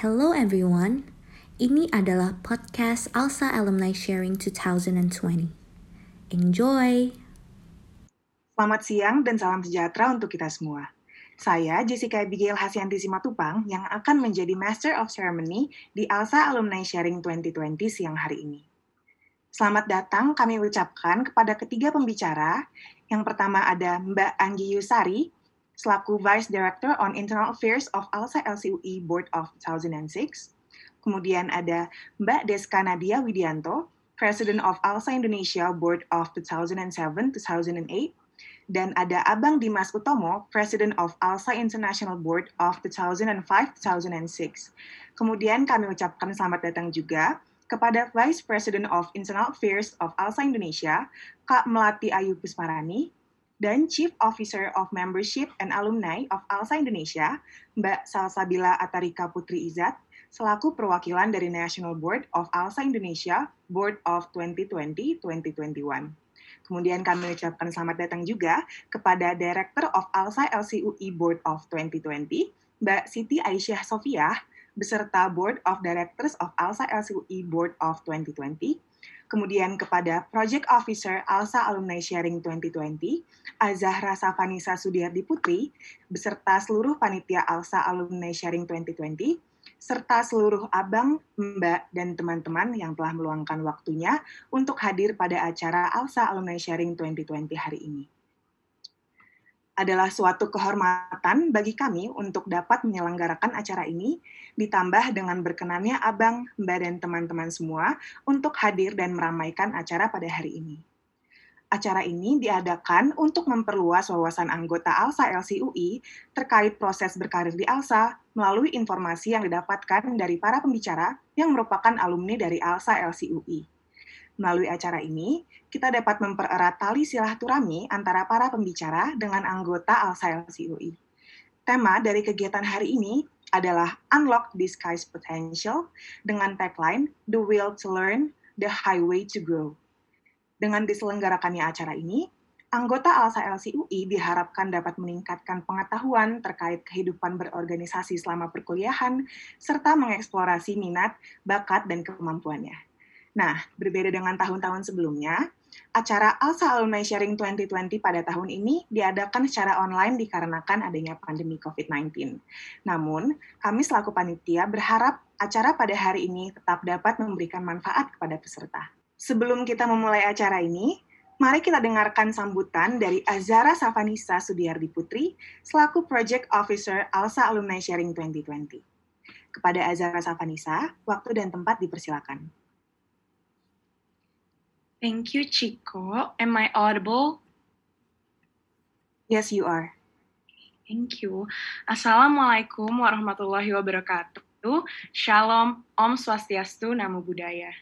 Hello everyone. Ini adalah podcast Alsa Alumni Sharing 2020. Enjoy. Selamat siang dan salam sejahtera untuk kita semua. Saya Jessica Abigail Hasyanti Simatupang yang akan menjadi Master of Ceremony di Alsa Alumni Sharing 2020 siang hari ini. Selamat datang kami ucapkan kepada ketiga pembicara. Yang pertama ada Mbak Anggi Yusari, selaku Vice Director on Internal Affairs of ALSA LCUI Board of 2006. Kemudian ada Mbak Deska Nadia Widianto, President of ALSA Indonesia Board of 2007-2008. Dan ada Abang Dimas Utomo, President of ALSA International Board of 2005-2006. Kemudian kami ucapkan selamat datang juga kepada Vice President of Internal Affairs of ALSA Indonesia, Kak Melati Ayu Pusparani, dan Chief Officer of Membership and Alumni of ALSA Indonesia, Mbak Salsabila Atarika Putri Izat, selaku perwakilan dari National Board of ALSA Indonesia Board of 2020-2021. Kemudian kami ucapkan selamat datang juga kepada Director of ALSA LCUI Board of 2020, Mbak Siti Aisyah Sofia, beserta Board of Directors of ALSA LCUI Board of 2020, kemudian kepada Project Officer ALSA Alumni Sharing 2020, Azahra Safanisa Sudiardi Putri, beserta seluruh panitia ALSA Alumni Sharing 2020, serta seluruh abang, mbak, dan teman-teman yang telah meluangkan waktunya untuk hadir pada acara ALSA Alumni Sharing 2020 hari ini adalah suatu kehormatan bagi kami untuk dapat menyelenggarakan acara ini, ditambah dengan berkenannya Abang, Mbak, dan teman-teman semua untuk hadir dan meramaikan acara pada hari ini. Acara ini diadakan untuk memperluas wawasan anggota ALSA LCUI terkait proses berkarir di ALSA melalui informasi yang didapatkan dari para pembicara yang merupakan alumni dari ALSA LCUI. Melalui acara ini, kita dapat mempererat tali silaturahmi antara para pembicara dengan anggota ALSA LCUI. Tema dari kegiatan hari ini adalah Unlock Disguise Potential dengan tagline The Will to Learn, The Highway to Grow. Dengan diselenggarakannya acara ini, anggota ALSA LCUI diharapkan dapat meningkatkan pengetahuan terkait kehidupan berorganisasi selama perkuliahan, serta mengeksplorasi minat, bakat, dan kemampuannya. Nah, berbeda dengan tahun-tahun sebelumnya, acara ALSA Alumni Sharing 2020 pada tahun ini diadakan secara online dikarenakan adanya pandemi COVID-19. Namun, kami selaku panitia berharap acara pada hari ini tetap dapat memberikan manfaat kepada peserta. Sebelum kita memulai acara ini, mari kita dengarkan sambutan dari Azara Safanisa Sudiardi Putri selaku Project Officer ALSA Alumni Sharing 2020. Kepada Azara Safanisa, waktu dan tempat dipersilakan. Thank you, Chico. Am I audible? Yes, you are. Thank you. Assalamualaikum warahmatullahi wabarakatuh. Shalom, Om Swastiastu, Namo Buddhaya.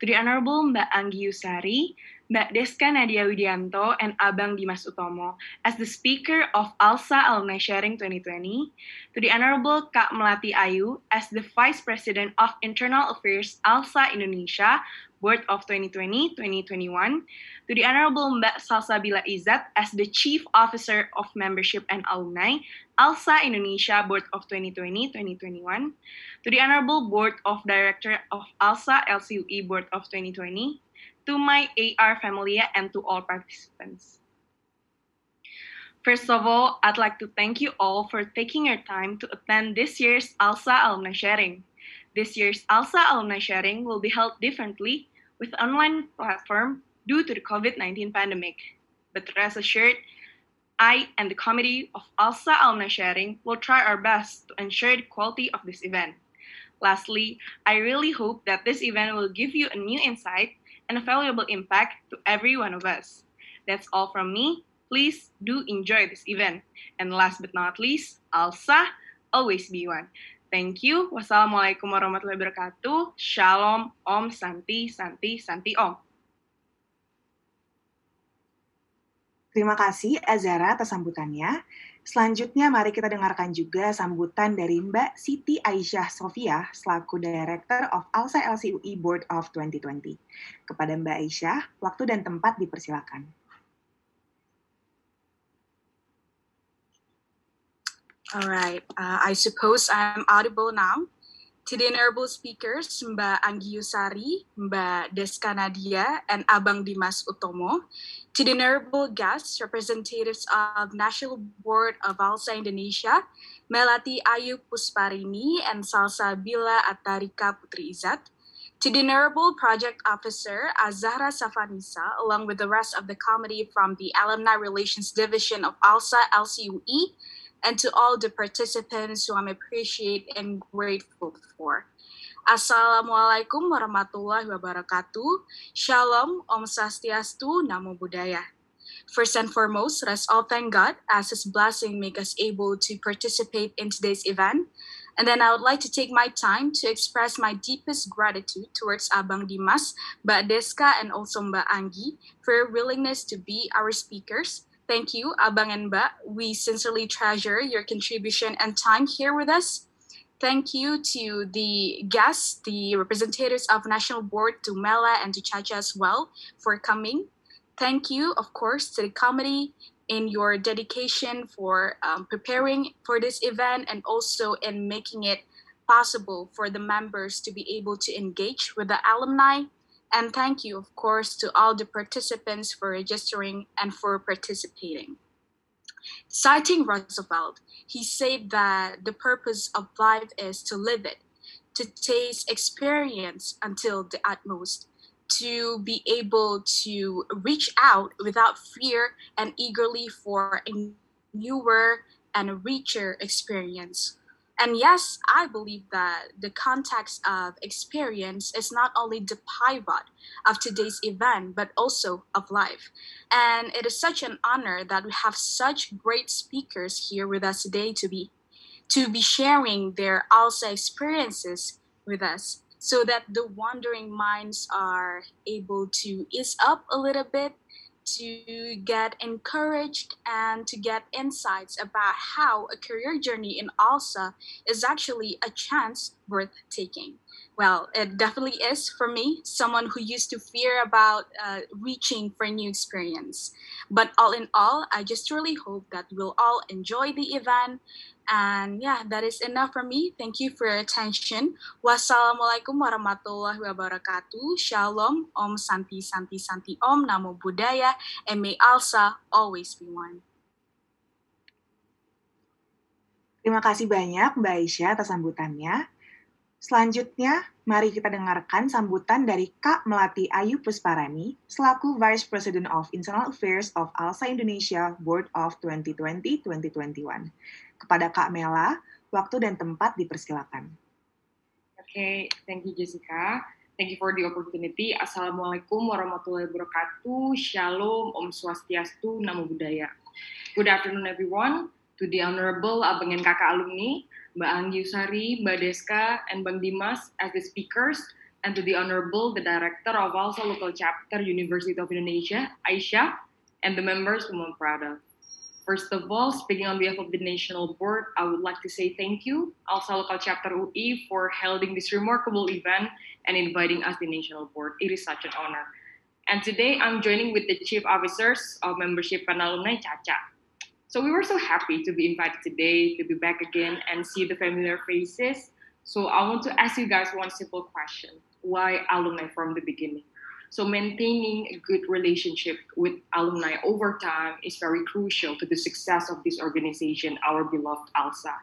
To the Honorable Mbak Anggi Yusari, Mbak Deska Nadia Widianto, and Abang Dimas Utomo as the speaker of ALSA Alumni Sharing 2020, to the Honorable Kak Melati Ayu as the Vice President of Internal Affairs ALSA Indonesia, Board of 2020-2021, to the Honorable Mbak Salsabila Izzat as the Chief Officer of Membership and Alumni, ALSA Indonesia Board of 2020-2021, to the Honorable Board of Director of ALSA LCUE Board of 2020, to my AR family and to all participants. First of all, I'd like to thank you all for taking your time to attend this year's ALSA Alumni Sharing. This year's ALSA Alumni Sharing will be held differently with online platform due to the COVID-19 pandemic. But rest assured, I and the committee of ALSA Alumni Sharing will try our best to ensure the quality of this event. Lastly, I really hope that this event will give you a new insight and a valuable impact to every one of us. That's all from me. Please do enjoy this event. And last but not least, ALSA, always be one. Thank you. Wassalamualaikum warahmatullahi wabarakatuh. Shalom, Om, Santi, Santi, Santi, Om. Terima kasih Azara atas sambutannya. Selanjutnya mari kita dengarkan juga sambutan dari Mbak Siti Aisyah Sofia selaku Director of ALSA LCUI Board of 2020. Kepada Mbak Aisyah, waktu dan tempat dipersilakan. All right. Uh, I suppose I'm audible now. to the honorable speakers, Mbak Anggi Yusari, Mbak Deska Nadia, and Abang Dimas Utomo, to the honorable guests, representatives of National Board of ALSA Indonesia, Melati Ayu Pusparini and Salsa Bila Atarika Putri Izat, to the honorable project officer Azahra Safanisa, along with the rest of the committee from the Alumni Relations Division of ALSA LCUE, and to all the participants who I'm appreciate and grateful for. Assalamualaikum warahmatullahi wabarakatuh. Shalom, Om Sastiastu, Namo Buddhaya. First and foremost, let's all thank God as His blessing make us able to participate in today's event. And then I would like to take my time to express my deepest gratitude towards Abang Dimas, Mbak Deska, and also Mbak Anggi for your willingness to be our speakers Thank you, Abang and Ba. We sincerely treasure your contribution and time here with us. Thank you to the guests, the representatives of National Board, to Mela and to Chacha as well for coming. Thank you, of course, to the committee in your dedication for um, preparing for this event and also in making it possible for the members to be able to engage with the alumni and thank you, of course, to all the participants for registering and for participating. Citing Roosevelt, he said that the purpose of life is to live it, to taste experience until the utmost, to be able to reach out without fear and eagerly for a newer and richer experience. And yes, I believe that the context of experience is not only the pivot of today's event, but also of life. And it is such an honor that we have such great speakers here with us today to be to be sharing their ALSA experiences with us so that the wandering minds are able to ease up a little bit to get encouraged and to get insights about how a career journey in ALSA is actually a chance worth taking. Well, it definitely is for me, someone who used to fear about uh, reaching for a new experience. But all in all, I just really hope that we'll all enjoy the event and yeah, that is enough from me. Thank you for your attention. Wassalamualaikum warahmatullahi wabarakatuh. Shalom, Om Santi Santi Santi Om, Namo Buddhaya, and may Alsa always be one. Terima kasih banyak Mbak Aisyah atas sambutannya. Selanjutnya, mari kita dengarkan sambutan dari Kak Melati Ayu Pusparani, selaku Vice President of Internal Affairs of ALSA Indonesia Board of 2020-2021. Kepada Kak Mela, waktu dan tempat dipersilakan. Oke, okay, thank you Jessica. Thank you for the opportunity. Assalamualaikum warahmatullahi wabarakatuh. Shalom, Om Swastiastu, Namo Buddhaya. Good afternoon everyone. To the Honorable Abang and Kakak alumni, Mbak Anggi Usari, Mbak Deska, and Bang Dimas as the speakers, and to the Honorable, the Director of also Local Chapter, University of Indonesia, Aisha, and the members whom I'm proud of. First of all, speaking on behalf of the National Board, I would like to say thank you, ALSA Local Chapter UI, for holding this remarkable event and inviting us the National Board. It is such an honor. And today I'm joining with the Chief Officers of Membership and Alumni Chacha. So we were so happy to be invited today, to be back again and see the familiar faces. So I want to ask you guys one simple question. Why alumni from the beginning? So maintaining a good relationship with alumni over time is very crucial to the success of this organization, our beloved ALSA.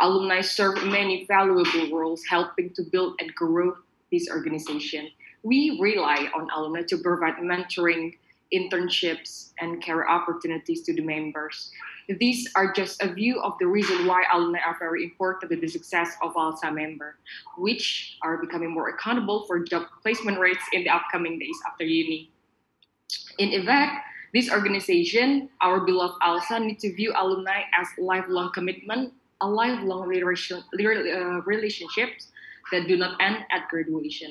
Alumni serve many valuable roles helping to build and grow this organization. We rely on alumni to provide mentoring, internships, and career opportunities to the members. These are just a view of the reason why alumni are very important to the success of ALSA member, which are becoming more accountable for job placement rates in the upcoming days after uni. In effect, this organization, our beloved ALSA, need to view alumni as lifelong commitment, a lifelong relation, uh, relationships that do not end at graduation.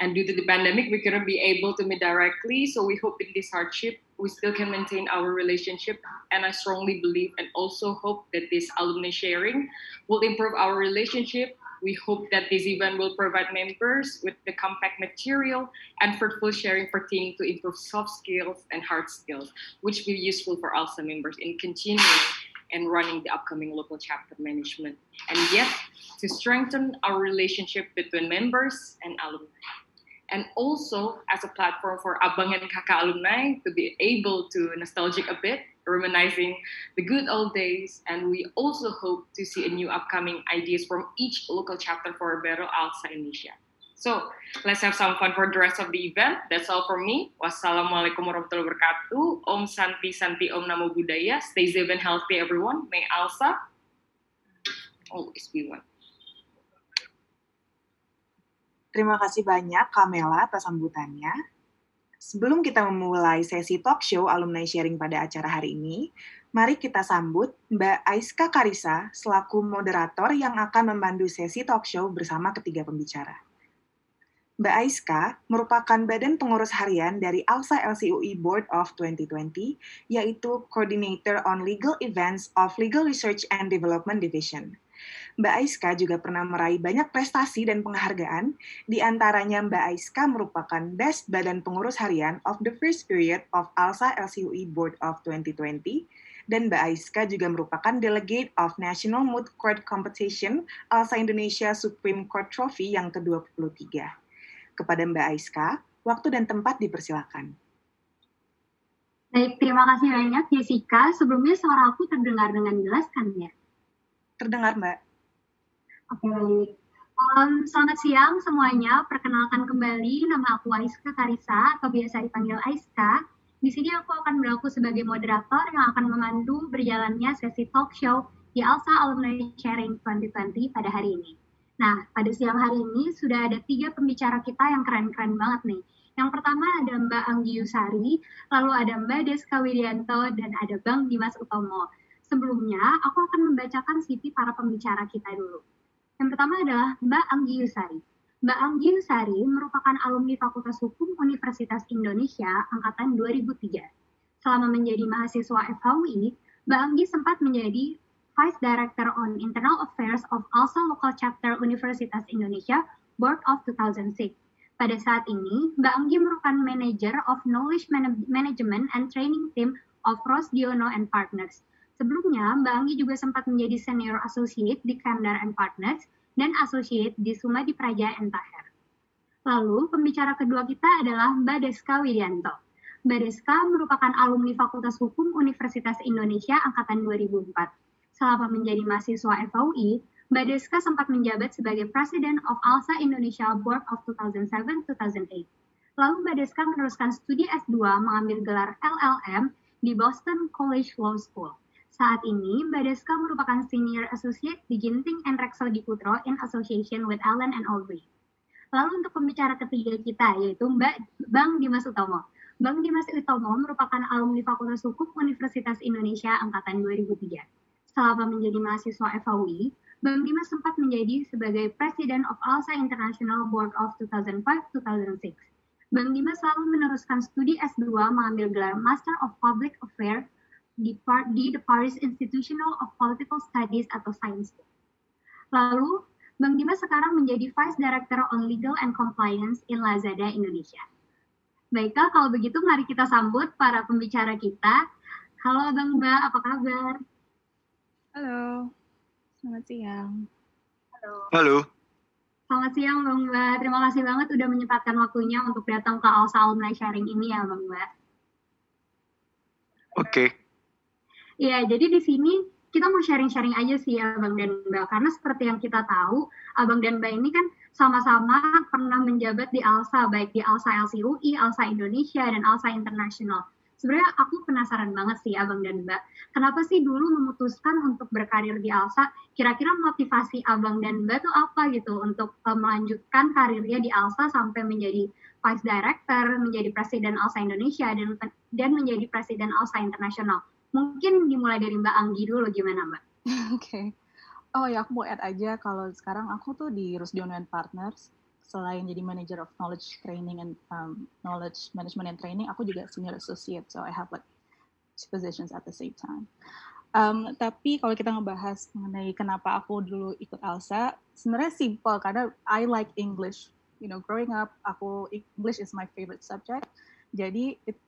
And due to the pandemic, we couldn't be able to meet directly. So we hope in this hardship, we still can maintain our relationship. And I strongly believe and also hope that this alumni sharing will improve our relationship. We hope that this event will provide members with the compact material and fruitful sharing for team to improve soft skills and hard skills, which will be useful for ALSA members in continuing and running the upcoming local chapter management, and yet to strengthen our relationship between members and alumni. And also as a platform for Abang and Kakak alumni to be able to nostalgic a bit, reminiscing the good old days. And we also hope to see a new upcoming ideas from each local chapter for Bero Alsa Indonesia. So let's have some fun for the rest of the event. That's all from me. Wassalamualaikum warahmatullahi wabarakatuh. Om Santi Santi Om Namo Buddhaya. Stay safe and healthy everyone. May Alsa always be one. Terima kasih banyak Kamela atas sambutannya. Sebelum kita memulai sesi talk show alumni sharing pada acara hari ini, mari kita sambut Mbak Aiska Karisa selaku moderator yang akan memandu sesi talk show bersama ketiga pembicara. Mbak Aiska merupakan badan pengurus harian dari ALSA LCUI Board of 2020, yaitu Coordinator on Legal Events of Legal Research and Development Division. Mbak Aiska juga pernah meraih banyak prestasi dan penghargaan, di antaranya Mbak Aiska merupakan Best Badan Pengurus Harian of the First Period of ALSA LCUI Board of 2020, dan Mbak Aiska juga merupakan Delegate of National Moot Court Competition ALSA Indonesia Supreme Court Trophy yang ke-23. Kepada Mbak Aiska, waktu dan tempat dipersilakan. Baik, terima kasih banyak Jessica. Sebelumnya suara aku terdengar dengan jelas kan ya? Terdengar Mbak. Oke. Um, selamat siang semuanya. Perkenalkan kembali, nama aku Aiska Karisa, atau biasa dipanggil Aiska. Di sini aku akan berlaku sebagai moderator yang akan memandu berjalannya sesi talk show di ALSA Alumni Sharing 2020 pada hari ini. Nah, pada siang hari ini sudah ada tiga pembicara kita yang keren-keren banget nih. Yang pertama ada Mbak Anggi Yusari, lalu ada Mbak Deska Widianto, dan ada Bang Dimas Utomo. Sebelumnya, aku akan membacakan CV para pembicara kita dulu. Yang pertama adalah Mbak Anggi Yusari. Mbak Anggi Yusari merupakan alumni Fakultas Hukum Universitas Indonesia angkatan 2003. Selama menjadi mahasiswa FHUI, Mbak Anggi sempat menjadi Vice Director on Internal Affairs of ALSA Local Chapter Universitas Indonesia, Board of 2006. Pada saat ini, Mbak Anggi merupakan Manager of Knowledge Management and Training Team of Ross Diono and Partners. Sebelumnya, Mbak Anggi juga sempat menjadi Senior Associate di Kandar and Partners dan Associate di Sumadi Praja and Taher. Lalu, pembicara kedua kita adalah Mbak Deska Widianto. Mbak Deska merupakan alumni Fakultas Hukum Universitas Indonesia Angkatan 2004 selama menjadi mahasiswa FAUI, Mbak Deska sempat menjabat sebagai President of ALSA Indonesia Board of 2007-2008. Lalu Mbak Deska meneruskan studi S2 mengambil gelar LLM di Boston College Law School. Saat ini, Mbak Deska merupakan Senior Associate di Ginting and Rexel di Putro in association with Allen and Aubrey. Lalu untuk pembicara ketiga kita, yaitu Mbak Bang Dimas Utomo. Bang Dimas Utomo merupakan alumni Fakultas Hukum Universitas Indonesia Angkatan 2003 selama menjadi mahasiswa FAUI, Bang Dimas sempat menjadi sebagai President of ALSA International Board of 2005-2006. Bang Dimas selalu meneruskan studi S2 mengambil gelar Master of Public Affairs di, di The Paris Institutional of Political Studies atau Science. Lalu, Bang Dimas sekarang menjadi Vice Director on Legal and Compliance in Lazada Indonesia. Baiklah, kalau begitu mari kita sambut para pembicara kita. Halo Bang Mbak, apa kabar? Halo, selamat siang. Halo. Halo. Selamat siang Bang Mbak. Terima kasih banget udah menyempatkan waktunya untuk datang ke Alsa Alumni Sharing ini ya Bang Mbak. Oke. Iya, jadi di sini kita mau sharing-sharing aja sih ya Bang dan Mbak. Karena seperti yang kita tahu, Abang dan Mbak ini kan sama-sama pernah menjabat di ALSA, baik di ALSA LCUI, ALSA Indonesia, dan ALSA International sebenarnya aku penasaran banget sih abang dan mbak. Kenapa sih dulu memutuskan untuk berkarir di Alsa? Kira-kira motivasi abang dan mbak tuh apa gitu untuk uh, melanjutkan karirnya di Alsa sampai menjadi vice director menjadi presiden Alsa Indonesia dan dan menjadi presiden Alsa Internasional mungkin dimulai dari mbak Anggi dulu gimana mbak Oke. Okay. Oh ya, aku mau add aja kalau sekarang aku tuh di Rusdiono and Partners selain jadi manager of knowledge training and um, knowledge management and training, aku juga senior associate, so I have like two positions at the same time. Um, tapi kalau kita ngebahas mengenai kenapa aku dulu ikut ALSA, sebenarnya simple karena I like English. You know, growing up, aku English is my favorite subject. Jadi it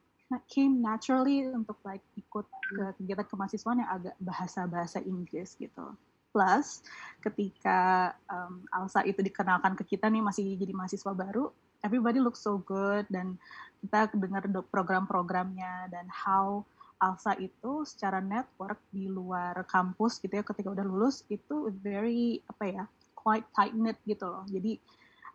came naturally untuk like ikut ke kegiatan kemahasiswaan yang agak bahasa-bahasa Inggris gitu. Plus ketika um, Alsa itu dikenalkan ke kita nih masih jadi mahasiswa baru, everybody looks so good dan kita dengar program-programnya dan how Alsa itu secara network di luar kampus gitu ya ketika udah lulus itu very apa ya quite tight knit gitu loh. Jadi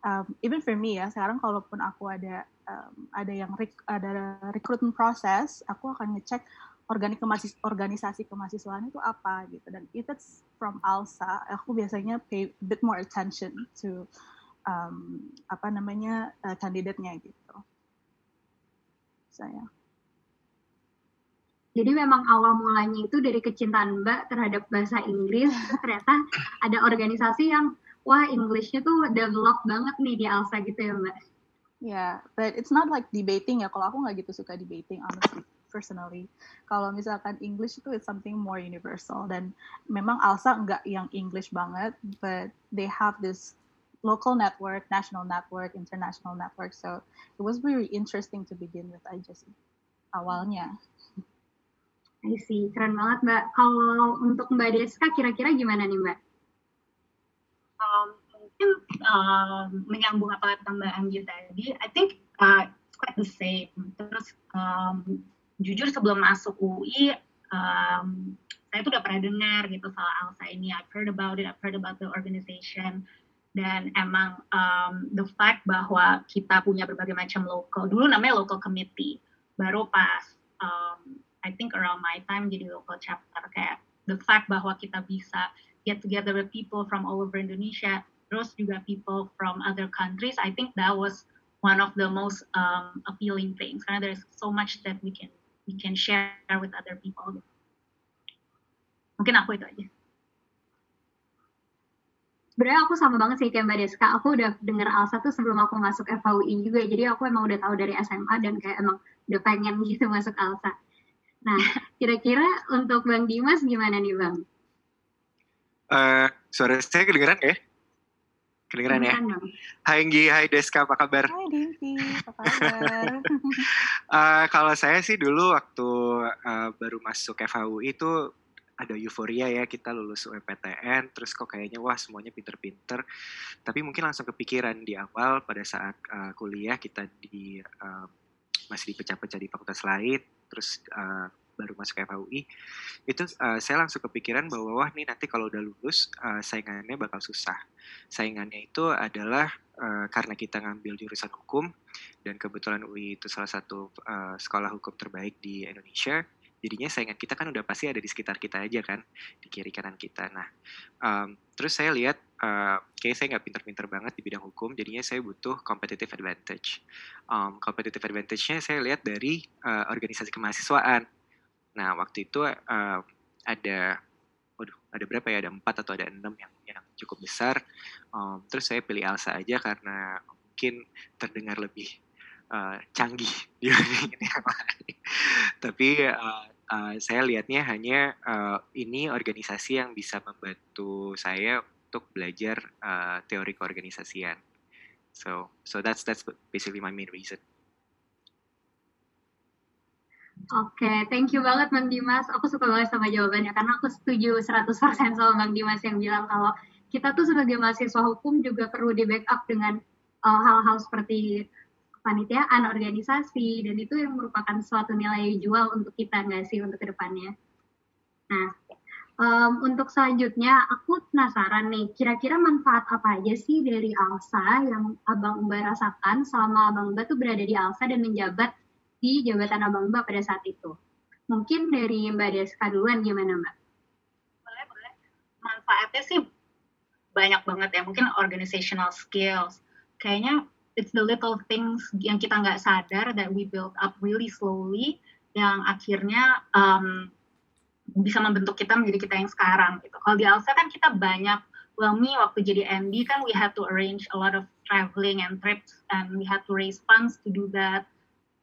um, even for me ya sekarang kalaupun aku ada um, ada yang rek, ada recruitment process, aku akan ngecek organik kemasis, organisasi kemahasiswaan itu apa gitu. Dan if it's from ALSA aku biasanya pay a bit more attention to um, apa namanya uh, kandidatnya gitu. Saya jadi memang awal mulanya itu dari kecintaan Mbak terhadap bahasa Inggris ternyata ada organisasi yang wah Englishnya tuh develop banget nih di ALSA gitu ya Mbak Yeah, but it's not like debating ya. Kalau aku nggak gitu suka debating, honestly, personally. Kalau misalkan English itu it's something more universal dan memang Alsa nggak yang English banget, but they have this local network, national network, international network. So it was very interesting to begin with aja sih awalnya. I see, keren banget Mbak. Kalau untuk Mbak Deska kira-kira gimana nih Mbak? Mungkin um, menyambung apa kata Anggi tadi, I think uh, it's quite the same. Terus um, jujur sebelum masuk UI, um, saya tuh udah pernah dengar gitu soal ALSA ini. I've heard about it, I've heard about the organization. Dan emang um, the fact bahwa kita punya berbagai macam local, dulu namanya local committee, baru pas um, I think around my time jadi local chapter kayak the fact bahwa kita bisa get together with people from all over Indonesia terus juga people from other countries I think that was one of the most um, appealing things. Karena there's so much that we can we can share with other people. Mungkin aku itu aja. Sebenarnya aku sama banget sih kayak Mbak Deska. Aku udah denger Alsa tuh sebelum aku masuk FHUI juga. Jadi aku emang udah tahu dari SMA dan kayak emang udah pengen gitu masuk Alsa. Nah kira-kira untuk Bang Dimas gimana nih Bang? Uh, suara saya kedengeran ya? Kedengeran ya? Hai Nggi, hai Deska, apa kabar? Hai Dinti, apa kabar? uh, kalau saya sih dulu waktu uh, baru masuk FHUI itu ada euforia ya kita lulus UPTN terus kok kayaknya wah semuanya pinter-pinter tapi mungkin langsung kepikiran di awal pada saat uh, kuliah kita di uh, masih dipecah-pecah di fakultas lain terus uh, baru masuk FHUI itu uh, saya langsung kepikiran bahwa wah nih nanti kalau udah lulus uh, saingannya bakal susah. Saingannya itu adalah uh, karena kita ngambil jurusan hukum dan kebetulan UI itu salah satu uh, sekolah hukum terbaik di Indonesia jadinya saingan kita kan udah pasti ada di sekitar kita aja kan di kiri kanan kita. Nah um, terus saya lihat uh, kayak saya nggak pinter-pinter banget di bidang hukum jadinya saya butuh competitive advantage. Um, competitive advantage-nya saya lihat dari uh, organisasi kemahasiswaan Nah waktu itu uh, ada, waduh ada berapa ya? Ada empat atau ada enam yang yang cukup besar. Um, terus saya pilih Elsa aja karena mungkin terdengar lebih uh, canggih dibanding yang. Tapi uh, uh, saya lihatnya hanya uh, ini organisasi yang bisa membantu saya untuk belajar uh, teori keorganisasian. So so that's that's basically my main reason. Oke, okay, thank you banget Bang Dimas. Aku suka banget sama jawabannya karena aku setuju 100% sama Bang Dimas yang bilang kalau kita tuh sebagai mahasiswa hukum juga perlu di backup dengan uh, hal-hal uh, seperti kepanitiaan, organisasi, dan itu yang merupakan suatu nilai jual untuk kita nggak sih untuk ke depannya. Nah, um, untuk selanjutnya aku penasaran nih, kira-kira manfaat apa aja sih dari ALSA yang Abang Mbak rasakan selama Abang Mbak tuh berada di ALSA dan menjabat di jabatan abang mbak pada saat itu. Mungkin dari Mbak Deska duluan gimana Mbak? Boleh, boleh. Manfaatnya sih banyak banget ya. Mungkin organizational skills. Kayaknya it's the little things yang kita nggak sadar that we build up really slowly yang akhirnya um, bisa membentuk kita menjadi kita yang sekarang gitu. Kalau di Alsa kan kita banyak well me waktu jadi MD kan we had to arrange a lot of traveling and trips and we had to raise funds to do that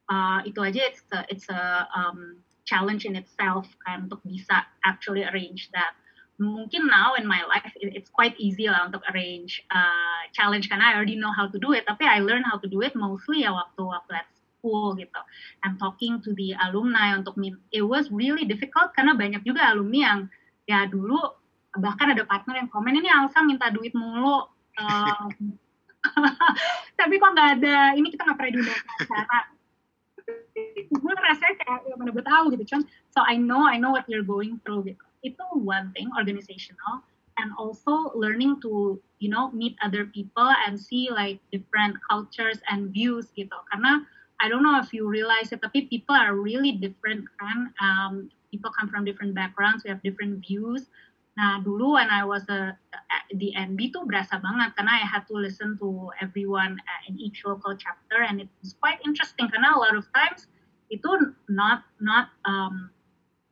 uh, itu aja it's a, it's a um, challenge in itself kan untuk bisa actually arrange that. Mungkin now in my life it's quite easy lah untuk arrange uh, challenge karena I already know how to do it tapi I learn how to do it mostly ya waktu waktu school gitu. And talking to the alumni untuk it was really difficult karena banyak juga alumni yang ya dulu bahkan ada partner yang komen ini Alsa minta duit mulu. Um, tapi kok nggak ada? Ini kita nggak pernah diundang acara gue rasanya kayak ya mana gue tahu gitu. Cuman so I know I know what you're going through gitu. Itu one thing organizational. And also learning to you know meet other people and see like different cultures and views gitu. Karena I don't know if you realize it tapi people are really different kan. Um, people come from different backgrounds we have different views Nah, dulu when I was a, di NB tuh berasa banget karena I had to listen to everyone in each local chapter and it was quite interesting karena a lot of times itu not not um,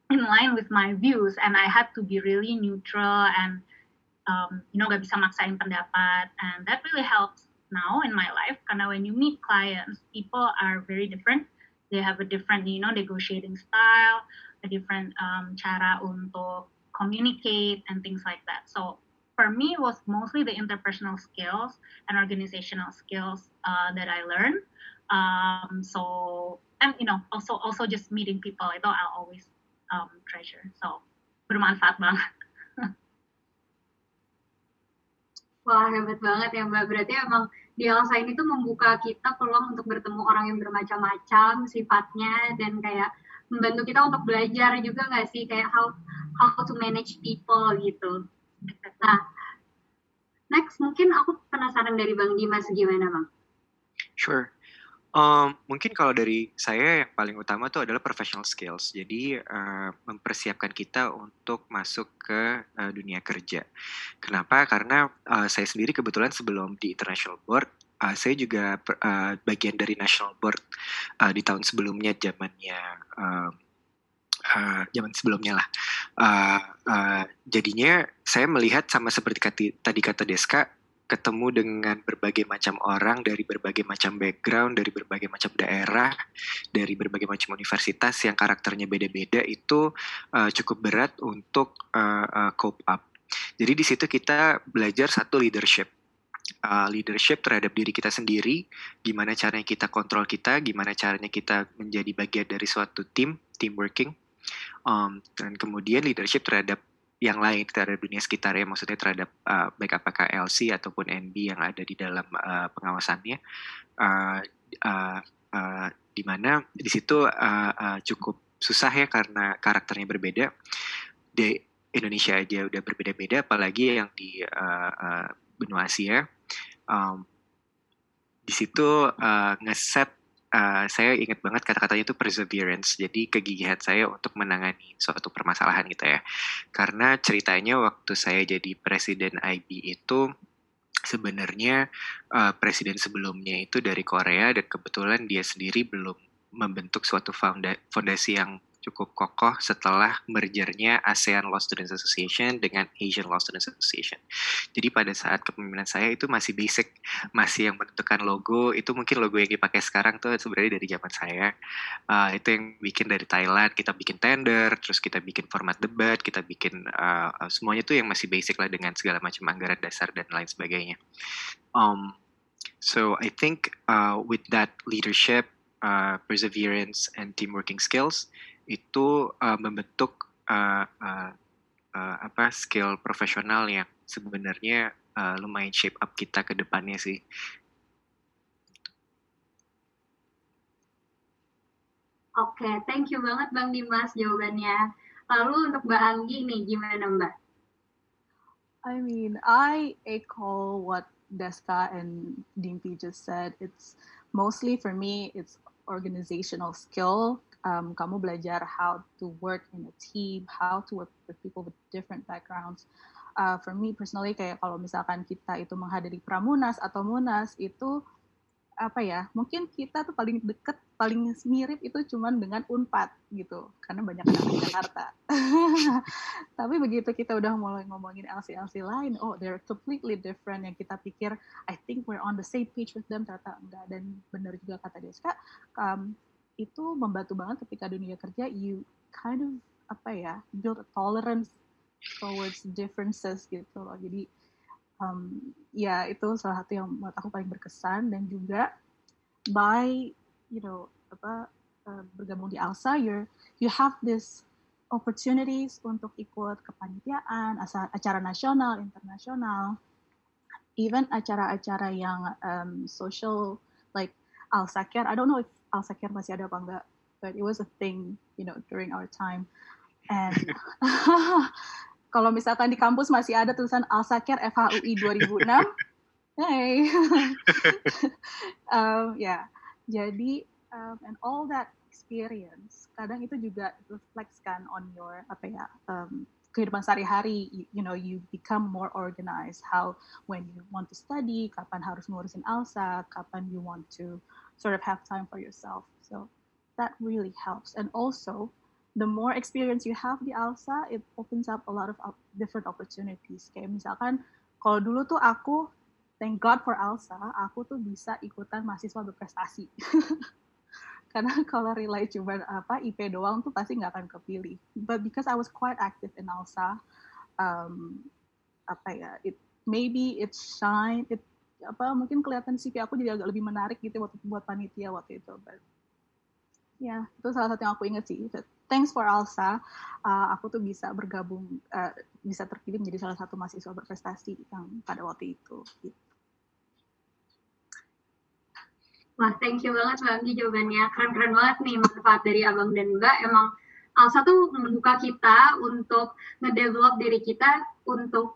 in line with my views and I had to be really neutral and um, you know gak bisa maksain pendapat and that really helps now in my life karena when you meet clients people are very different. They have a different you know negotiating style a different um, cara untuk communicate and things like that. So for me, it was mostly the interpersonal skills and organizational skills uh, that I learned. Um, so and you know also also just meeting people itu I'll always um, treasure. So bermanfaat banget. Wah hebat banget ya Mbak. Berarti emang di Elsa ini tuh membuka kita peluang untuk bertemu orang yang bermacam-macam sifatnya dan kayak membantu kita untuk belajar juga nggak sih kayak how how to manage people gitu. Nah, next mungkin aku penasaran dari Bang Dimas gimana Bang? Sure. Um, mungkin kalau dari saya yang paling utama itu adalah professional skills. Jadi uh, mempersiapkan kita untuk masuk ke uh, dunia kerja. Kenapa? Karena uh, saya sendiri kebetulan sebelum di international board, uh, saya juga uh, bagian dari national board uh, di tahun sebelumnya, zamannya uh, uh, zaman sebelumnya lah. Uh, uh, jadinya saya melihat sama seperti kati, tadi kata Deska, ketemu dengan berbagai macam orang dari berbagai macam background, dari berbagai macam daerah, dari berbagai macam universitas yang karakternya beda-beda itu uh, cukup berat untuk uh, uh, cope up. Jadi di situ kita belajar satu leadership. Uh, leadership terhadap diri kita sendiri, gimana caranya kita kontrol kita, gimana caranya kita menjadi bagian dari suatu tim, team working, um, dan kemudian leadership terhadap yang lain terhadap dunia sekitar ya maksudnya terhadap uh, baik apakah LC ataupun NB yang ada di dalam uh, pengawasannya. Uh, uh, uh, di mana di situ uh, uh, cukup susah ya karena karakternya berbeda. Di Indonesia aja udah berbeda-beda apalagi yang di uh, uh, benua Asia um, di situ uh, ngeset uh, saya ingat banget kata-katanya itu perseverance. Jadi kegigihan saya untuk menangani suatu permasalahan gitu ya. Karena ceritanya waktu saya jadi presiden IB itu sebenarnya uh, presiden sebelumnya itu dari Korea dan kebetulan dia sendiri belum membentuk suatu fondasi yang cukup kokoh setelah mergernya ASEAN Law Students Association dengan Asian Law Students Association. Jadi pada saat kepemimpinan saya itu masih basic, masih yang menentukan logo, itu mungkin logo yang dipakai sekarang tuh sebenarnya dari zaman saya. Uh, itu yang bikin dari Thailand, kita bikin tender, terus kita bikin format debat, kita bikin uh, semuanya tuh yang masih basic lah dengan segala macam anggaran dasar dan lain sebagainya. Um, so I think uh, with that leadership, uh, perseverance, and team working skills, itu uh, membentuk uh, uh, uh, apa skill profesional yang sebenarnya uh, lumayan shape up kita ke depannya sih. Oke, okay, thank you banget Bang Dimas jawabannya. Lalu untuk Mbak Anggi nih, gimana Mbak? I mean, I echo what Deska and Dimpi just said. It's mostly for me, it's organizational skill um, kamu belajar how to work in a team, how to work with people with different backgrounds. Uh, for me personally kayak kalau misalkan kita itu menghadiri pramunas atau munas itu apa ya mungkin kita tuh paling deket paling mirip itu cuman dengan unpad gitu karena banyak anak Jakarta. Tapi begitu kita udah mulai ngomongin LC LC lain oh they're completely different. Yang kita pikir I think we're on the same page with them ternyata enggak. Dan benar juga kata Deska um, itu membantu banget ketika dunia kerja you kind of apa ya build a tolerance towards differences gitu loh jadi um, ya itu salah satu yang buat aku paling berkesan dan juga by you know apa uh, bergabung di ALSA, you you have this opportunities untuk ikut kepanitiaan, acara nasional, internasional, even acara-acara yang um, social like ALSA Care. I don't know if ALSA Care masih ada apa enggak, but it was a thing, you know, during our time. And kalau misalkan di kampus masih ada tulisan ALSA Care FHUI 2006, hey, um, ya, yeah. jadi um, and all that experience kadang itu juga reflects kan on your apa ya um, kehidupan sehari-hari you, you know you become more organized how when you want to study kapan harus ngurusin alsa kapan you want to sort of have time for yourself so that really helps and also the more experience you have di alsa it opens up a lot of different opportunities kayak misalkan kalau dulu tuh aku thank God for Alsa, aku tuh bisa ikutan mahasiswa berprestasi. karena kalau relay cuma apa IP doang tuh pasti nggak akan kepilih. But because I was quite active in ALSA, um, apa ya, it maybe it shine, it apa mungkin kelihatan CV aku jadi agak lebih menarik gitu waktu buat panitia waktu itu. But ya yeah, itu salah satu yang aku ingat sih. Thanks for ALSA, uh, aku tuh bisa bergabung, uh, bisa terpilih menjadi salah satu mahasiswa berprestasi yang pada waktu itu. Gitu. Wah, thank you banget Mbak Anggi jawabannya. Keren-keren banget nih manfaat dari Abang dan Mbak. Emang Alsa tuh membuka kita untuk ngedevelop diri kita untuk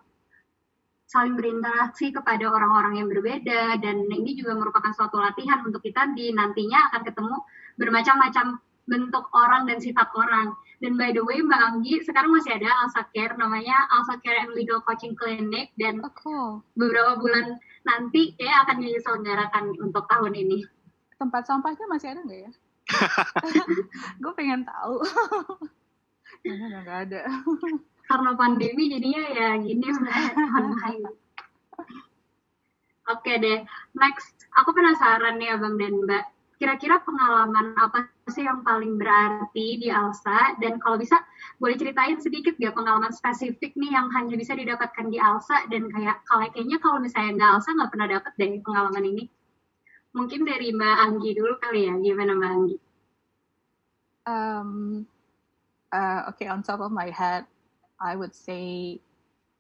saling berinteraksi kepada orang-orang yang berbeda dan ini juga merupakan suatu latihan untuk kita di nantinya akan ketemu bermacam-macam bentuk orang dan sifat orang. Dan by the way Mbak Anggi sekarang masih ada Alsa Care namanya Alsa Care and Legal Coaching Clinic dan oh, cool. beberapa bulan nanti ya akan diselenggarakan untuk tahun ini. Tempat sampahnya masih ada nggak ya? gue pengen tahu. Mana nggak ada. Karena pandemi jadinya ya gini online. Oke deh, next. Aku penasaran nih Abang dan Mbak kira-kira pengalaman apa sih yang paling berarti di ALSA dan kalau bisa boleh ceritain sedikit ya pengalaman spesifik nih yang hanya bisa didapatkan di ALSA dan kayak kalau kayaknya kalau misalnya nggak ALSA nggak pernah dapat dari pengalaman ini mungkin dari Mbak Anggi dulu kali ya gimana Mbak Anggi? Um, uh, okay on top of my head I would say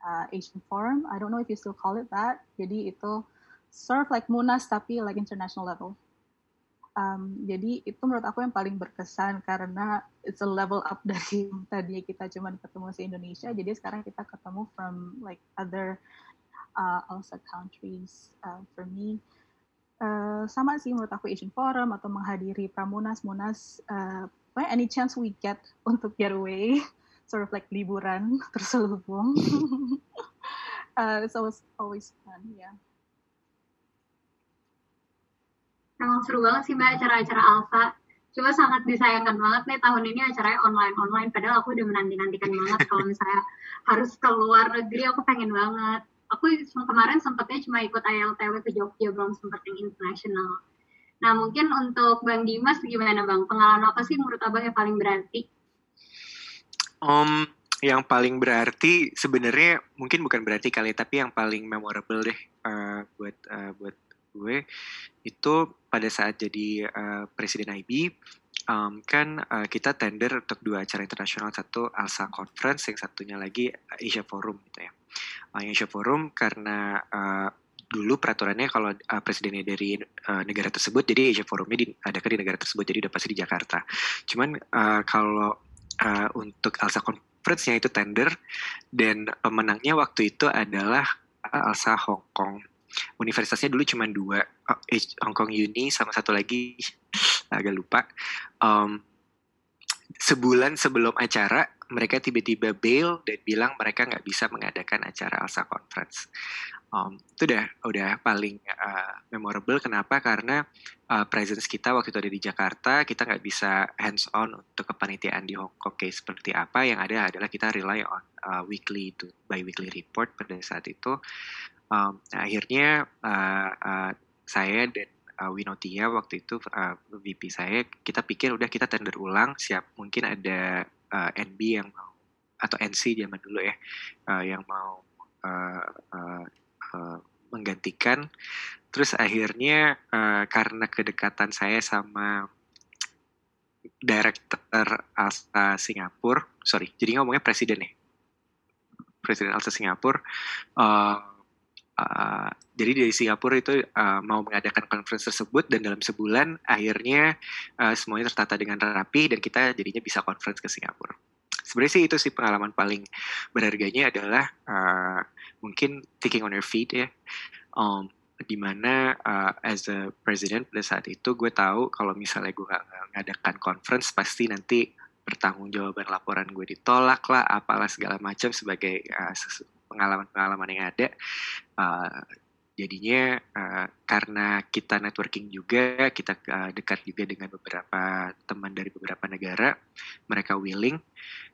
uh, Asian Forum. I don't know if you still call it that. Jadi itu sort of like Munas tapi like international level. Um, jadi itu menurut aku yang paling berkesan karena it's a level up dari tadi kita cuma ketemu se Indonesia, jadi sekarang kita ketemu from like other uh, also countries. Uh, for me, uh, sama sih menurut aku Asian Forum atau menghadiri Pramunas, Munas, uh, any chance we get untuk get away, sort of like liburan terselubung. uh, it's always always fun, yeah. Emang seru banget sih Mbak acara-acara Alfa. Cuma sangat disayangkan banget nih tahun ini acaranya online-online. Padahal aku udah menanti-nantikan banget kalau misalnya harus keluar negeri, aku pengen banget. Aku kemarin sempatnya cuma ikut ILTW ke Jogja, belum sempat yang internasional. Nah mungkin untuk Bang Dimas gimana Bang? Pengalaman apa sih menurut Abang yang paling berarti? Um, yang paling berarti sebenarnya mungkin bukan berarti kali tapi yang paling memorable deh uh, buat uh, buat gue itu pada saat jadi uh, presiden IB um, kan uh, kita tender untuk dua acara internasional satu ALSA Conference yang satunya lagi Asia Forum gitu ya. Uh, Asia Forum karena uh, dulu peraturannya kalau uh, presidennya dari uh, negara tersebut jadi Asia Forumnya diadakan di negara tersebut jadi udah pasti di Jakarta. Cuman uh, kalau uh, untuk ALSA Conference-nya itu tender dan pemenangnya waktu itu adalah ALSA Hong Kong universitasnya dulu cuma dua oh, Hong Kong Uni sama satu lagi agak lupa um, sebulan sebelum acara mereka tiba-tiba bail dan bilang mereka nggak bisa mengadakan acara ALSA Conference. Um, itu udah udah paling uh, memorable. Kenapa? Karena uh, presence kita waktu itu ada di Jakarta, kita nggak bisa hands on untuk kepanitiaan di Hong Kong kayak seperti apa. Yang ada adalah kita rely on uh, weekly itu by weekly report pada saat itu um, akhirnya uh, uh, saya dan uh, Winotia waktu itu uh, VP saya kita pikir udah kita tender ulang siap mungkin ada uh, NB yang mau atau NC zaman dulu ya uh, yang mau uh, uh, uh, menggantikan terus akhirnya uh, karena kedekatan saya sama director Alsa Singapura, sorry, jadi ngomongnya presiden nih, presiden Alsa Singapura. Uh, uh, jadi dari Singapura itu uh, mau mengadakan conference tersebut dan dalam sebulan akhirnya uh, semuanya tertata dengan rapi dan kita jadinya bisa conference ke Singapura. Sebenarnya sih itu sih pengalaman paling berharganya adalah uh, mungkin thinking on your feet ya. Um, di mana uh, as a president pada saat itu gue tahu kalau misalnya gue gak ngadakan conference pasti nanti pertanggungjawaban laporan gue ditolak lah apalah segala macam sebagai pengalaman-pengalaman uh, yang ada uh, jadinya uh, karena kita networking juga kita uh, dekat juga dengan beberapa teman dari beberapa negara mereka willing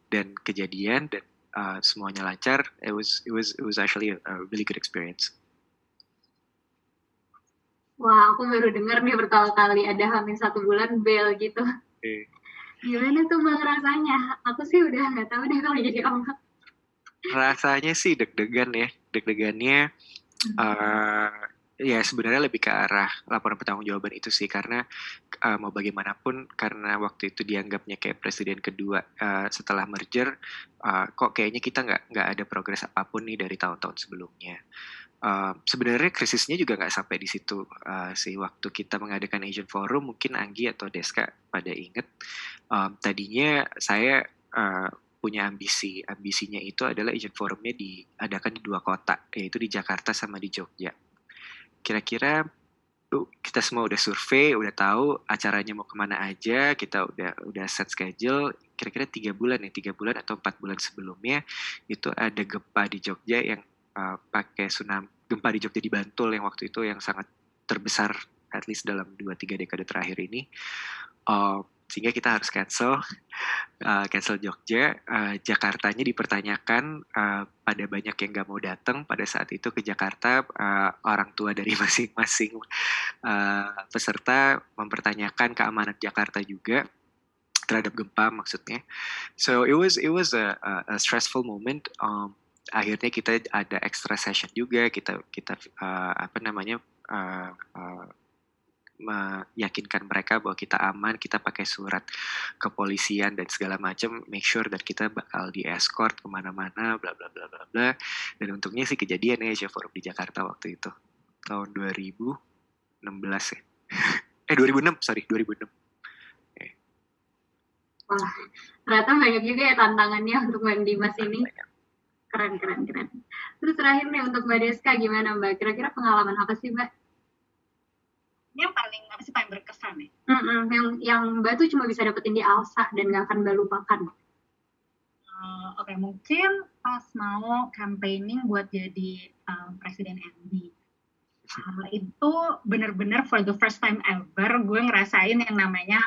dan kejadian dan uh, semuanya lancar it was it was it was actually a, a really good experience Wah, aku baru dengar nih pertama kali ada hamil satu bulan bel gitu. Okay. Gimana tuh bang rasanya? Aku sih udah nggak tahu deh kalau jadi om. Rasanya sih deg-degan ya, deg-degannya. Hmm. Uh, ya sebenarnya lebih ke arah laporan pertanggungjawaban itu sih karena uh, mau bagaimanapun karena waktu itu dianggapnya kayak presiden kedua uh, setelah merger uh, kok kayaknya kita nggak nggak ada progres apa pun nih dari tahun-tahun sebelumnya. Uh, sebenarnya krisisnya juga nggak sampai di situ uh, sih. Waktu kita mengadakan Asian Forum mungkin Anggi atau Deska pada inget um, tadinya saya uh, punya ambisi. Ambisinya itu adalah Asian Forumnya diadakan di dua kota yaitu di Jakarta sama di Jogja kira-kira kita semua udah survei, udah tahu acaranya mau ke mana aja, kita udah udah set schedule. Kira-kira tiga bulan ya, tiga bulan atau empat bulan sebelumnya itu ada gempa di Jogja yang uh, pakai tsunami gempa di Jogja di Bantul yang waktu itu yang sangat terbesar at least dalam 2-3 dekade terakhir ini uh, sehingga kita harus cancel uh, cancel Jogja. Uh, Jakartanya dipertanyakan uh, pada banyak yang nggak mau datang pada saat itu ke Jakarta uh, orang tua dari masing-masing uh, peserta mempertanyakan keamanan Jakarta juga terhadap gempa maksudnya. So it was it was a, a, stressful moment. Um, akhirnya kita ada extra session juga kita kita uh, apa namanya uh, uh, meyakinkan mereka bahwa kita aman kita pakai surat kepolisian dan segala macam make sure dan kita bakal di escort ke mana-mana bla bla bla bla bla. Dan untungnya sih kejadian ya Asia Forum di Jakarta waktu itu. Tahun 2016 ya. Eh 2006 sorry 2006 Wah, ternyata banyak juga ya tantangannya untuk Mbak Dimas ini. Banyak. Keren keren keren. Terus terakhir nih untuk mbak Deska gimana mbak? Kira-kira pengalaman apa sih mbak yang paling apa sih paling berkesan nih mm -mm, yang yang mbak tuh cuma bisa dapetin di Alsa dan gak akan mbak lupakan. Uh, oke okay, mungkin pas mau campaigning buat jadi um, presiden MD uh, itu bener-bener for the first time ever gue ngerasain yang namanya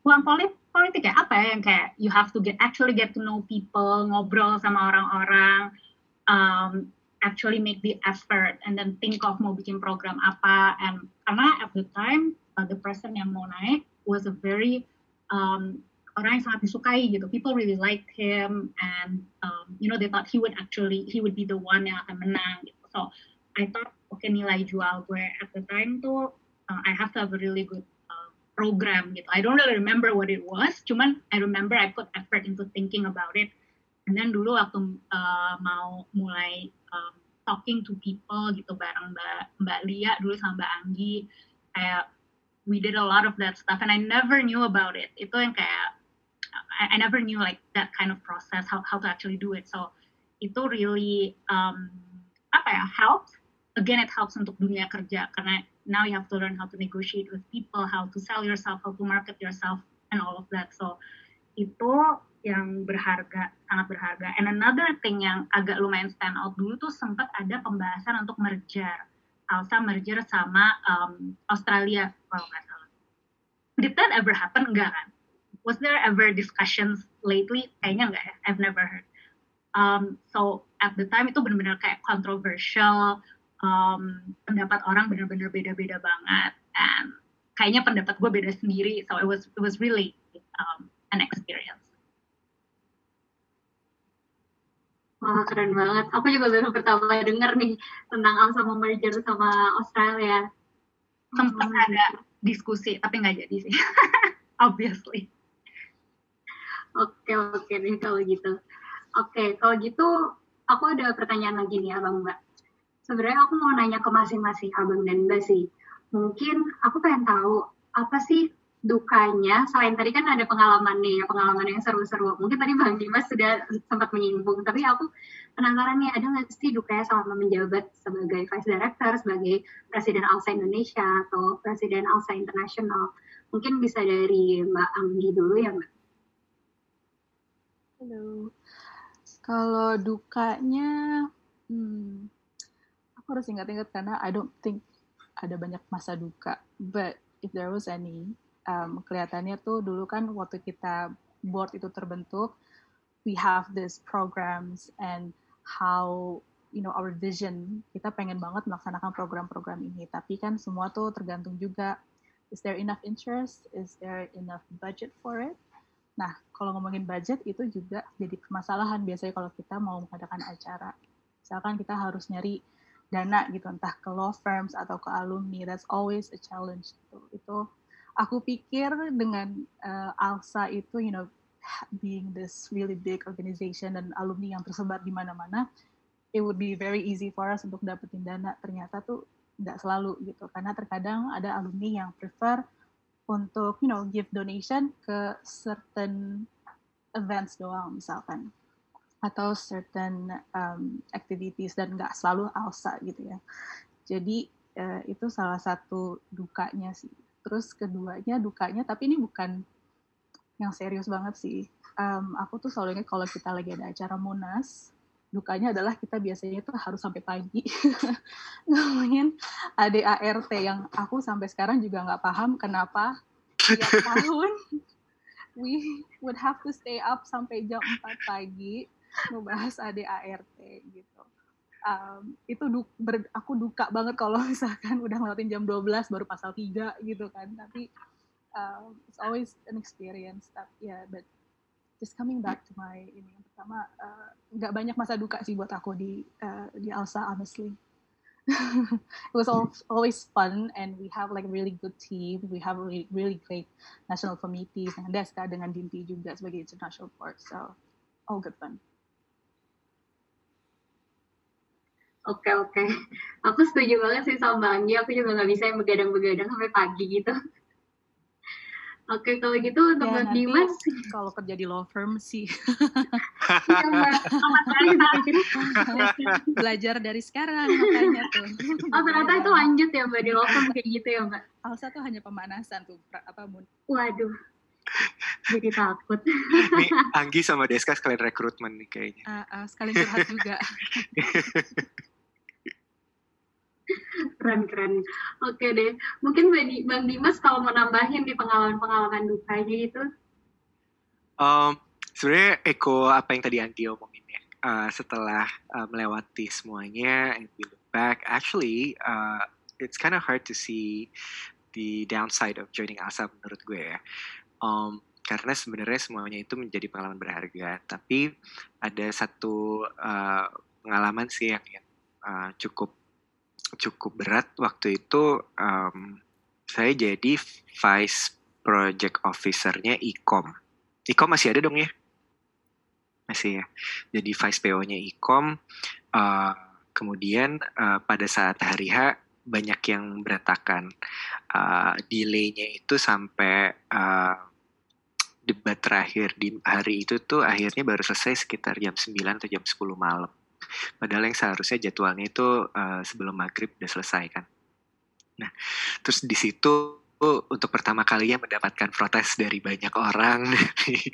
bukan politik politik ya? Apa ya yang kayak you have to get actually get to know people ngobrol sama orang-orang um, actually make the effort and then think of mau bikin program apa and karena at the time uh, the person yang mau naik was a very um, orang yang sangat disukai gitu people really liked him and um, you know they thought he would actually he would be the one yang akan menang gitu so I thought okay, nilai jual gue at the time tuh uh, I have to have a really good program gitu. I don't really remember what it was, cuman I remember I put effort into thinking about it. And then dulu waktu uh, mau mulai um, talking to people gitu bareng Mbak Mbak Lia dulu sama Mbak Anggi, kayak we did a lot of that stuff and I never knew about it. Itu yang kayak I, I never knew like that kind of process how how to actually do it. So itu really um, apa ya helps. Again it helps untuk dunia kerja karena now you have to learn how to negotiate with people, how to sell yourself, how to market yourself, and all of that. So itu yang berharga, sangat berharga. And another thing yang agak lumayan stand out dulu tuh sempat ada pembahasan untuk merger. Alsa merger sama um, Australia kalau nggak salah. Did that ever happen? Enggak kan? Was there ever discussions lately? Kayaknya enggak ya. I've never heard. Um, so at the time itu benar-benar kayak controversial um, pendapat orang benar-benar beda-beda banget and kayaknya pendapat gue beda sendiri so it was it was really um, an experience Wah keren banget. Aku juga baru pertama denger nih tentang Al sama merger sama Australia. Sempat hmm. ada diskusi, tapi nggak jadi sih. Obviously. Oke, oke deh kalau gitu. Oke, kalau gitu aku ada pertanyaan lagi nih Abang Mbak. Sebenarnya aku mau nanya ke masing-masing Abang dan Mbak sih. Mungkin aku pengen tahu apa sih dukanya selain tadi kan ada pengalaman nih pengalaman yang seru-seru. Mungkin tadi bang Dimas sudah sempat menyinggung tapi aku penasaran nih ada nggak sih dukanya selama menjabat sebagai vice director sebagai presiden ALSA Indonesia atau presiden ALSA Internasional? Mungkin bisa dari Mbak Anggi dulu ya Mbak. Halo. Kalau dukanya hmm, aku harus ingat-ingat karena I don't think ada banyak masa duka but if there was any um, kelihatannya tuh dulu kan waktu kita board itu terbentuk, we have this programs and how you know our vision. Kita pengen banget melaksanakan program-program ini tapi kan semua tuh tergantung juga is there enough interest? Is there enough budget for it? Nah kalau ngomongin budget itu juga jadi permasalahan biasanya kalau kita mau mengadakan acara. Misalkan kita harus nyari dana gitu entah ke law firms atau ke alumni that's always a challenge gitu. itu aku pikir dengan uh, ALSA itu you know being this really big organization dan alumni yang tersebar di mana-mana it would be very easy for us untuk dapetin dana. Ternyata tuh nggak selalu gitu. Karena terkadang ada alumni yang prefer untuk you know give donation ke certain events doang misalkan. Atau certain um, activities dan nggak selalu alsa gitu ya. Jadi uh, itu salah satu dukanya sih terus keduanya dukanya tapi ini bukan yang serius banget sih. Um, aku tuh selalu ingat kalau kita lagi ada acara munas dukanya adalah kita biasanya tuh harus sampai pagi. Ngomongin ADART yang aku sampai sekarang juga nggak paham kenapa tiap tahun we would have to stay up sampai jam 4 pagi membahas ADART gitu um, itu du ber, aku duka banget kalau misalkan udah ngelewatin jam 12 baru pasal 3 gitu kan. Tapi um, it's always an experience. Ya yeah, but just coming back to my ini yang pertama nggak uh, banyak masa duka sih buat aku di uh, di Alsa honestly. It was always fun and we have like really good team. We have really, really great national committees dengan Deska dengan Dinti juga sebagai international board. So all good fun Oke oke, aku setuju banget sih sama Anggi. Aku juga nggak bisa yang begadang-begadang sampai pagi gitu. Oke, kalau gitu untuk ya, Dimas. Kalau kerja di law firm sih. ya, Belajar dari sekarang makanya tuh. Oh, ternyata itu lanjut ya Mbak di law firm kayak gitu ya Mbak? Alsa tuh hanya pemanasan tuh. apa Waduh. Jadi takut. Nih, Anggi sama Deska sekalian rekrutmen nih kayaknya. Uh, uh, sekalian curhat juga. keren-keren. Oke deh, mungkin Bang Dimas kalau mau nambahin di pengalaman-pengalaman dukanya itu. Um, sebenarnya Eko apa yang tadi Anti omongin ya. Uh, setelah uh, melewati semuanya and we look back, actually uh, it's kind of hard to see the downside of joining ASA menurut gue ya. Um, karena sebenarnya semuanya itu menjadi pengalaman berharga. Tapi ada satu uh, pengalaman sih yang, yang uh, cukup cukup berat waktu itu um, saya jadi vice project officernya Ecom. Ecom masih ada dong ya? Masih ya. Jadi vice PO-nya Ecom. Uh, kemudian uh, pada saat hari H banyak yang berantakan. Uh, delaynya itu sampai uh, debat terakhir di hari itu tuh akhirnya baru selesai sekitar jam 9 atau jam 10 malam. Padahal yang seharusnya jadwalnya itu uh, sebelum maghrib udah selesai kan. Nah, terus di situ untuk pertama kalinya mendapatkan protes dari banyak orang, dari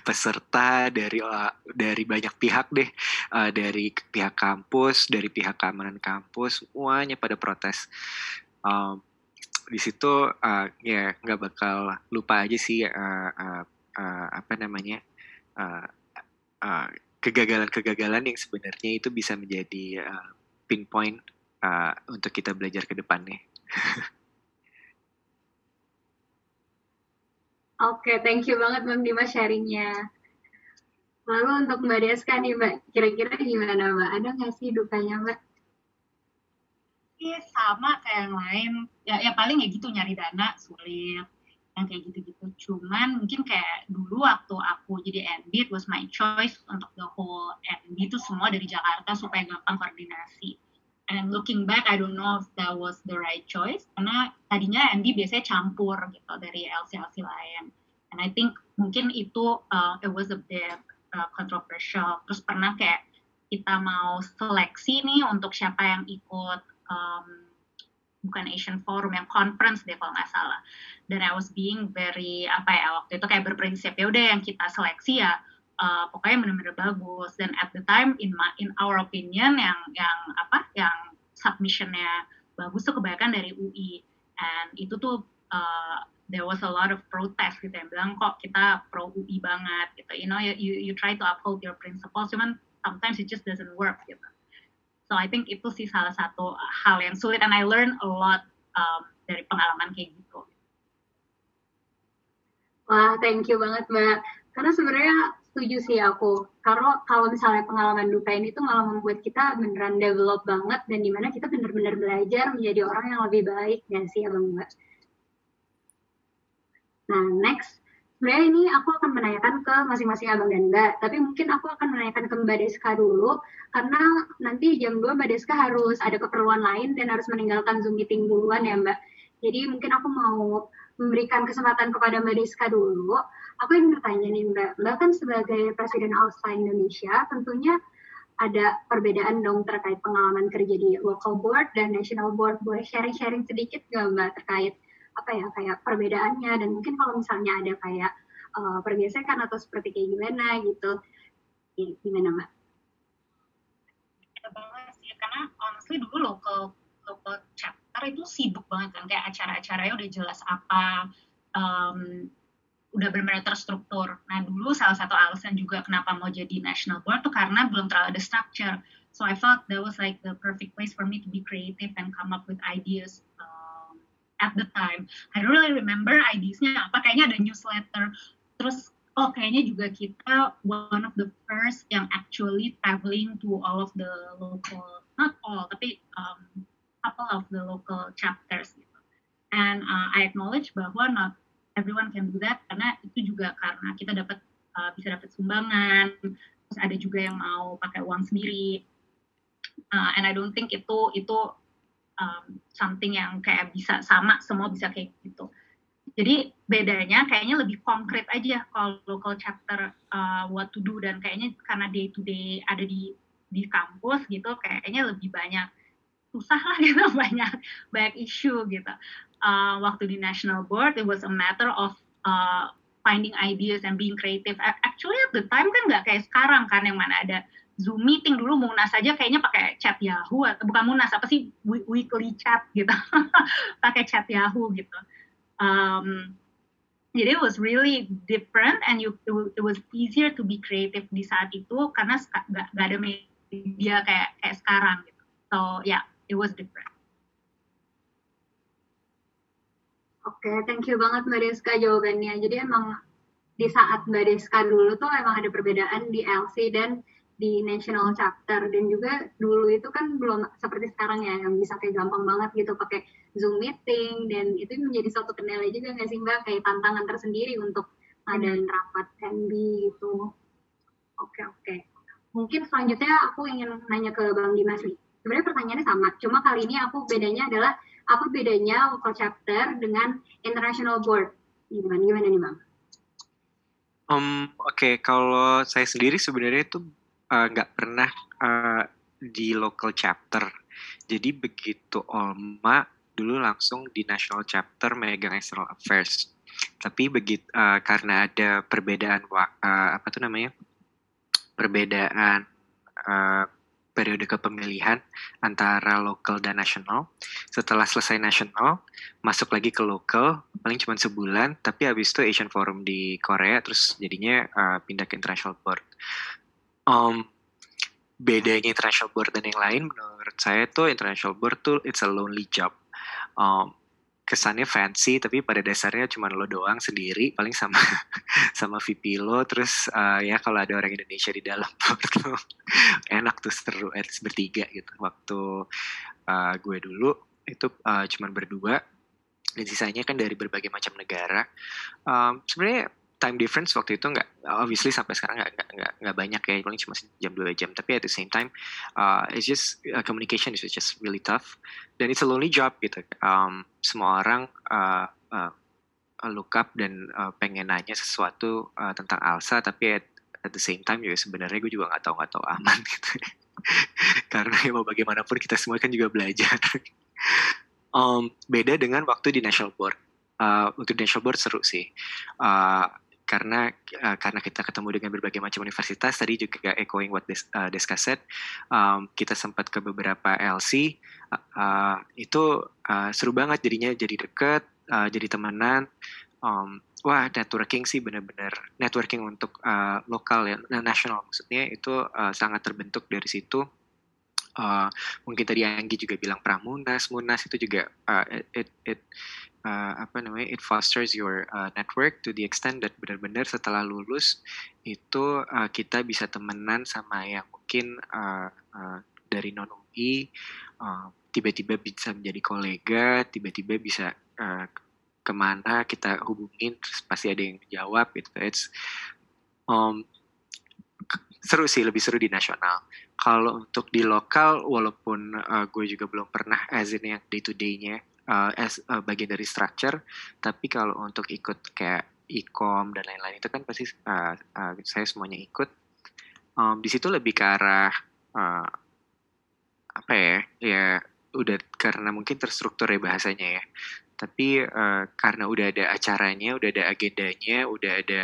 peserta, dari dari banyak pihak deh, uh, dari pihak kampus, dari pihak keamanan kampus, semuanya pada protes. Um, di situ uh, ya nggak bakal lupa aja sih uh, uh, uh, apa namanya uh, kegagalan-kegagalan yang sebenarnya itu bisa menjadi uh, pinpoint uh, untuk kita belajar ke depannya. Oke, okay, thank you banget Bang Dimas sharingnya. Lalu untuk Mbak Deska nih Mbak, kira-kira gimana Mbak? Ada nggak sih dukanya Mbak? Iya sama kayak yang lain. Ya, ya paling ya gitu nyari dana sulit. Yang kayak gitu-gitu. Cuman mungkin kayak dulu waktu aku jadi MD, it was my choice untuk the whole MD itu semua dari Jakarta supaya gampang koordinasi. And looking back, I don't know if that was the right choice karena tadinya MD biasanya campur gitu dari LC-LC lain. And I think mungkin itu uh, it was a bit uh, controversial. Terus pernah kayak kita mau seleksi nih untuk siapa yang ikut um, bukan Asian Forum yang conference deh kalau nggak salah. Dan I was being very apa ya waktu itu kayak berprinsip ya udah yang kita seleksi ya uh, pokoknya benar-benar bagus. Dan at the time in my, in our opinion yang yang apa yang submissionnya bagus tuh kebanyakan dari UI. And itu tuh uh, there was a lot of protest gitu yang bilang kok kita pro UI banget gitu. You know you you try to uphold your principles cuman sometimes it just doesn't work gitu. So I think itu sih salah satu hal yang sulit and I learn a lot um, dari pengalaman kayak gitu. Wah, thank you banget Mbak. Karena sebenarnya setuju sih aku. Karena kalau misalnya pengalaman duka ini tuh malah membuat kita beneran develop banget dan di mana kita bener-bener belajar menjadi orang yang lebih baik, ya sih Abang Mbak? Nah, next sebenarnya ini aku akan menanyakan ke masing-masing abang dan mbak, tapi mungkin aku akan menanyakan ke mbak Deska dulu, karena nanti jam 2 mbak Deska harus ada keperluan lain dan harus meninggalkan Zoom meeting duluan ya mbak. Jadi mungkin aku mau memberikan kesempatan kepada mbak Deska dulu. Aku ingin bertanya nih mbak, mbak kan sebagai Presiden Alsa Indonesia, tentunya ada perbedaan dong terkait pengalaman kerja di local board dan national board. Boleh sharing-sharing sedikit nggak mbak terkait apa ya kayak perbedaannya dan mungkin kalau misalnya ada kayak uh, pergesekan atau seperti kayak gimana gitu ya, gimana mbak? Beda banget sih karena honestly dulu local local chapter itu sibuk banget kan kayak acara-acaranya udah jelas apa um, udah benar-benar terstruktur. Nah dulu salah satu alasan juga kenapa mau jadi national board tuh karena belum terlalu ada structure. So I felt that was like the perfect place for me to be creative and come up with ideas. At the time. I don't really remember IDs-nya apa, kayaknya ada newsletter. Terus, oh kayaknya juga kita one of the first yang actually traveling to all of the local, not all, tapi um, couple of the local chapters gitu. And uh, I acknowledge bahwa not everyone can do that karena itu juga karena kita dapat uh, bisa dapat sumbangan, terus ada juga yang mau pakai uang sendiri. Uh, and I don't think itu itu um, something yang kayak bisa sama semua bisa kayak gitu. Jadi bedanya kayaknya lebih konkret aja kalau local chapter uh, what to do dan kayaknya karena day to day ada di di kampus gitu kayaknya lebih banyak susah lah gitu banyak banyak isu gitu. Uh, waktu di national board it was a matter of uh, finding ideas and being creative. Actually at the time kan nggak kayak sekarang kan yang mana ada Zoom meeting dulu Munas aja kayaknya pakai chat Yahoo atau bukan Munas apa sih? Weekly chat gitu. Pakai chat Yahoo gitu. Um, jadi it was really different and you it was easier to be creative di saat itu karena gak, gak ada media kayak kayak sekarang gitu. So yeah it was different. Oke, okay, thank you banget Mbak Deska jawabannya. Jadi emang di saat Mbak Deska dulu tuh emang ada perbedaan di LC dan di national chapter. Dan juga dulu itu kan belum seperti sekarang ya yang bisa kayak gampang banget gitu pakai zoom meeting. Dan itu menjadi suatu kendala juga nggak sih mbak? Kayak tantangan tersendiri untuk ngadain rapat NB gitu. Oke oke. Mungkin selanjutnya aku ingin nanya ke bang Dimas nih. Sebenarnya pertanyaannya sama cuma kali ini aku bedanya adalah apa bedanya local chapter dengan international board? Gimana gimana nih bang? Um, Oke, okay. kalau saya sendiri sebenarnya itu nggak uh, pernah uh, di local chapter. Jadi begitu Olma dulu langsung di national chapter megang external affairs. Tapi begitu uh, karena ada perbedaan uh, apa tuh namanya perbedaan uh, periode kepemilihan antara local dan nasional. Setelah selesai nasional, masuk lagi ke local, paling cuma sebulan, tapi habis itu Asian Forum di Korea, terus jadinya uh, pindah ke international board um, bedanya international board dan yang lain menurut saya tuh international board tuh it's a lonely job um, kesannya fancy tapi pada dasarnya cuma lo doang sendiri paling sama sama VP lo terus uh, ya kalau ada orang Indonesia di dalam board lo enak tuh seru at least bertiga gitu waktu uh, gue dulu itu uh, cuma berdua dan sisanya kan dari berbagai macam negara. Um, Sebenarnya time difference waktu itu nggak obviously sampai sekarang nggak nggak nggak banyak ya paling cuma jam dua jam. Tapi at the same time uh, it's just uh, communication is just really tough. Dan it's a lonely job gitu. Um, semua orang uh, uh, look up dan uh, pengen nanya sesuatu uh, tentang Alsa tapi at, at the same time juga sebenarnya gue juga nggak tahu nggak tahu aman gitu. Karena ya mau bagaimanapun kita semua kan juga belajar. Um, beda dengan waktu di national board. Uh, di national board seru sih. Uh, karena uh, karena kita ketemu dengan berbagai macam universitas tadi juga echoing what Des, uh, Deska said um, kita sempat ke beberapa LC uh, uh, itu uh, seru banget jadinya jadi deket uh, jadi temenan um, wah networking sih benar-benar networking untuk uh, lokal ya nasional maksudnya itu uh, sangat terbentuk dari situ. Uh, mungkin tadi Anggi juga bilang pramunas munas itu juga uh, it, it uh, apa namanya it fosters your uh, network to the extent that benar-benar setelah lulus itu uh, kita bisa temenan sama yang mungkin uh, uh, dari non UI uh, tiba-tiba bisa menjadi kolega tiba-tiba bisa uh, ke mana kita hubungin terus pasti ada yang jawab gitu. It's um, seru sih lebih seru di nasional. Kalau untuk di lokal walaupun uh, gue juga belum pernah as in yang day to day-nya uh, as uh, bagian dari structure tapi kalau untuk ikut kayak e-com dan lain-lain itu kan pasti uh, uh, saya semuanya ikut. Um, di situ lebih ke arah uh, apa ya ya udah karena mungkin terstruktur ya bahasanya ya. Tapi uh, karena udah ada acaranya udah ada agendanya udah ada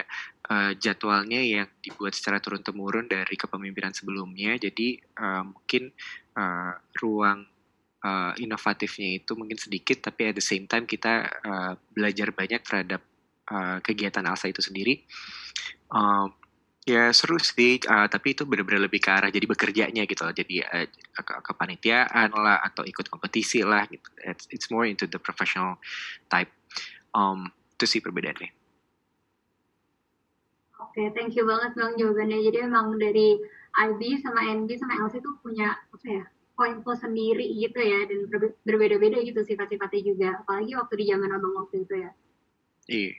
uh, jadwalnya yang dibuat secara turun temurun dari kepemimpinan sebelumnya jadi uh, mungkin uh, ruang uh, inovatifnya itu mungkin sedikit tapi at the same time kita uh, belajar banyak terhadap uh, kegiatan Alsa itu sendiri. Um, ya seru sih uh, tapi itu benar-benar lebih ke arah jadi bekerjanya gitu loh. Jadi uh, ke kepanitiaan lah atau ikut kompetisi lah gitu. It's, it's more into the professional type. Um, itu sih perbedaannya. Oke, okay, thank you banget bang jawabannya. Jadi emang dari IB sama NB sama LC itu punya apa ya plus sendiri gitu ya dan berbeda-beda gitu sifat-sifatnya juga apalagi waktu di zaman abang waktu itu ya iya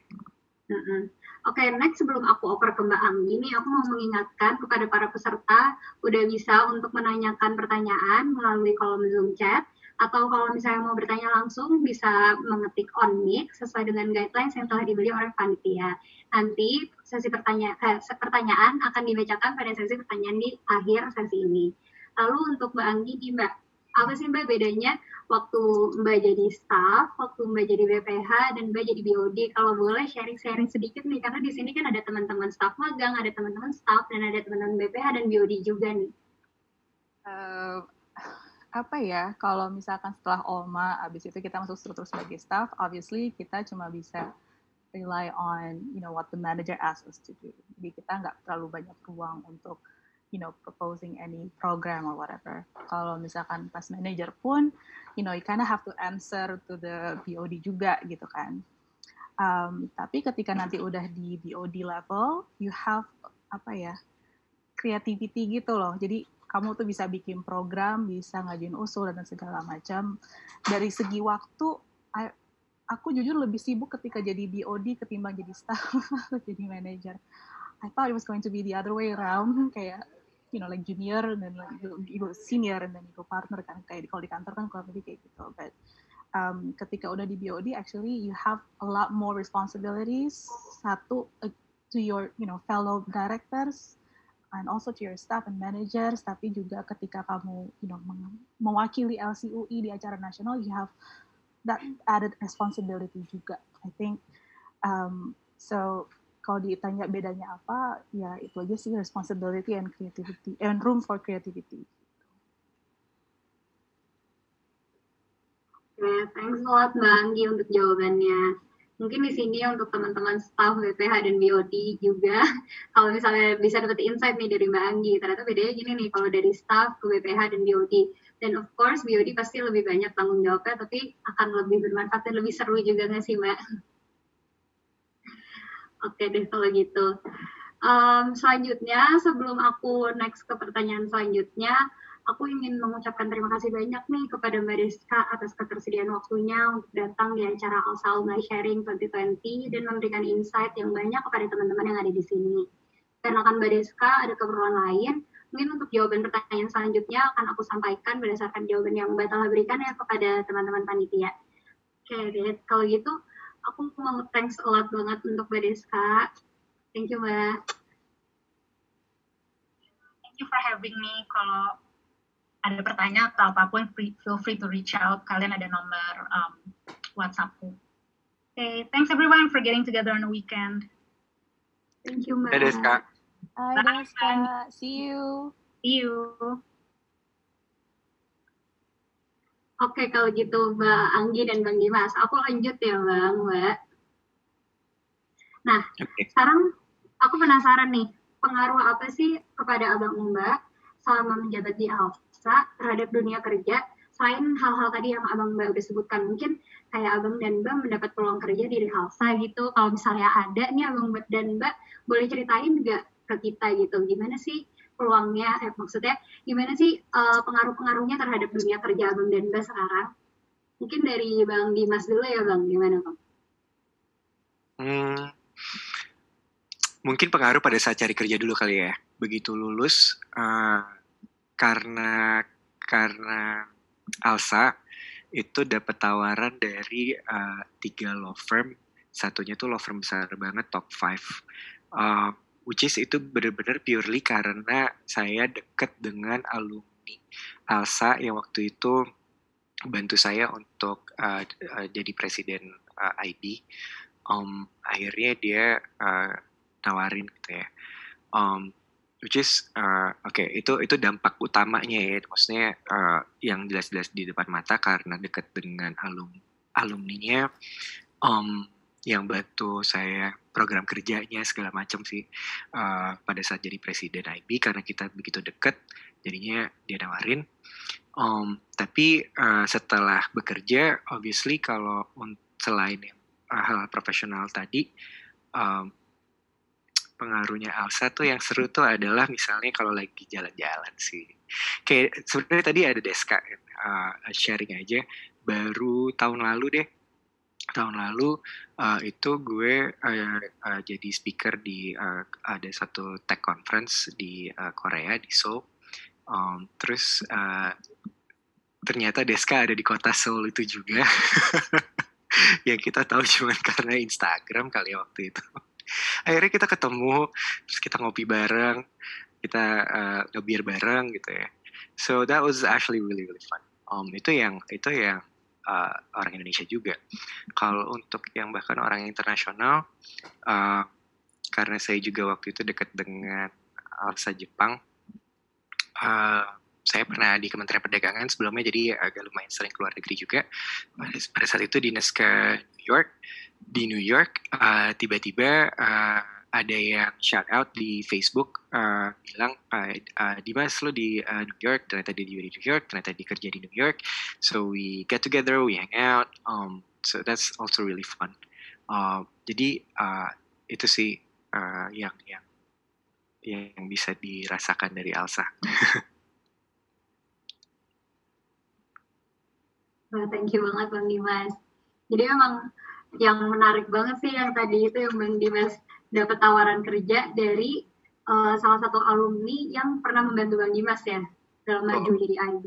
mm -hmm. Oke, okay, next sebelum aku oper ke Mbak Anggi nih, aku mau mengingatkan kepada para peserta udah bisa untuk menanyakan pertanyaan melalui kolom Zoom chat atau kalau misalnya mau bertanya langsung bisa mengetik on mic sesuai dengan guidelines yang telah dibeli oleh panitia. Nanti sesi pertanyaan, eh, pertanyaan akan dibacakan pada sesi pertanyaan di akhir sesi ini. Lalu untuk Mbak Anggi nih Mbak, apa sih Mbak bedanya waktu Mbak jadi staff, waktu Mbak jadi BPH, dan Mbak jadi BOD? Kalau boleh sharing-sharing sedikit nih, karena di sini kan ada teman-teman staff magang, ada teman-teman staff, dan ada teman-teman BPH dan BOD juga nih. Uh, apa ya, kalau misalkan setelah OMA, abis itu kita masuk struktur sebagai staff, obviously kita cuma bisa rely on, you know, what the manager asks us to do. Jadi kita nggak terlalu banyak ruang untuk you know proposing any program or whatever. Kalau misalkan pas manager pun, you know you kind of have to answer to the BOD juga gitu kan. Um, tapi ketika nanti udah di BOD level, you have apa ya creativity gitu loh. Jadi kamu tuh bisa bikin program, bisa ngajuin usul dan segala macam. Dari segi waktu, I, aku jujur lebih sibuk ketika jadi BOD ketimbang jadi staff atau jadi manager. I thought it was going to be the other way around, kayak you know like junior dan like you go senior dan you go partner kan kayak kalau di kantor kan kurang lebih kayak gitu. But um, ketika udah di BOD actually you have a lot more responsibilities satu uh, to your you know fellow directors and also to your staff and managers. Tapi juga ketika kamu you know mewakili LCUI di acara nasional you have that added responsibility juga I think. Um, so kalau ditanya bedanya apa, ya itu aja sih responsibility and creativity and room for creativity. Okay, thanks a lot Mbak Anggi untuk jawabannya. Mungkin di sini untuk teman-teman staff BPH dan BOD juga, kalau misalnya bisa dapat insight nih dari Mbak Anggi, ternyata bedanya gini nih, kalau dari staff ke BPH dan BOD. Dan of course BOD pasti lebih banyak tanggung jawabnya, tapi akan lebih bermanfaat dan lebih seru juga nggak sih Mbak? Oke deh kalau gitu. Um, selanjutnya sebelum aku next ke pertanyaan selanjutnya, aku ingin mengucapkan terima kasih banyak nih kepada Mbak Deska atas ketersediaan waktunya untuk datang di acara Alsa Alumni Sharing 2020 dan memberikan insight yang banyak kepada teman-teman yang ada di sini. Karena kan Mbak Deska ada keperluan lain, mungkin untuk jawaban pertanyaan selanjutnya akan aku sampaikan berdasarkan jawaban yang Mbak telah berikan ya kepada teman-teman panitia. Oke, okay, kalau gitu aku mau thanks a lot banget untuk Mbak Deska. Thank you, Mbak. Thank you for having me. Kalau ada pertanyaan atau apa pun, feel free to reach out. Kalian ada nomor um, WhatsAppku. Okay, thanks everyone for getting together on the weekend. Thank you, Mbak. Dadah, Deska. Bye, Bye. Deska. See you. See you. Oke, kalau gitu Mbak Anggi dan Bang Dimas, aku lanjut ya Bang, Mbak. Nah, Oke. sekarang aku penasaran nih, pengaruh apa sih kepada Abang Mbak selama menjabat di Alsa terhadap dunia kerja selain hal-hal tadi yang Abang Mbak udah sebutkan mungkin kayak Abang dan Mbak mendapat peluang kerja di Alsa gitu kalau misalnya ada nih Abang Mbak dan Mbak boleh ceritain juga ke kita gitu gimana sih peluangnya eh, maksudnya gimana sih eh, pengaruh-pengaruhnya terhadap dunia kerja Abang dan Mbak sekarang? Mungkin dari Bang Dimas dulu ya Bang. Gimana Bang? Hmm, mungkin pengaruh pada saat cari kerja dulu kali ya. Begitu lulus, eh, karena karena Alsa itu dapat tawaran dari eh, tiga law firm, satunya tuh law firm besar banget, top 5. Eh, which is itu benar-benar purely karena saya deket dengan alumni Alsa yang waktu itu bantu saya untuk eh, eh, jadi presiden eh, IB um, akhirnya dia uh, nawarin gitu ya. Um, which is uh, oke itu itu dampak utamanya ya. Maksudnya uh, yang jelas-jelas di depan mata karena dekat dengan alum alumninya. Um, yang bantu saya program kerjanya segala macam sih. Uh, pada saat jadi presiden IB karena kita begitu dekat jadinya dia nawarin. Um, tapi uh, setelah bekerja obviously kalau selain yang uh, hal profesional tadi um, pengaruhnya Alsa tuh yang seru tuh adalah misalnya kalau lagi jalan-jalan sih. Kayak sebenarnya tadi ada Deska uh, sharing aja. Baru tahun lalu deh tahun lalu uh, itu gue uh, uh, jadi speaker di uh, ada satu tech conference di uh, Korea di Seoul. Um, terus uh, ternyata Deska ada di kota Seoul itu juga. Yang kita tahu cuma karena Instagram kali ya waktu itu. Akhirnya kita ketemu terus kita ngopi bareng kita uh, ngebir bareng gitu ya. So that was actually really really fun. Um, itu yang itu yang uh, orang Indonesia juga. Kalau untuk yang bahkan orang internasional uh, karena saya juga waktu itu dekat dengan Alsa Jepang uh, saya pernah di Kementerian Perdagangan sebelumnya jadi agak lumayan sering keluar negeri juga. Pada, saat itu dinas ke New York di New York uh, tiba-tiba uh, ada yang shout out di Facebook uh, bilang uh, uh, Dimas lo di uh, New York ternyata dia di New York ternyata dia kerja di New York so we get together we hang out um, so that's also really fun uh, jadi uh, itu sih uh, yang yang yang bisa dirasakan dari Alsa. Wah, thank you banget Bang Dimas. Jadi memang yang menarik banget sih yang tadi itu yang Bang Dimas dapat tawaran kerja dari uh, salah satu alumni yang pernah membantu Bang Dimas ya dalam maju jadi IB.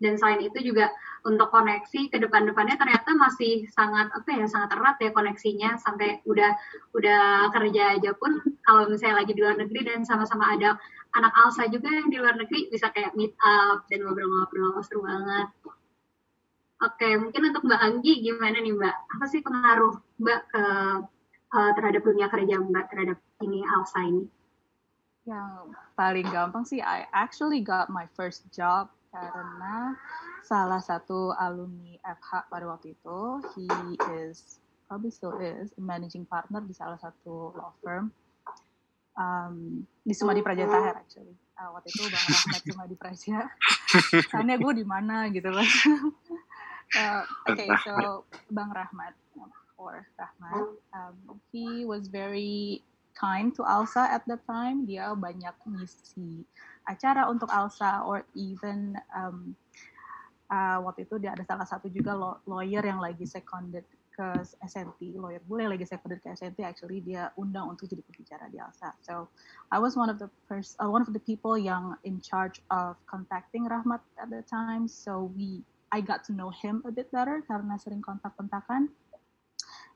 Dan selain itu juga untuk koneksi ke depan-depannya ternyata masih sangat apa ya sangat erat ya koneksinya sampai udah udah kerja aja pun kalau misalnya lagi di luar negeri dan sama-sama ada anak Alsa juga yang di luar negeri bisa kayak meet up dan ngobrol-ngobrol seru banget. Oke, mungkin untuk Mbak Anggi gimana nih Mbak? Apa sih pengaruh Mbak ke uh, terhadap dunia kerja Mbak terhadap ini Alsa ini? Yang paling gampang sih, I actually got my first job karena salah satu alumni FH pada waktu itu, he is probably still is a managing partner di salah satu law firm um, di Sumadi Praja Tahir actually. Uh, waktu itu Bang Rahmat Sumadi Praja. Tanya gue di mana gitu loh. uh, Oke, okay, so Bang Rahmat or Rahmat, um, he was very kind to Alsa at that time. Dia banyak ngisi acara untuk Alsa or even um, uh, waktu itu dia ada salah satu juga lawyer yang lagi seconded ke SNT, lawyer bule lagi seconded ke SNT, actually dia undang untuk jadi pembicara di Alsa. So I was one of the first, uh, one of the people yang in charge of contacting Rahmat at the time. So we, I got to know him a bit better karena sering kontak-kontakan.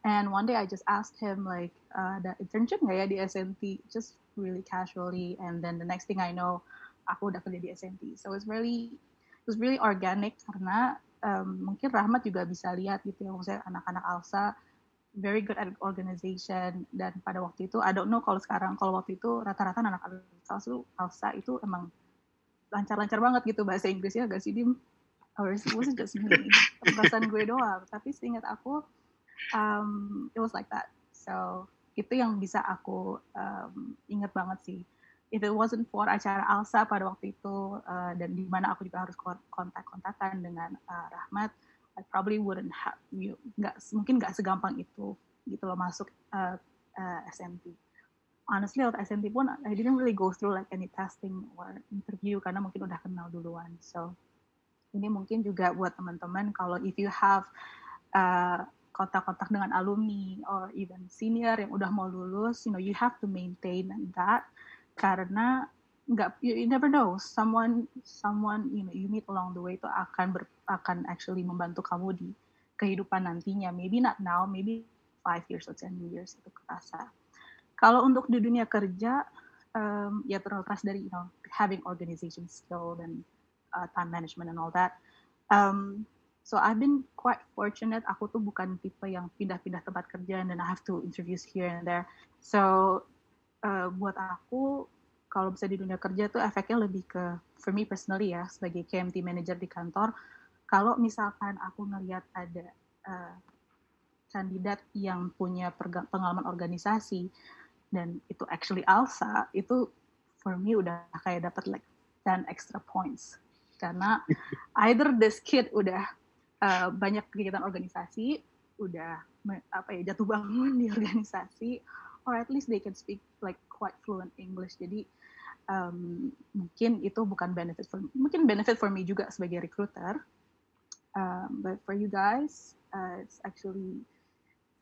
And one day I just asked him like, uh, internship nggak ya di SNT? Just really casually. And then the next thing I know, aku udah kerja di SNT. So it's really, it was really organic karena um, mungkin Rahmat juga bisa lihat gitu ya, maksudnya anak-anak Alsa very good at organization dan pada waktu itu I don't know kalau sekarang kalau waktu itu rata-rata anak Alsa itu Alsa itu emang lancar-lancar banget gitu bahasa Inggrisnya gak sih Dim? Or was it just me? Perasaan gue doang. Tapi seingat aku, um, it was like that. So itu yang bisa aku um, ingat banget sih if it wasn't for acara Alsa pada waktu itu uh, dan di mana aku juga harus kontak-kontakan dengan uh, Rahmat, I probably wouldn't have you nggak mungkin nggak segampang itu gitu loh masuk uh, uh, SMT. Honestly, waktu SMT pun I didn't really go through like any testing or interview karena mungkin udah kenal duluan. So ini mungkin juga buat teman-teman kalau if you have uh, kontak-kontak dengan alumni or even senior yang udah mau lulus, you know, you have to maintain that karena nggak you, you never know. Someone someone you know you meet along the way itu akan ber, akan actually membantu kamu di kehidupan nantinya. Maybe not now maybe five years or ten years itu kerasa. Kalau untuk di dunia kerja um, ya terlepas dari you know having organization skill dan uh, time management and all that um, so I've been quite fortunate. Aku tuh bukan tipe yang pindah-pindah tempat kerja dan I have to interviews here and there. So uh, buat aku kalau bisa di dunia kerja tuh efeknya lebih ke for me personally ya sebagai KMT manager di kantor. Kalau misalkan aku ngelihat ada uh, kandidat yang punya pengalaman organisasi dan itu actually Alsa itu for me udah kayak dapat like 10 extra points. Karena either this kid udah uh, banyak kegiatan organisasi udah apa ya jatuh bangun di organisasi or at least they can speak like quite fluent English. Jadi um, mungkin itu bukan benefit for mungkin benefit for me juga sebagai recruiter. Um, but for you guys, uh, it's actually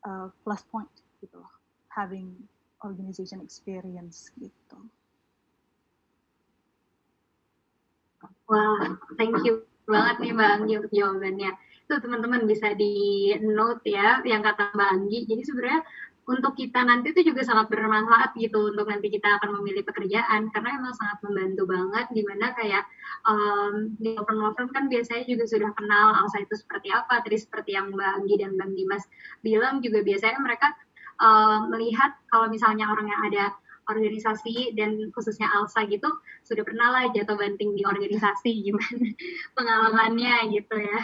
a plus point gitu loh, having organization experience gitu. Wah, thank you banget nih untuk jawabannya. Itu teman-teman bisa di note ya yang kata Mbak Anggi. Jadi sebenarnya untuk kita nanti itu juga sangat bermanfaat gitu untuk nanti kita akan memilih pekerjaan karena emang sangat membantu banget di mana kayak um, di open law kan biasanya juga sudah kenal angsa itu seperti apa tadi seperti yang Mbak Anggi dan Bang Dimas bilang juga biasanya mereka um, melihat kalau misalnya orang yang ada organisasi dan khususnya Alsa gitu sudah pernah lah jatuh banting di organisasi gimana pengalamannya gitu ya.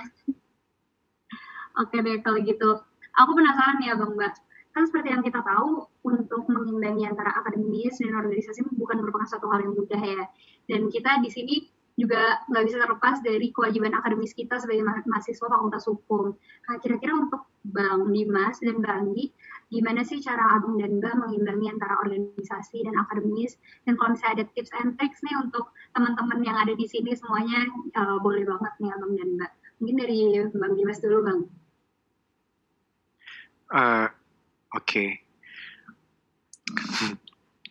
Oke deh kalau gitu. Aku penasaran ya Bang Mbak kan seperti yang kita tahu untuk mengimbangi antara akademis dan organisasi bukan merupakan satu hal yang mudah ya dan kita di sini juga nggak bisa terlepas dari kewajiban akademis kita sebagai mahasiswa fakultas hukum. Nah, kira-kira untuk Bang Dimas dan Bang Anggi, gimana sih cara Abang dan Mbak mengimbangi antara organisasi dan akademis? Dan kalau misalnya ada tips and tricks nih untuk teman-teman yang ada di sini semuanya, uh, boleh banget nih Abang dan Mbak. Mungkin dari Bang Dimas dulu, Bang. Uh, Oke. Okay.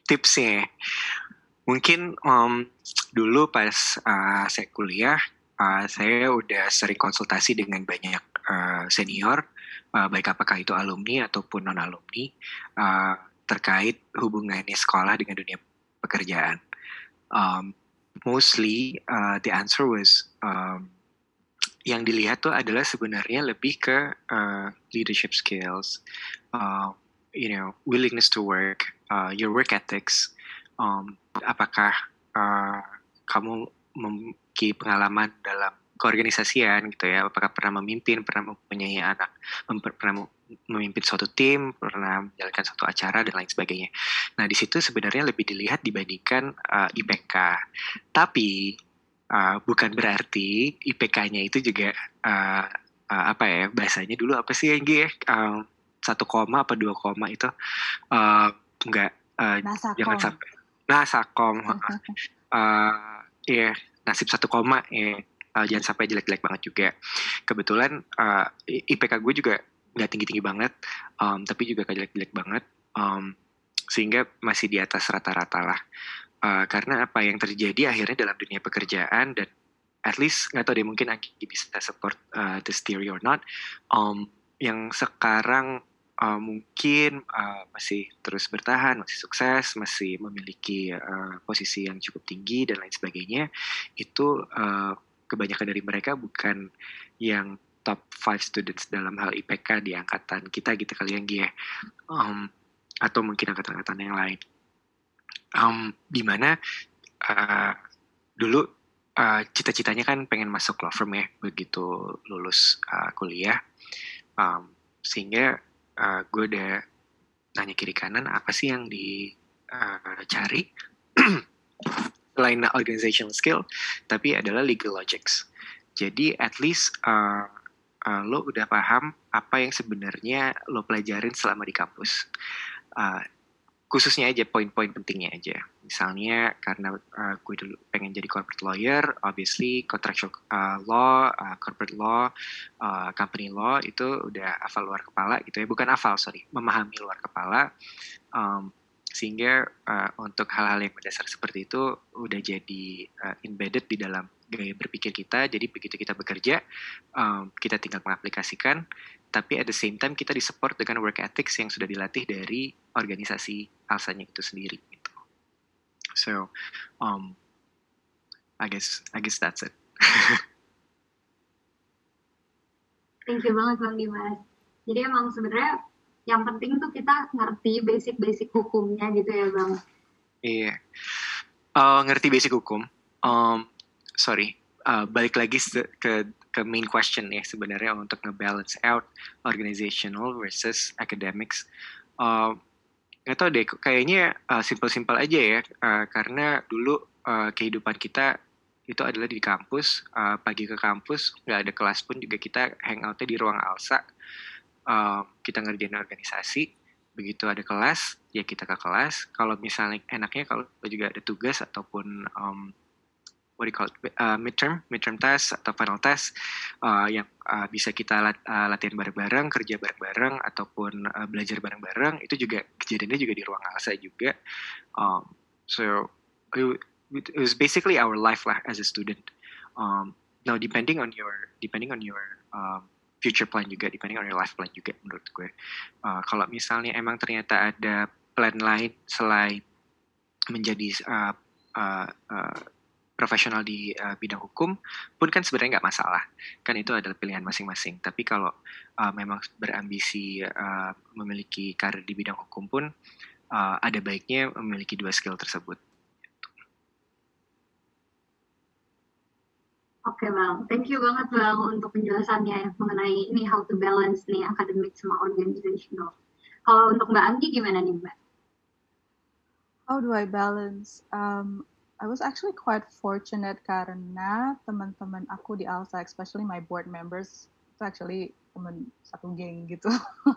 Tipsnya, mungkin um, dulu pas uh, saya kuliah, uh, saya udah sering konsultasi dengan banyak uh, senior, uh, baik apakah itu alumni ataupun non alumni, uh, terkait hubungannya sekolah dengan dunia pekerjaan. Um, mostly uh, the answer was um, yang dilihat tuh adalah sebenarnya lebih ke uh, leadership skills, uh, you know, willingness to work, uh, your work ethics. Um, apakah uh, kamu memiliki pengalaman dalam keorganisasian gitu ya? Apakah pernah memimpin, pernah mempunyai anak, pernah memimpin suatu tim, pernah menjalankan suatu acara dan lain sebagainya. Nah di situ sebenarnya lebih dilihat dibandingkan uh, IPK. Tapi uh, bukan berarti IPK-nya itu juga uh, uh, apa ya bahasanya dulu apa sih yang ya? Satu uh, koma apa dua koma itu? Uh, enggak uh, jangan sampai. Nah sakom uh, ya nasib satu koma ya uh, jangan sampai jelek-jelek banget juga. Kebetulan uh, IPK gue juga nggak tinggi-tinggi banget um, tapi juga gak jelek-jelek banget um, sehingga masih di atas rata-rata lah uh, karena apa yang terjadi akhirnya dalam dunia pekerjaan dan at least nggak tahu deh mungkin Anggi bisa support uh, this theory or not um, yang sekarang uh, mungkin uh, masih terus bertahan, masih sukses, masih memiliki uh, posisi yang cukup tinggi dan lain sebagainya, itu uh, kebanyakan dari mereka bukan yang top 5 students dalam hal IPK di angkatan kita gitu kali ya. Um, atau mungkin angkatan-angkatan yang lain. Um, di mana uh, dulu uh, cita-citanya kan pengen masuk law firm ya begitu lulus uh, kuliah. Um, sehingga uh, gue udah nanya kiri kanan apa sih yang dicari uh, selain organizational skill tapi adalah legal logics. Jadi at least uh, uh, lo udah paham apa yang sebenarnya lo pelajarin selama di kampus. Uh, khususnya aja poin-poin pentingnya aja. Misalnya karena uh, gue dulu pengen jadi corporate lawyer, obviously contractual uh, law, uh, corporate law, uh, company law itu udah hafal luar kepala gitu ya, bukan hafal sorry, memahami luar kepala. Um, sehingga uh, untuk hal-hal yang mendasar seperti itu udah jadi uh, embedded di dalam gaya berpikir kita. Jadi begitu kita bekerja, um, kita tinggal mengaplikasikan tapi at the same time kita disupport dengan work ethics yang sudah dilatih dari organisasi alsanya itu sendiri gitu. So, um, I guess I guess that's it. Thank you banget Bang Dimas. Jadi emang sebenarnya yang penting tuh kita ngerti basic-basic hukumnya gitu ya Bang. Iya. Yeah. Uh, ngerti basic hukum. Um, sorry, uh, balik lagi ke ke main question ya sebenarnya untuk ngebalance out organizational versus academics. Uh, nggak tahu deh, kayaknya uh, simple-simple aja ya, uh, karena dulu uh, kehidupan kita itu adalah di kampus, uh, pagi ke kampus, nggak ada kelas pun juga kita hangoutnya di ruang alsa, uh, kita ngerjain organisasi, begitu ada kelas, ya kita ke kelas, kalau misalnya enaknya kalau juga ada tugas ataupun um, what do you call it, uh, midterm, midterm test atau final test uh, yang uh, bisa kita lat, uh, latihan bareng-bareng, kerja bareng-bareng ataupun uh, belajar bareng-bareng itu juga kejadiannya juga di ruang ASA juga. Um, so it, it was basically our life lah as a student. Um, now depending on your depending on your um, future plan juga, depending on your life plan juga menurut gue. Uh, kalau misalnya emang ternyata ada plan lain selain menjadi uh, uh, uh, profesional di uh, bidang hukum pun kan sebenarnya nggak masalah kan itu adalah pilihan masing-masing tapi kalau uh, memang berambisi uh, memiliki karir di bidang hukum pun uh, ada baiknya memiliki dua skill tersebut. Oke okay, bang, thank you banget bang untuk penjelasannya mengenai ini how to balance nih akademik sama organizational. Kalau untuk Mbak Anggi gimana nih Mbak? How do I balance? Um, I was actually quite fortunate karena teman-teman aku di ALSA, especially my board members, itu actually teman satu geng gitu.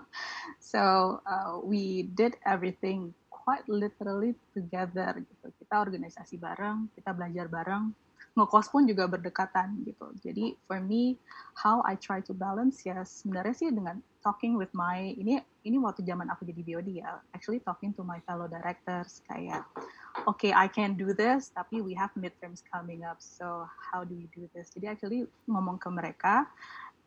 so uh, we did everything quite literally together gitu. Kita organisasi bareng, kita belajar bareng, ngekos pun juga berdekatan gitu. Jadi for me, how I try to balance ya sebenarnya sih dengan talking with my ini ini waktu zaman aku jadi BOD ya, actually talking to my fellow directors kayak okay, I can do this, tapi we have midterms coming up, so how do we do this? Jadi actually ngomong ke mereka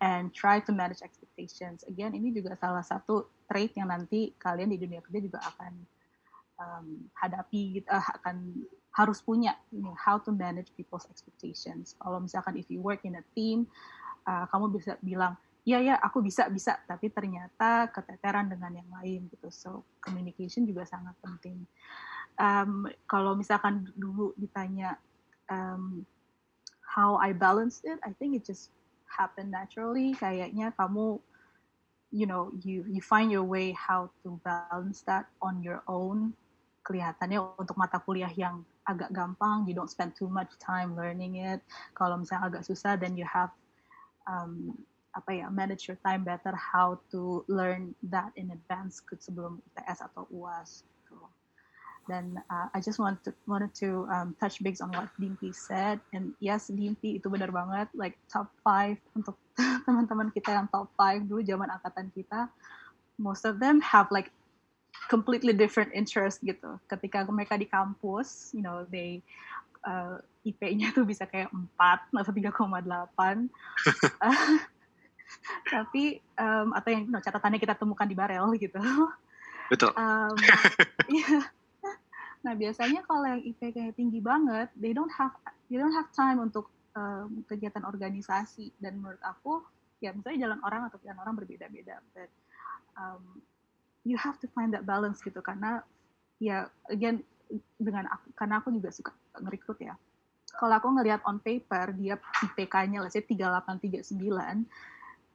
and try to manage expectations. Again, ini juga salah satu trait yang nanti kalian di dunia kerja juga akan um, hadapi, uh, akan harus punya you know, how to manage people's expectations. Kalau misalkan if you work in a team, uh, kamu bisa bilang, ya ya aku bisa bisa, tapi ternyata keteteran dengan yang lain gitu. So communication juga sangat penting um, kalau misalkan dulu ditanya um, how I balance it, I think it just happen naturally. Kayaknya kamu, you know, you you find your way how to balance that on your own. Kelihatannya untuk mata kuliah yang agak gampang, you don't spend too much time learning it. Kalau misalnya agak susah, then you have um, apa ya manage your time better how to learn that in advance sebelum ITS atau UAS. Dan uh, I just want to, wanted to um, touch base on what Dimpi said. And yes, Dimpi itu benar banget, like top five untuk teman-teman kita yang top five dulu zaman angkatan kita. Most of them have like completely different interest gitu. Ketika mereka di kampus, you know, they uh, IP-nya tuh bisa kayak 4 atau 3,8. Tapi um, atau yang no, catatannya kita temukan di barel gitu. Betul. Um, yeah. Nah biasanya kalau yang IP kayak tinggi banget, they don't have they don't have time untuk um, kegiatan organisasi dan menurut aku ya misalnya jalan orang atau jalan orang berbeda-beda, but um, you have to find that balance gitu karena ya again dengan aku karena aku juga suka ngerekrut ya. Kalau aku ngelihat on paper dia IPK-nya let's say 3839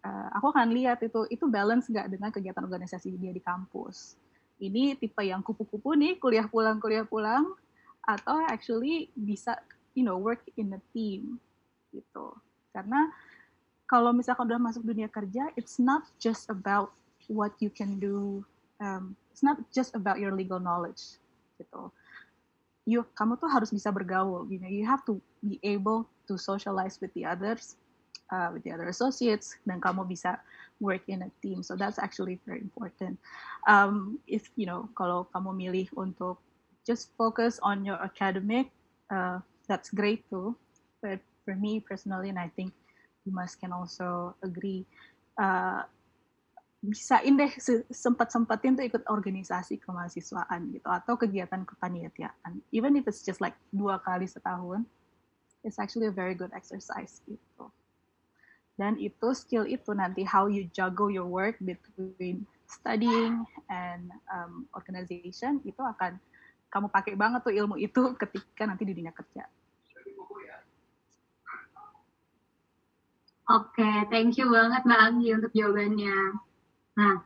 uh, aku akan lihat itu itu balance nggak dengan kegiatan organisasi dia di kampus. Ini tipe yang kupu-kupu nih, kuliah pulang kuliah pulang, atau actually bisa you know work in a team gitu. Karena kalau misalkan udah masuk dunia kerja, it's not just about what you can do, um, it's not just about your legal knowledge gitu. You, kamu tuh harus bisa bergaul, you know, you have to be able to socialize with the others, uh, with the other associates dan kamu bisa work in a team. So that's actually very important. Um, if you know kalau kamu milih untuk just focus on your academic, uh, that's great too. But for me personally, and I think you must can also agree, uh, bisain deh sempat-sempatin tuh ikut organisasi kemahasiswaan gitu atau kegiatan kepanitiaan. Even if it's just like dua kali setahun, it's actually a very good exercise gitu dan itu skill itu nanti how you juggle your work between studying and um, organization itu akan kamu pakai banget tuh ilmu itu ketika nanti di dunia kerja. Oke, okay, thank you banget Mbak Anggi untuk jawabannya. Nah,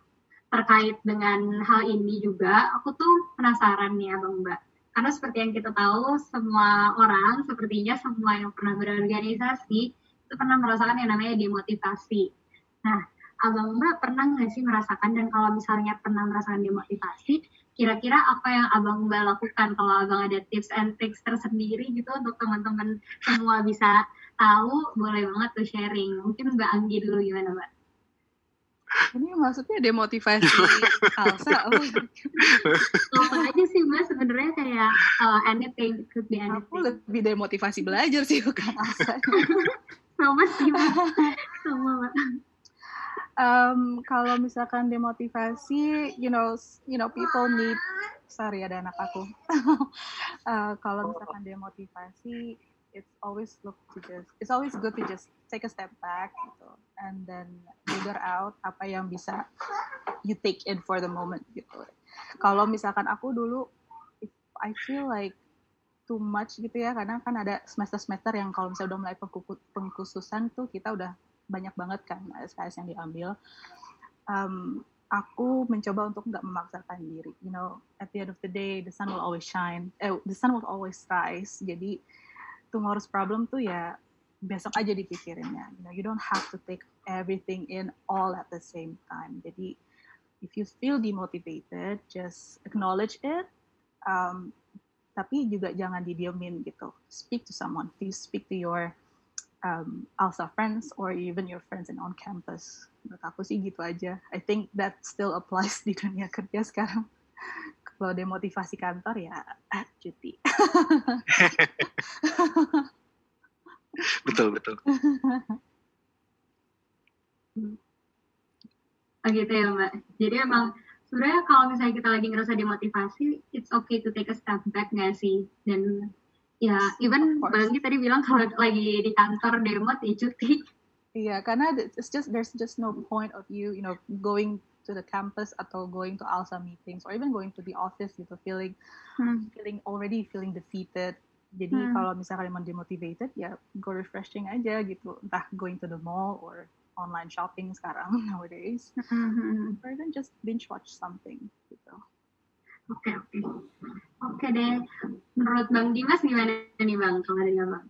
terkait dengan hal ini juga, aku tuh penasaran nih ya Bang Mbak. Karena seperti yang kita tahu, semua orang, sepertinya semua yang pernah berorganisasi, pernah merasakan yang namanya demotivasi. Nah, Abang Mbak pernah nggak sih merasakan dan kalau misalnya pernah merasakan demotivasi, kira-kira apa yang Abang Mbak lakukan kalau Abang ada tips and tricks tersendiri gitu untuk teman-teman semua bisa tahu, boleh banget tuh sharing. Mungkin Mbak Anggi dulu gimana Mbak? Ini maksudnya demotivasi Alsa? Oh. Apa aja sih Mbak sebenarnya kayak uh, anything, could be anything. Aku lebih demotivasi belajar sih bukan Alsa. sama sih sama um, kalau misalkan demotivasi you know you know people need sorry ada anak aku. Uh, kalau misalkan demotivasi it's always look to just it's always good to just take a step back gitu. And then figure out apa yang bisa you take in for the moment gitu. Kalau misalkan aku dulu if I feel like too much gitu ya karena kan ada semester-semester yang kalau misalnya udah mulai pengkhususan tuh kita udah banyak banget kan SKS yang diambil. Um, aku mencoba untuk nggak memaksakan diri you know at the end of the day the sun will always shine eh, the sun will always rise. Jadi tomorrow's problem tuh ya besok aja dipikirinnya. You know you don't have to take everything in all at the same time. Jadi if you feel demotivated just acknowledge it. Um, tapi juga jangan didiemin gitu. Speak to someone. Please speak to your um, ALSA friends or even your friends in on campus. Menurut aku sih gitu aja. I think that still applies di dunia kerja sekarang. Kalau demotivasi kantor ya ah, cuti. betul betul. Oh gitu ya Mbak. Jadi emang sebenarnya kalau misalnya kita lagi ngerasa demotivasi, it's okay to take a step back nggak sih? Dan ya, even Banggi tadi bilang kalau lagi di kantor demo ya cuti. Iya, karena it's just there's just no point of you, you know, going to the campus atau going to ALSA meetings or even going to the office gitu, feeling hmm. feeling already feeling defeated. Jadi hmm. kalau misalnya kalian demotivated, ya go refreshing aja gitu, entah going to the mall or online shopping sekarang nowadays mm-hmm. or even just binge watch something gitu oke okay, oke okay. oke okay deh menurut bang Dimas gimana nih bang kalau dari bang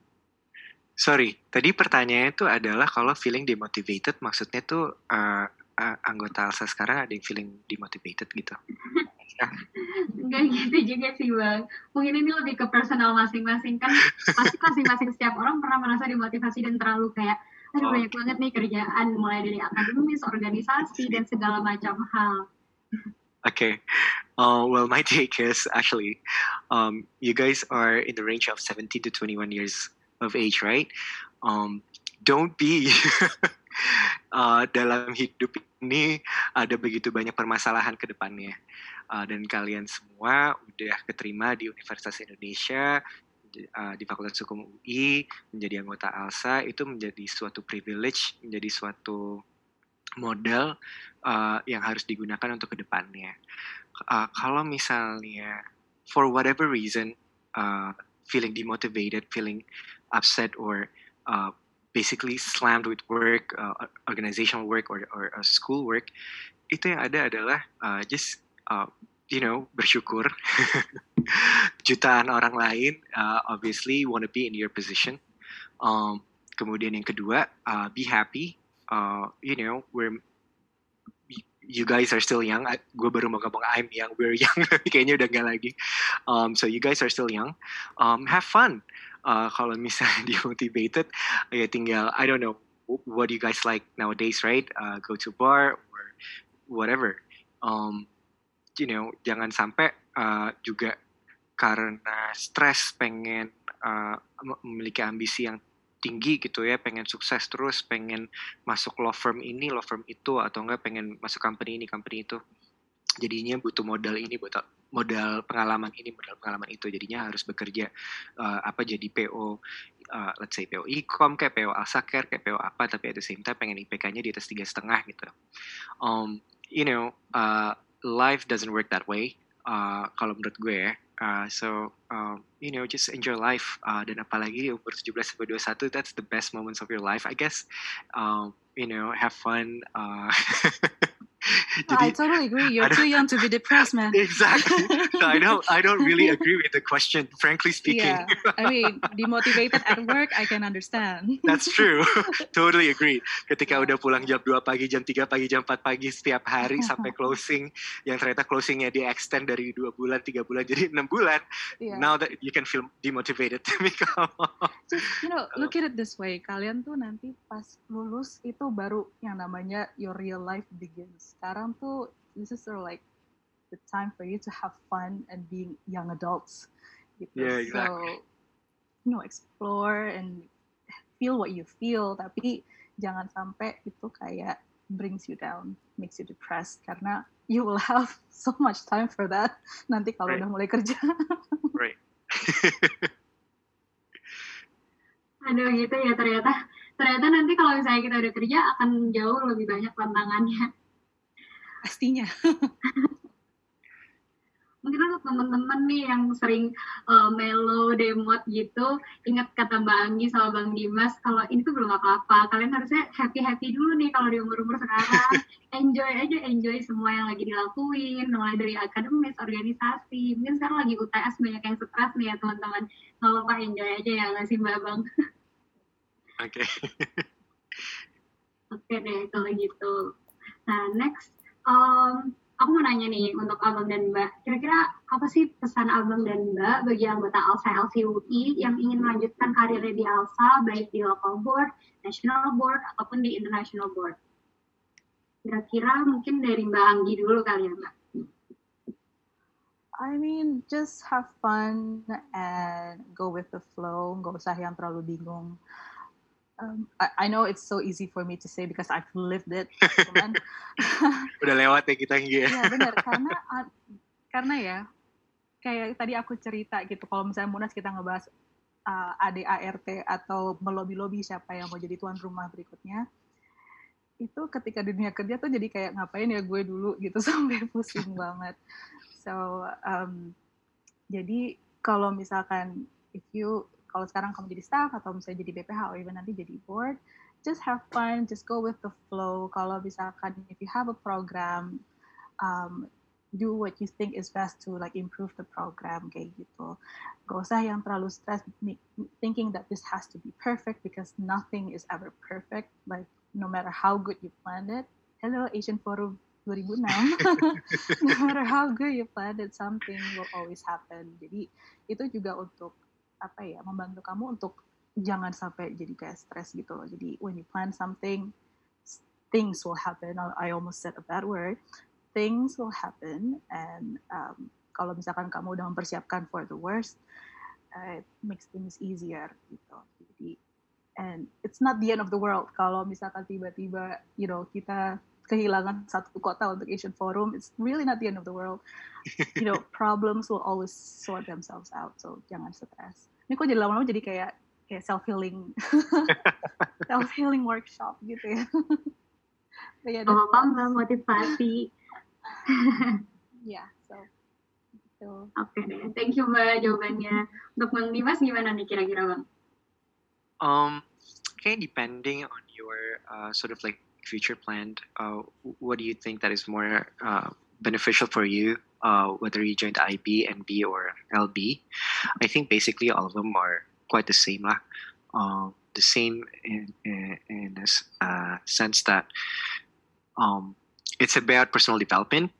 sorry tadi pertanyaannya itu adalah kalau feeling demotivated maksudnya tuh uh, uh, anggota Alsa sekarang ada yang feeling demotivated gitu Enggak gitu juga sih bang. Mungkin ini lebih ke personal masing-masing kan. Pasti masing-masing setiap orang pernah merasa dimotivasi dan terlalu kayak aduh Oh. banyak banget nih kerjaan mulai dari akademis, organisasi dan segala macam hal. Okay. Uh, well, my take is actually, um, you guys are in the range of 17 to 21 years of age, right? Um, don't be uh, dalam hidup ini ada begitu banyak permasalahan ke depannya. Uh, dan kalian semua udah keterima di Universitas Indonesia, uh, di Fakultas Hukum UI, menjadi anggota ALSA, itu menjadi suatu privilege, menjadi suatu modal uh, yang harus digunakan untuk ke depannya. Uh, kalau misalnya for whatever reason uh, feeling demotivated, feeling upset, or uh, basically slammed with work, uh, organizational work, or, or uh, school work, itu yang ada adalah uh, just uh, you know bersyukur. Jutaan orang lain uh, obviously want to be in your position. Um, kemudian yang kedua, uh, be happy. Uh, you know, we're you guys are still young. Gue baru mau ngomong I'm young, we're young. Kayaknya udah nggak lagi. Um, so you guys are still young. Um, have fun. Uh, kalau misalnya demotivated, ya tinggal I don't know wh- what do you guys like nowadays, right? Uh, go to bar or whatever. Um, you know, jangan sampai uh, juga karena stres pengen uh, mem- memiliki ambisi yang tinggi gitu ya, pengen sukses terus, pengen masuk law firm ini, law firm itu, atau enggak pengen masuk company ini, company itu. Jadinya butuh modal ini, butuh modal pengalaman ini, modal pengalaman itu. Jadinya harus bekerja uh, apa jadi PO, uh, let's say PO e-com, kayak PO Alsaker, kayak PO apa, tapi at the same time pengen IPK-nya di atas tiga setengah gitu. Um, you know, uh, life doesn't work that way. Uh, kalau menurut gue ya. Uh, so, um, you know, just enjoy life. Uh, dan apalagi umur 17 sampai 21, that's the best moments of your life, I guess. Um, you know, have fun. Uh, I totally agree. You're too young to be depressed, man. exactly. So I don't, I don't really agree with the question, frankly speaking. Yeah, I mean, demotivated at work, I can understand. That's true. totally agree. Ketika udah pulang jam 2 pagi, jam 3 pagi, jam 4 pagi setiap hari sampai closing, yang ternyata closingnya di extend dari 2 bulan, 3 bulan jadi 6 bulan. Yeah. Now that you can feel demotivated. Just, you know, look at it this way. Kalian tuh nanti pas lulus itu baru yang namanya your real life begins. Sekarang tuh this is sort of like the time for you to have fun and being young adults. Gitu. Yeah, exactly. So, you know, explore and feel what you feel. Tapi jangan sampai itu kayak brings you down, makes you depressed karena you will have so much time for that nanti kalau Right. udah mulai kerja. right. Aduh gitu ya ternyata. Ternyata nanti kalau misalnya kita udah kerja akan jauh lebih banyak tantangannya. Pastinya. Mungkin untuk teman-teman nih yang sering uh, melo, demot gitu, ingat kata Mbak Anggi sama Bang Dimas, kalau ini tuh belum apa-apa. Kalian harusnya happy-happy dulu nih kalau di umur-umur sekarang. Enjoy aja, enjoy semua yang lagi dilakuin, mulai dari akademis, organisasi. Mungkin sekarang lagi UTS banyak yang stres nih ya teman-teman. Nggak apa-apa, enjoy aja ya nggak sih Mbak Bang? Oke. Oke deh kalau gitu. Nah next, um, aku mau nanya nih untuk Abang dan Mbak. Kira-kira apa sih pesan Abang dan Mbak bagi anggota ALSA LCUI yang ingin melanjutkan karirnya di ALSA, baik di local board, national board, ataupun di international board? Kira-kira mungkin dari Mbak Anggi dulu kali ya Mbak. I mean, just have fun and go with the flow. Nggak usah yang terlalu bingung. Um, I, I know it's so easy for me to say because I've lived it. Cuman, Udah lewat ya kita Nggi ya. ya benar karena uh, karena ya kayak tadi aku cerita gitu. Kalau misalnya Munas kita ngebahas uh, ADART atau melobi-lobi siapa yang mau jadi tuan rumah berikutnya, itu ketika di dunia kerja tuh jadi kayak ngapain ya gue dulu gitu sampai pusing banget. So um, jadi kalau misalkan if you kalau sekarang kamu jadi staff atau misalnya jadi BPH atau even nanti jadi board, just have fun, just go with the flow. Kalau misalkan if you have a program, um, do what you think is best to like improve the program kayak gitu. Gak usah yang terlalu stress thinking that this has to be perfect because nothing is ever perfect. Like no matter how good you planned it. Hello Asian Forum 2006 no matter how good you planned it something will always happen jadi itu juga untuk apa ya membantu kamu untuk jangan sampai jadi kayak stres gitu loh jadi when you plan something things will happen I almost said a bad word things will happen and um, kalau misalkan kamu udah mempersiapkan for the worst uh, it makes things easier gitu jadi and it's not the end of the world kalau misalkan tiba-tiba you know kita kehilangan satu kota untuk Asian Forum, it's really not the end of the world. You know, problems will always sort themselves out. So jangan stres. Ini kok jadi lama-lama jadi kayak kayak self healing, self healing workshop gitu ya. ya oh, motivasi. ya, yeah, so. so. Oke okay, deh, thank you mbak jawabannya. Untuk Bang Dimas gimana nih kira-kira bang? Um, okay, depending on your uh, sort of like future planned, uh, what do you think that is more uh, beneficial for you, uh, whether you joined IB, NB, or LB? I think basically all of them are quite the same lah. Uh, the same in in, in a uh, sense that um, it's about personal development.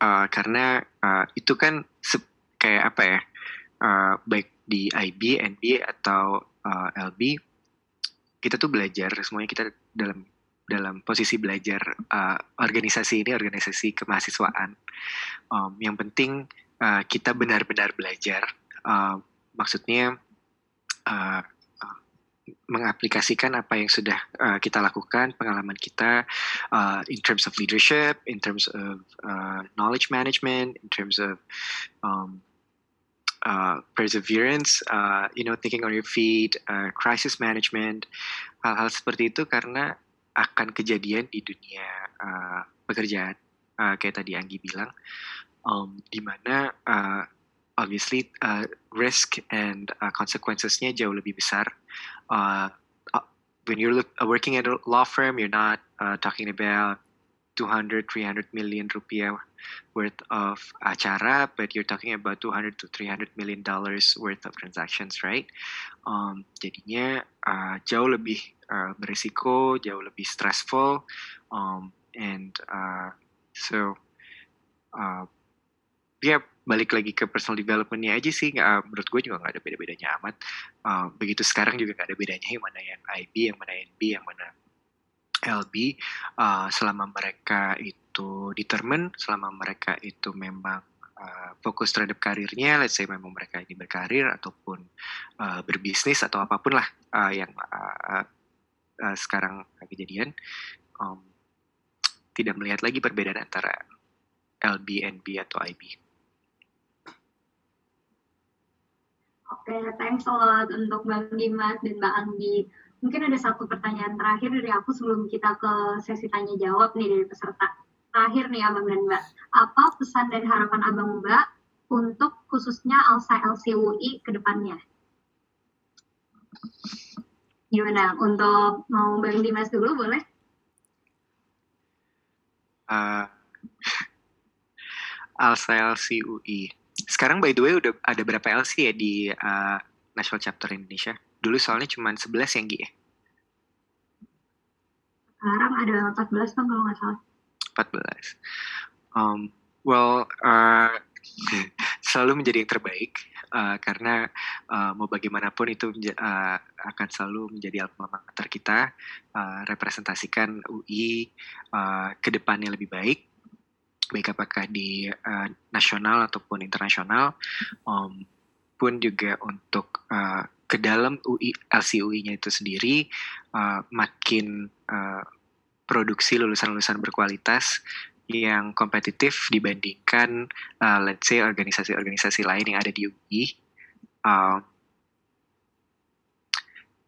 Uh, karena uh, itu kan kayak apa ya, uh, baik di IB, NB atau uh, LB, kita tuh belajar semuanya kita dalam dalam posisi belajar uh, organisasi ini organisasi kemahasiswaan. Um, yang penting uh, kita benar-benar belajar. Uh, maksudnya uh, mengaplikasikan apa yang sudah uh, kita lakukan, pengalaman kita uh, in terms of leadership, in terms of uh, knowledge management, in terms of um, uh, perseverance, uh, you know, thinking on your feet, uh, crisis management, hal-hal seperti itu karena akan kejadian di dunia uh, pekerjaan uh, kayak tadi Anggi bilang um, di mana uh, obviously uh, risk and uh, consequencesnya jauh lebih besar. Uh, when you're look, uh, working at a law firm you're not uh, talking about 200 300 million rupiah worth of acara but you're talking about 200 to 300 million dollars worth of transactions right? Um, jadinya uh, jauh lebih uh, berisiko jauh lebih stressful um, and uh, so uh, ya balik lagi ke personal developmentnya aja sih uh, menurut gue juga nggak ada beda-bedanya amat. Uh, begitu sekarang juga nggak ada bedanya yang mana yang IB yang mana NB yang mana LB uh, selama mereka itu determine, selama mereka itu memang uh, fokus terhadap karirnya, let's say memang mereka ini berkarir ataupun uh, berbisnis atau apa pun lah uh, yang uh, uh, sekarang kejadian, um, tidak melihat lagi perbedaan antara LB, NB atau IB. Oke, okay, thanks a lot untuk Bang Dimas dan Mbak Anggi mungkin ada satu pertanyaan terakhir dari aku sebelum kita ke sesi tanya jawab nih dari peserta. Terakhir nih Abang dan Mbak, apa pesan dan harapan Abang Mbak untuk khususnya Alsa LCUI ke depannya? Gimana? Untuk mau Bang Dimas dulu boleh? Uh, Alsa LCUI. Sekarang by the way udah ada berapa LC ya di uh, National Chapter Indonesia? Dulu soalnya cuma 11 yang Gi ya? Sekarang ada 14 bang kalau nggak salah. 14. Um, well, uh, selalu menjadi yang terbaik uh, karena uh, mau bagaimanapun itu uh, akan selalu menjadi alma mater kita uh, representasikan UI uh, ke depannya lebih baik baik apakah di uh, nasional ataupun internasional um, pun juga untuk uh, ke dalam UI LCUI-nya itu sendiri uh, makin uh, produksi lulusan-lulusan berkualitas yang kompetitif dibandingkan uh, let's say organisasi-organisasi lain yang ada di UI. Uh,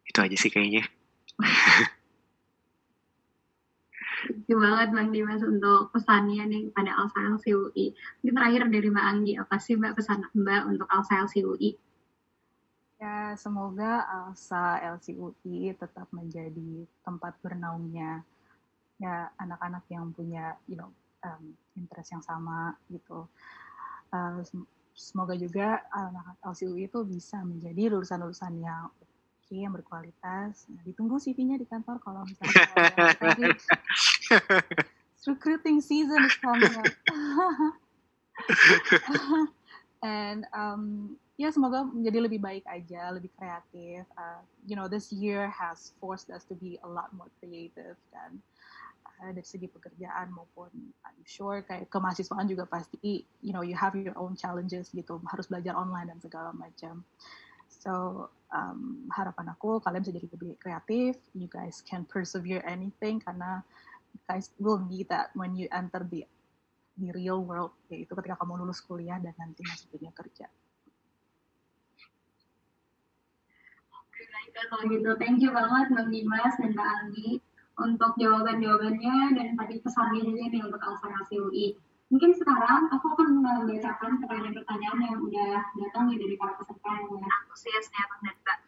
itu aja sih kayaknya. Thank you banget Bang Dimas untuk pesannya nih pada Alsa LCUI. Mungkin terakhir dari Mbak Anggi, apa sih Mbak pesan Mbak untuk Alsa LCUI? Ya, semoga ALSA LCUI tetap menjadi tempat bernaungnya ya anak-anak yang punya you know um, interest yang sama gitu. Uh, semoga juga anak LCUI itu bisa menjadi lulusan-lulusan yang oke, yang berkualitas. Nah, ditunggu CV-nya di kantor kalau misalnya recruiting season is coming up. and um, ya semoga menjadi lebih baik aja, lebih kreatif. Uh, you know, this year has forced us to be a lot more creative dan uh, dari segi pekerjaan maupun I'm sure kayak kemahasiswaan juga pasti you know you have your own challenges gitu, harus belajar online dan segala macam. So um, harapan aku kalian bisa jadi lebih kreatif, you guys can persevere anything karena you guys will need that when you enter the di real world yaitu ketika kamu lulus kuliah dan nanti masuk dunia kerja. Oke kalau gitu thank you banget Bang Dimas dan Mbak Anggi untuk jawaban-jawabannya dan tadi pesannya juga nih untuk Alsa UI. Mungkin sekarang aku akan membacakan pertanyaan-pertanyaan yang udah datang nih dari para peserta yang antusias nih Bang dan Mbak.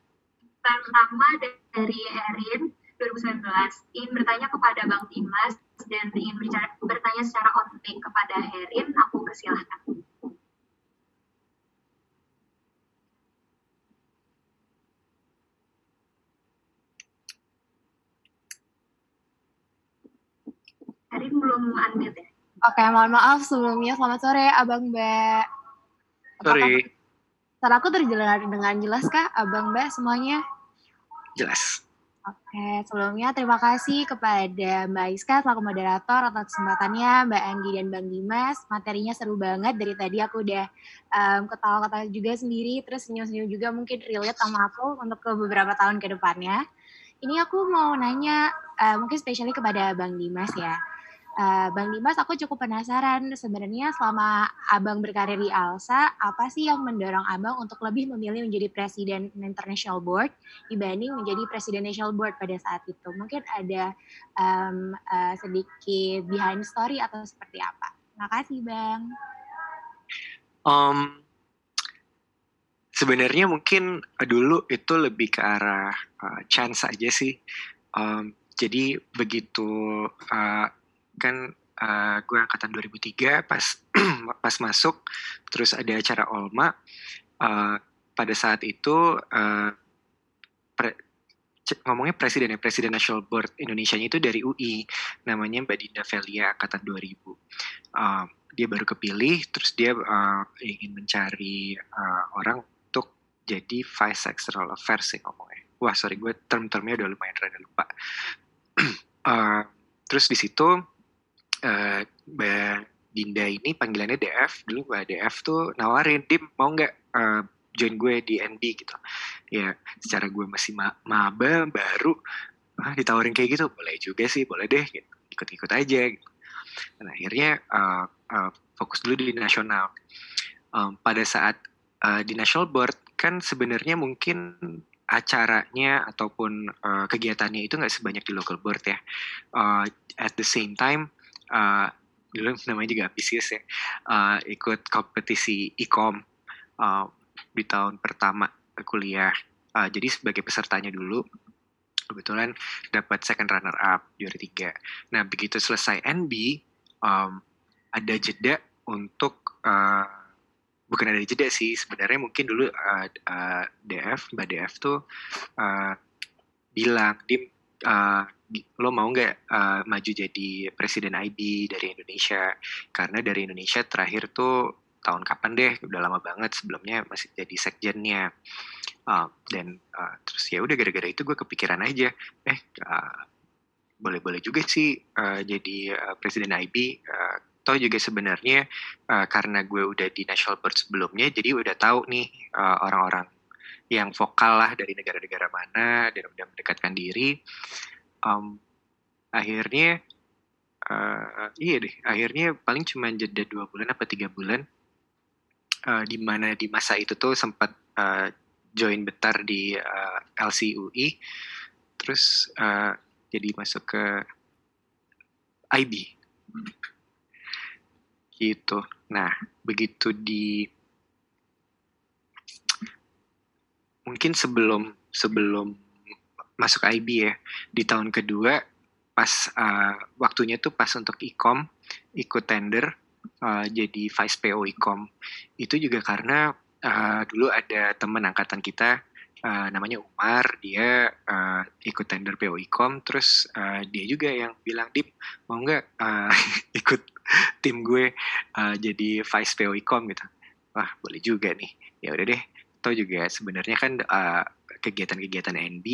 Pertama dari Erin, 2019 ingin bertanya kepada Bang Dimas dan ingin bertanya secara on kepada Herin, aku persilahkan. Herin belum unmute ya? Oke, mohon maaf sebelumnya. Selamat sore, Abang Mbak. Sore. Suara aku terjelas dengan jelas kak, Abang Mbak semuanya? Jelas. Oke, sebelumnya terima kasih kepada Mbak Iska selaku moderator atas kesempatannya, Mbak Anggi dan Bang Dimas. Materinya seru banget dari tadi aku udah um, ketawa-ketawa juga sendiri, terus senyum-senyum juga mungkin relate sama aku untuk ke beberapa tahun ke depannya. Ini aku mau nanya uh, mungkin spesialnya kepada Bang Dimas ya. Uh, Bang Dimas, aku cukup penasaran sebenarnya selama Abang berkarir di ALSA, apa sih yang mendorong Abang untuk lebih memilih menjadi Presiden International Board dibanding menjadi Presiden National Board pada saat itu? Mungkin ada um, uh, sedikit behind story atau seperti apa? Terima kasih, Bang. Um, sebenarnya mungkin dulu itu lebih ke arah uh, chance aja sih. Um, jadi begitu uh, kan uh, gue angkatan 2003 pas pas masuk terus ada acara Olma uh, pada saat itu uh, pre, ngomongnya presiden ya presiden National Board Indonesia itu dari UI namanya Mbak Dinda Velia angkatan 2000 uh, dia baru kepilih terus dia uh, ingin mencari uh, orang untuk jadi vice secretarial affairs sih ngomongnya. Wah sorry gue term-termnya udah lumayan rada lupa. Uh, terus di situ uh, Mbak Dinda ini panggilannya DF dulu Mbak DF tuh nawarin Dim mau nggak uh, join gue di NB gitu. Ya secara gue masih ma maba baru ah, ditawarin kayak gitu boleh juga sih boleh deh gitu. Ikut-ikut aja gitu. Dan akhirnya uh, uh, fokus dulu di nasional. Um, pada saat uh, di national board kan sebenarnya mungkin acaranya ataupun uh, kegiatannya itu nggak sebanyak di local board ya. Uh, at the same time uh, dulu namanya juga ambisius ya. Uh, ikut kompetisi ikom uh, di tahun pertama kuliah. Uh, jadi sebagai pesertanya dulu kebetulan dapat second runner up juara tiga. Nah begitu selesai NB um, ada jeda untuk uh, bukan ada jeda sih sebenarnya mungkin dulu uh, uh, DF mbak DF tuh uh, bilang dim uh, lo mau nggak uh, maju jadi presiden IB dari Indonesia? Karena dari Indonesia terakhir tuh tahun kapan deh? Udah lama banget sebelumnya masih jadi sekjennya. Uh, dan uh, terus ya udah gara-gara itu gue kepikiran aja eh uh, boleh-boleh juga sih uh, jadi uh, presiden IB uh, toh juga sebenarnya uh, karena gue udah di national board sebelumnya jadi udah tahu nih orang-orang uh, yang vokal lah dari negara-negara mana dan udah mendekatkan diri. Um, akhirnya uh, iya deh akhirnya paling cuma jeda dua bulan apa tiga bulan uh, di mana di masa itu tuh sempat uh, join betar di uh, LCUI terus uh, jadi masuk ke IB gitu. Nah begitu di mungkin sebelum sebelum masuk IB ya di tahun kedua pas uh, waktunya tuh pas untuk ikom ikut tender uh, jadi vice PO ikom itu juga karena uh, dulu ada teman angkatan kita uh, namanya Umar dia uh, ikut tender PO Ecom terus uh, dia juga yang bilang Dip mau nggak uh, ikut tim gue uh, jadi vice PO Ecom gitu. Wah boleh juga nih. Ya udah deh tau juga sebenarnya kan uh, kegiatan-kegiatan NB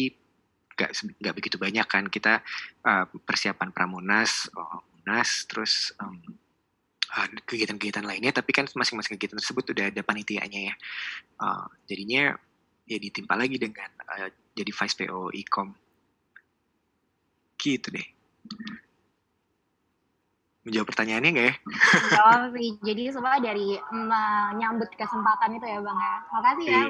gak, gak begitu banyak kan. Kita uh, persiapan pramunas oh, munas terus um, kegiatan-kegiatan lainnya tapi kan masing-masing kegiatan tersebut udah ada panitianya ya. Uh, jadinya ya ditimpa lagi dengan uh, jadi vice PO e-com gitu deh menjawab pertanyaannya nggak ya? Jawab sih. Jadi semua dari menyambut kesempatan itu ya Bang ya. Makasih ya.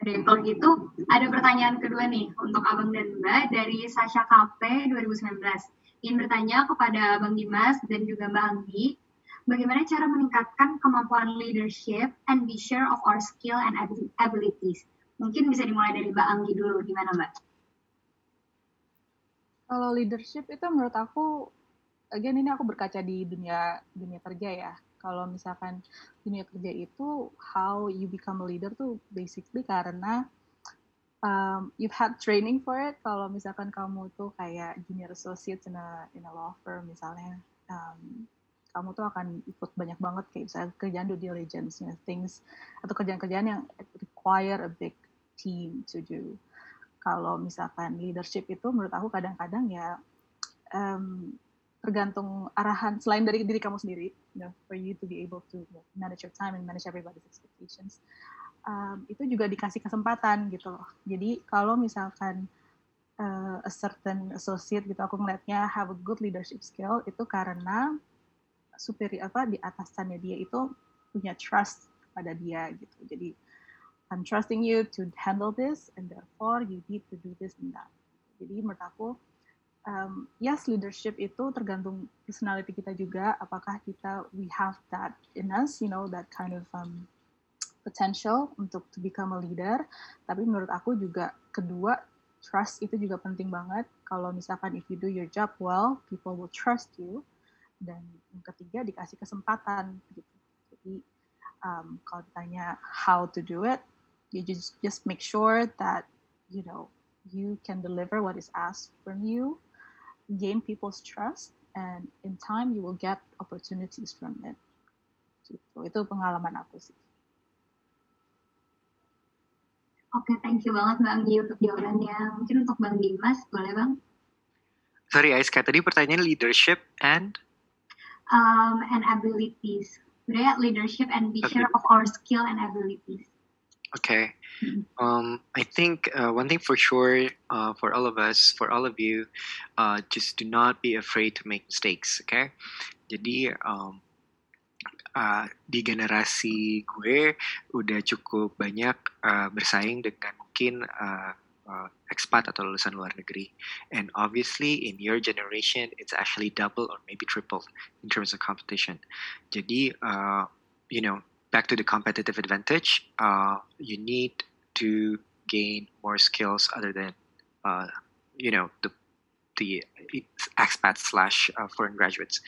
Oke, kalau gitu ada pertanyaan kedua nih untuk Abang dan Mbak dari Sasha KP 2019. Ingin bertanya kepada Bang Dimas dan juga Mbak Anggi, bagaimana cara meningkatkan kemampuan leadership and be sure of our skill and abilities. Mungkin bisa dimulai dari Mbak Anggi dulu, gimana Mbak? Kalau leadership itu menurut aku, again ini aku berkaca di dunia dunia kerja ya. Kalau misalkan dunia kerja itu how you become a leader tuh basically karena um, you've had training for it. Kalau misalkan kamu tuh kayak junior associate in a in a law firm misalnya, um, kamu tuh akan ikut banyak banget kayak misalnya kerjaan due diligence, you know, things atau kerjaan-kerjaan yang require a big team to do. Kalau misalkan leadership itu menurut aku kadang-kadang ya um, tergantung arahan selain dari diri kamu sendiri, you know, for you to be able to manage your time and manage everybody's expectations. Um, itu juga dikasih kesempatan gitu loh. Jadi kalau misalkan uh, a certain associate gitu aku ngeliatnya have a good leadership skill itu karena superior apa di atasannya dia itu punya trust pada dia gitu. Jadi I'm trusting you to handle this and therefore you need to do this and that. Jadi menurut aku um, yes leadership itu tergantung personality kita juga. Apakah kita we have that in us you know that kind of um, potential untuk to become a leader. Tapi menurut aku juga kedua trust itu juga penting banget. Kalau misalkan if you do your job well people will trust you. Dan yang ketiga dikasih kesempatan gitu. Jadi um, kalau ditanya how to do it you just just make sure that you know you can deliver what is asked from you gain people's trust and in time you will get opportunities from it gitu itu pengalaman aku sih Oke, okay, thank you banget Mbak Anggi untuk jawabannya. Mungkin untuk Bang Dimas, boleh Bang? Sorry, Aiska, tadi pertanyaan leadership and? um, and abilities. Sebenarnya leadership and be sure of our skill and abilities. Okay. Mm-hmm. Um, I think uh, one thing for sure uh, for all of us, for all of you, uh, just do not be afraid to make mistakes. Okay. Jadi um, uh, di generasi gue udah cukup banyak uh, bersaing dengan mungkin uh, uh, expat atau lulusan luar negeri. And obviously in your generation it's actually double or maybe triple in terms of competition. Jadi uh, you know back to the competitive advantage, uh, you need to gain more skills other than uh, you know the the expats slash uh, foreign graduates.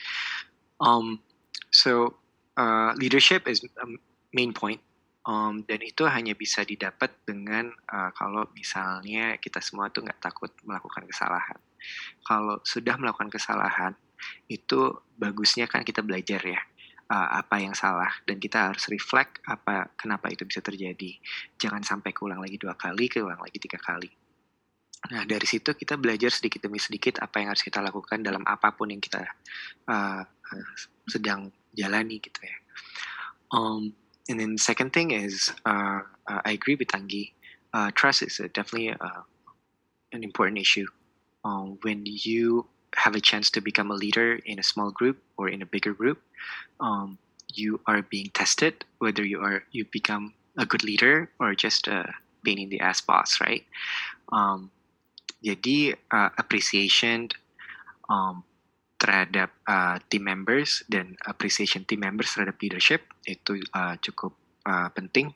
Um, so uh, leadership is a main point um, dan itu hanya bisa didapat dengan uh, kalau misalnya kita semua tuh nggak takut melakukan kesalahan. Kalau sudah melakukan kesalahan, itu bagusnya kan kita belajar ya uh, apa yang salah dan kita harus reflect apa kenapa itu bisa terjadi. Jangan sampai keulang lagi dua kali, keulang lagi tiga kali. Nah dari situ kita belajar sedikit demi sedikit apa yang harus kita lakukan dalam apa pun yang kita uh, sedang jalani gitu ya. Um, and then second thing is uh, uh, I agree with Angi. Uh, trust is definitely uh, an important issue. Um, when you have a chance to become a leader in a small group or in a bigger group, um, you are being tested whether you are you become a good leader or just a pain in the ass boss, right? Um, jadi uh, appreciation um, terhadap uh, team members dan appreciation team members terhadap leadership itu uh, cukup uh, penting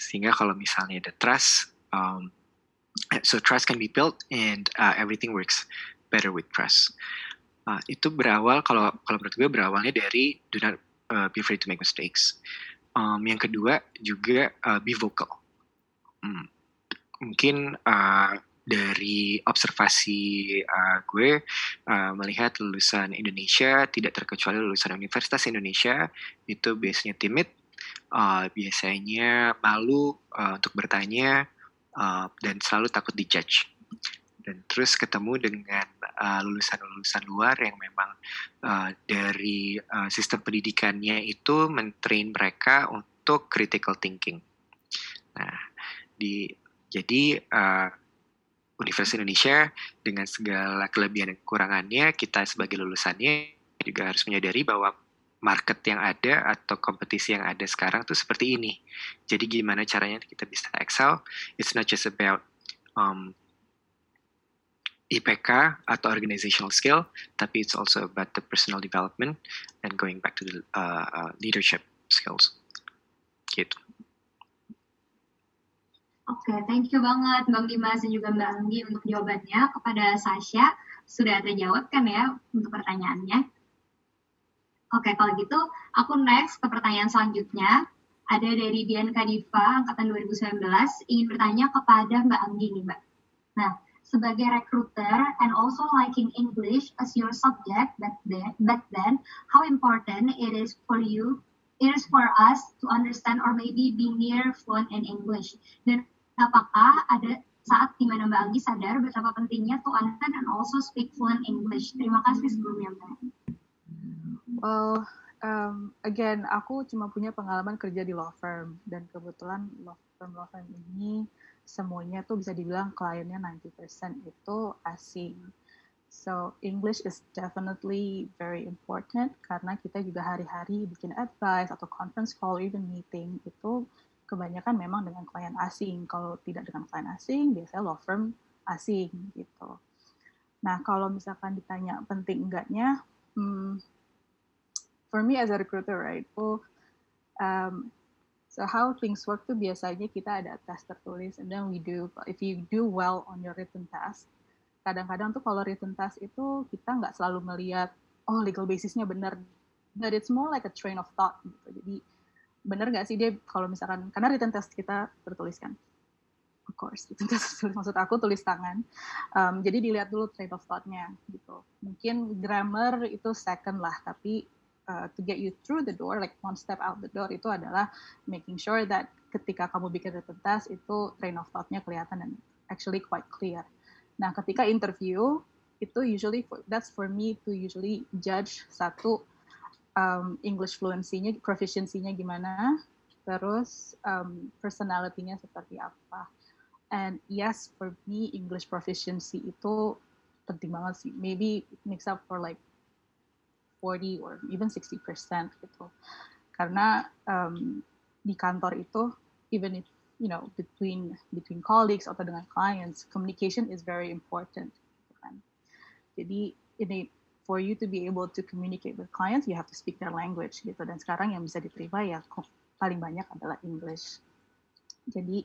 sehingga kalau misalnya ada trust um, so trust can be built and uh, everything works better with trust uh, itu berawal kalau kalau menurut gue berawalnya dari do not uh, be afraid to make mistakes Um, yang kedua juga uh, be vocal. Hmm. Mungkin uh, dari observasi uh, gue uh, melihat lulusan Indonesia tidak terkecuali lulusan Universitas Indonesia itu biasanya timid, uh, biasanya malu uh, untuk bertanya uh, dan selalu takut dijudge. Dan terus ketemu dengan lulusan-lulusan uh, luar yang memang uh, dari uh, sistem pendidikannya itu mentrain mereka untuk critical thinking. Nah, di jadi uh, Universitas Indonesia dengan segala kelebihan dan kekurangannya, kita sebagai lulusannya juga harus menyadari bahwa market yang ada atau kompetisi yang ada sekarang tuh seperti ini. Jadi gimana caranya kita bisa excel? It's not just about um, IPK atau organizational skill, tapi it's also about the personal development and going back to the uh, uh, leadership skills. Gitu. Oke, okay, thank you banget Bang Dimas dan juga Mbak Anggi untuk jawabannya. Kepada Sasha, sudah terjawab kan ya untuk pertanyaannya? Oke, kalau gitu aku next ke pertanyaan selanjutnya. Ada dari Dian Kadifa, Angkatan 2019, ingin bertanya kepada Mbak Anggi nih Mbak. Nah, sebagai recruiter and also liking English as your subject back then, back then, how important it is for you, it is for us to understand or maybe be near fluent in English. Dan apakah ada saat di mana Mbak Anggi sadar betapa pentingnya to understand and also speak fluent English? Terima kasih sebelumnya Mbak. Well, um, again, aku cuma punya pengalaman kerja di law firm dan kebetulan law firm law firm ini semuanya tuh bisa dibilang kliennya 90% itu asing. So English is definitely very important karena kita juga hari-hari bikin advice atau conference call, even meeting itu kebanyakan memang dengan klien asing. Kalau tidak dengan klien asing, biasanya law firm asing gitu. Nah kalau misalkan ditanya penting enggaknya, hmm, for me as a recruiter, right? So, um, so how things work tuh biasanya kita ada tes tertulis, and then we do. If you do well on your written test, kadang-kadang tuh kalau written test itu kita nggak selalu melihat, oh legal basisnya benar, but it's more like a train of thought gitu. Jadi benar nggak sih dia kalau misalkan karena written test kita tertuliskan of course itu maksud aku tulis tangan um, jadi dilihat dulu train of thought-nya gitu mungkin grammar itu second lah tapi uh, to get you through the door, like one step out the door itu adalah making sure that ketika kamu bikin written test itu train of thought-nya kelihatan dan actually quite clear. Nah, ketika interview itu usually for, that's for me to usually judge satu um, English fluency-nya, proficiency-nya gimana, terus um, personality-nya seperti apa. And yes, for me English proficiency itu penting banget sih. Maybe mix up for like 40 or even 60% gitu. Karena um, di kantor itu even if you know between between colleagues atau dengan clients communication is very important gitu kan. Jadi ini for you to be able to communicate with clients you have to speak their language gitu dan sekarang yang bisa diterima ya paling banyak adalah English. Jadi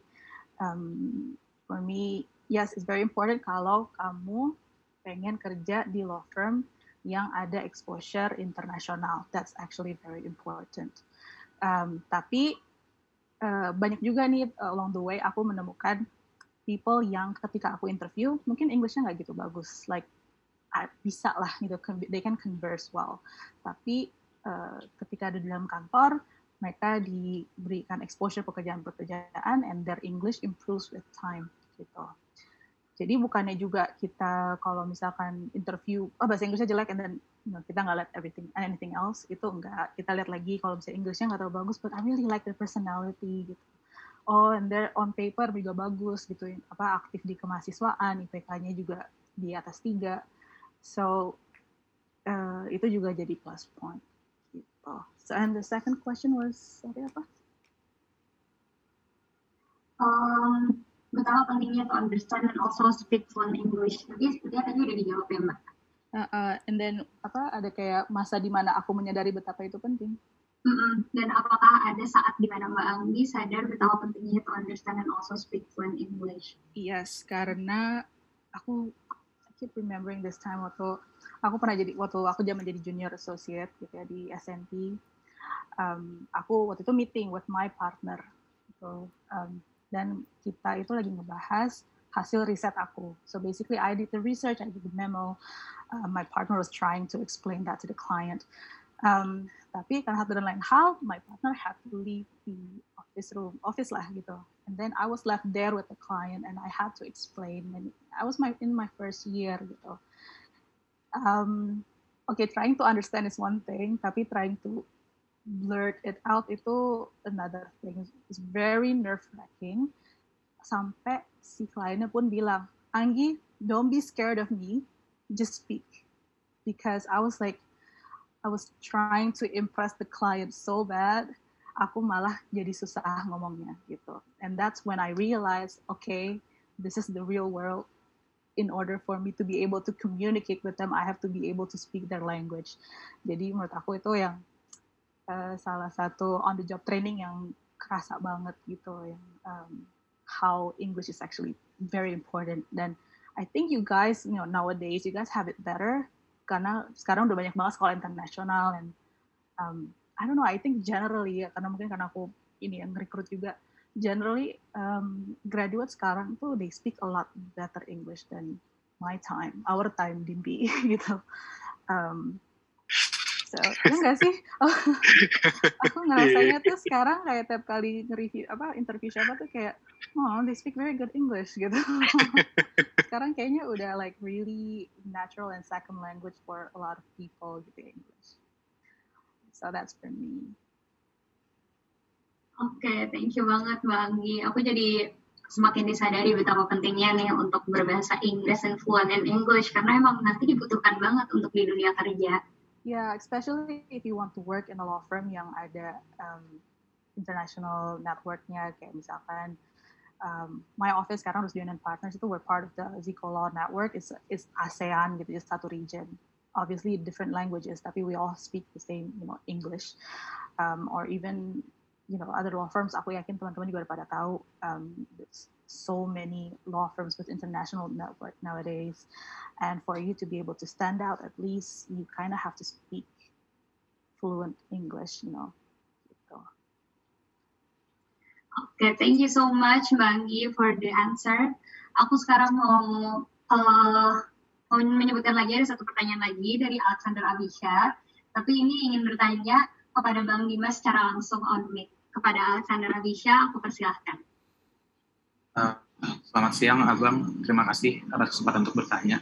um, for me yes it's very important kalau kamu pengen kerja di law firm yang ada exposure internasional. That's actually very important. Um, tapi uh, banyak juga nih along the way aku menemukan people yang ketika aku interview mungkin Englishnya nggak gitu bagus, like uh, bisa lah gitu, they can converse well. Tapi uh, ketika ada di dalam kantor mereka diberikan exposure pekerjaan-pekerjaan and their English improves with time gitu. Jadi bukannya juga kita kalau misalkan interview, oh bahasa Inggrisnya jelek, and then you know, kita nggak lihat everything anything else itu enggak. Kita lihat lagi kalau misalnya Inggrisnya nggak terlalu bagus, but I really like the personality gitu. Oh, and there on paper juga bagus gitu, apa aktif di kemahasiswaan, IPK-nya juga di atas tiga. So uh, itu juga jadi plus point. Gitu. So and the second question was sorry apa? Um, betapa pentingnya to understand and also speak fluent English. Tapi sepertinya tadi udah dijawab ya Mbak. Uh, uh, and then apa ada kayak masa di mana aku menyadari betapa itu penting. Mm -mm. Dan apakah ada saat di mana Mbak Anggi sadar betapa pentingnya to understand and also speak fluent English? Yes, karena aku I keep remembering this time waktu aku pernah jadi waktu aku zaman jadi junior associate gitu ya di SNP. um, aku waktu itu meeting with my partner gitu. Um, dan kita itu lagi ngebahas hasil riset aku. So basically I did the research, I did the memo. Uh, my partner was trying to explain that to the client. Um, tapi karena satu dan lain hal, my partner had to leave the office room, office lah gitu. And then I was left there with the client and I had to explain. And I was my in my first year gitu. Um, okay, trying to understand is one thing, tapi trying to blurt it out itu another thing. It's very nerve wracking. Sampai si kliennya pun bilang, Anggi, don't be scared of me, just speak. Because I was like, I was trying to impress the client so bad, aku malah jadi susah ngomongnya gitu. And that's when I realized, okay, this is the real world. In order for me to be able to communicate with them, I have to be able to speak their language. Jadi menurut aku itu yang salah satu on the job training yang kerasa banget gitu, yang um, how English is actually very important. Dan I think you guys, you know, nowadays you guys have it better karena sekarang udah banyak banget sekolah internasional dan um, I don't know I think generally ya karena mungkin karena aku ini yang rekrut juga generally um, graduate sekarang tuh they speak a lot better English than my time our time di gitu um, So, ya enggak sih? Oh, aku ngerasanya tuh sekarang kayak tiap kali nge-review apa interview siapa tuh kayak oh they speak very good English gitu. sekarang kayaknya udah like really natural and second language for a lot of people gitu English. So that's for me. Oke, okay, thank you banget Mbak Anggi. Aku jadi semakin disadari betapa pentingnya nih untuk berbahasa Inggris and fluent in English karena emang nanti dibutuhkan banget untuk di dunia kerja. Yeah, especially if you want to work in a law firm yang ada um, international networknya kayak misalkan um, my office sekarang harus Union Partners itu we're part of the Zico Law Network. It's is ASEAN gitu just satu region. Obviously different languages tapi we all speak the same you know English. Um, or even you know other law firms aku yakin teman-teman juga pada tahu um, so many law firms with international network nowadays. And for you to be able to stand out, at least you kind of have to speak fluent English, you know. Okay, thank you so much, Bangi, for the answer. Aku sekarang mau uh, mau menyebutkan lagi ada satu pertanyaan lagi dari Alexander Abisha. Tapi ini ingin bertanya kepada Bang Dimas secara langsung on mic. Kepada Alexander Abisha, aku persilahkan. Uh, selamat siang, Abang. Terima kasih atas kesempatan untuk bertanya.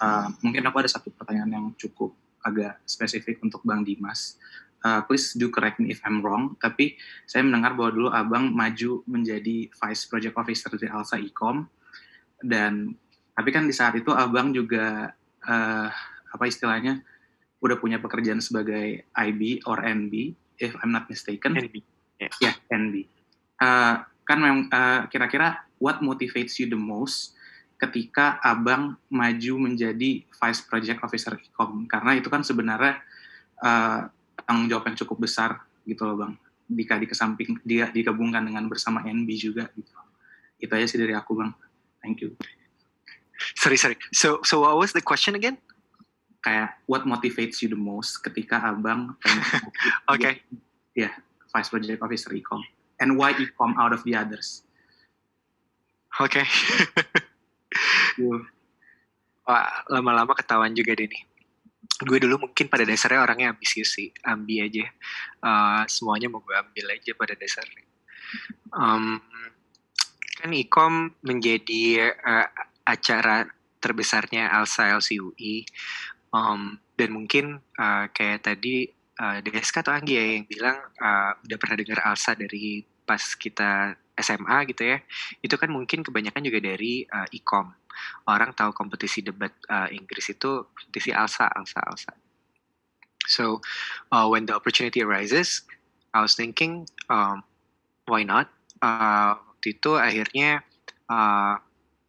Uh, mungkin aku ada satu pertanyaan yang cukup agak spesifik untuk Bang Dimas. Uh, please do correct me if I'm wrong, tapi saya mendengar bahwa dulu Abang maju menjadi Vice Project Officer di Alsa Ecom, dan tapi kan di saat itu Abang juga uh, apa istilahnya udah punya pekerjaan sebagai IB or NB, if I'm not mistaken. NB. Ya, yeah. yeah, NB. Uh, kan memang uh, kira-kira what motivates you the most ketika abang maju menjadi vice project officer Ecom karena itu kan sebenarnya uh, tanggung jawab yang cukup besar gitu loh bang. Jika dikesamping dia digabungkan dengan bersama NB juga gitu. Itu aja sih dari aku bang. Thank you. Sorry sorry. So so what was the question again? Kayak what motivates you the most ketika abang oke okay. ya yeah, vice project officer Ecom and why it come out of the others. Oke. Okay. Wah, lama-lama ketahuan juga deh nih. Gue dulu mungkin pada dasarnya orangnya ambisius sih, ambi aja. Uh, semuanya mau gue ambil aja pada dasarnya. Um, kan ikom menjadi uh, acara terbesarnya Alsa LCUI. Um, dan mungkin uh, kayak tadi uh, Deska atau Anggi ya yang bilang uh, udah pernah dengar Alsa dari pas kita SMA gitu ya, itu kan mungkin kebanyakan juga dari uh, e-com. Orang tahu kompetisi debat uh, Inggris itu kompetisi Alsa, Alsa, Alsa. So uh, when the opportunity arises, I was thinking, um, why not? Uh, waktu itu akhirnya uh,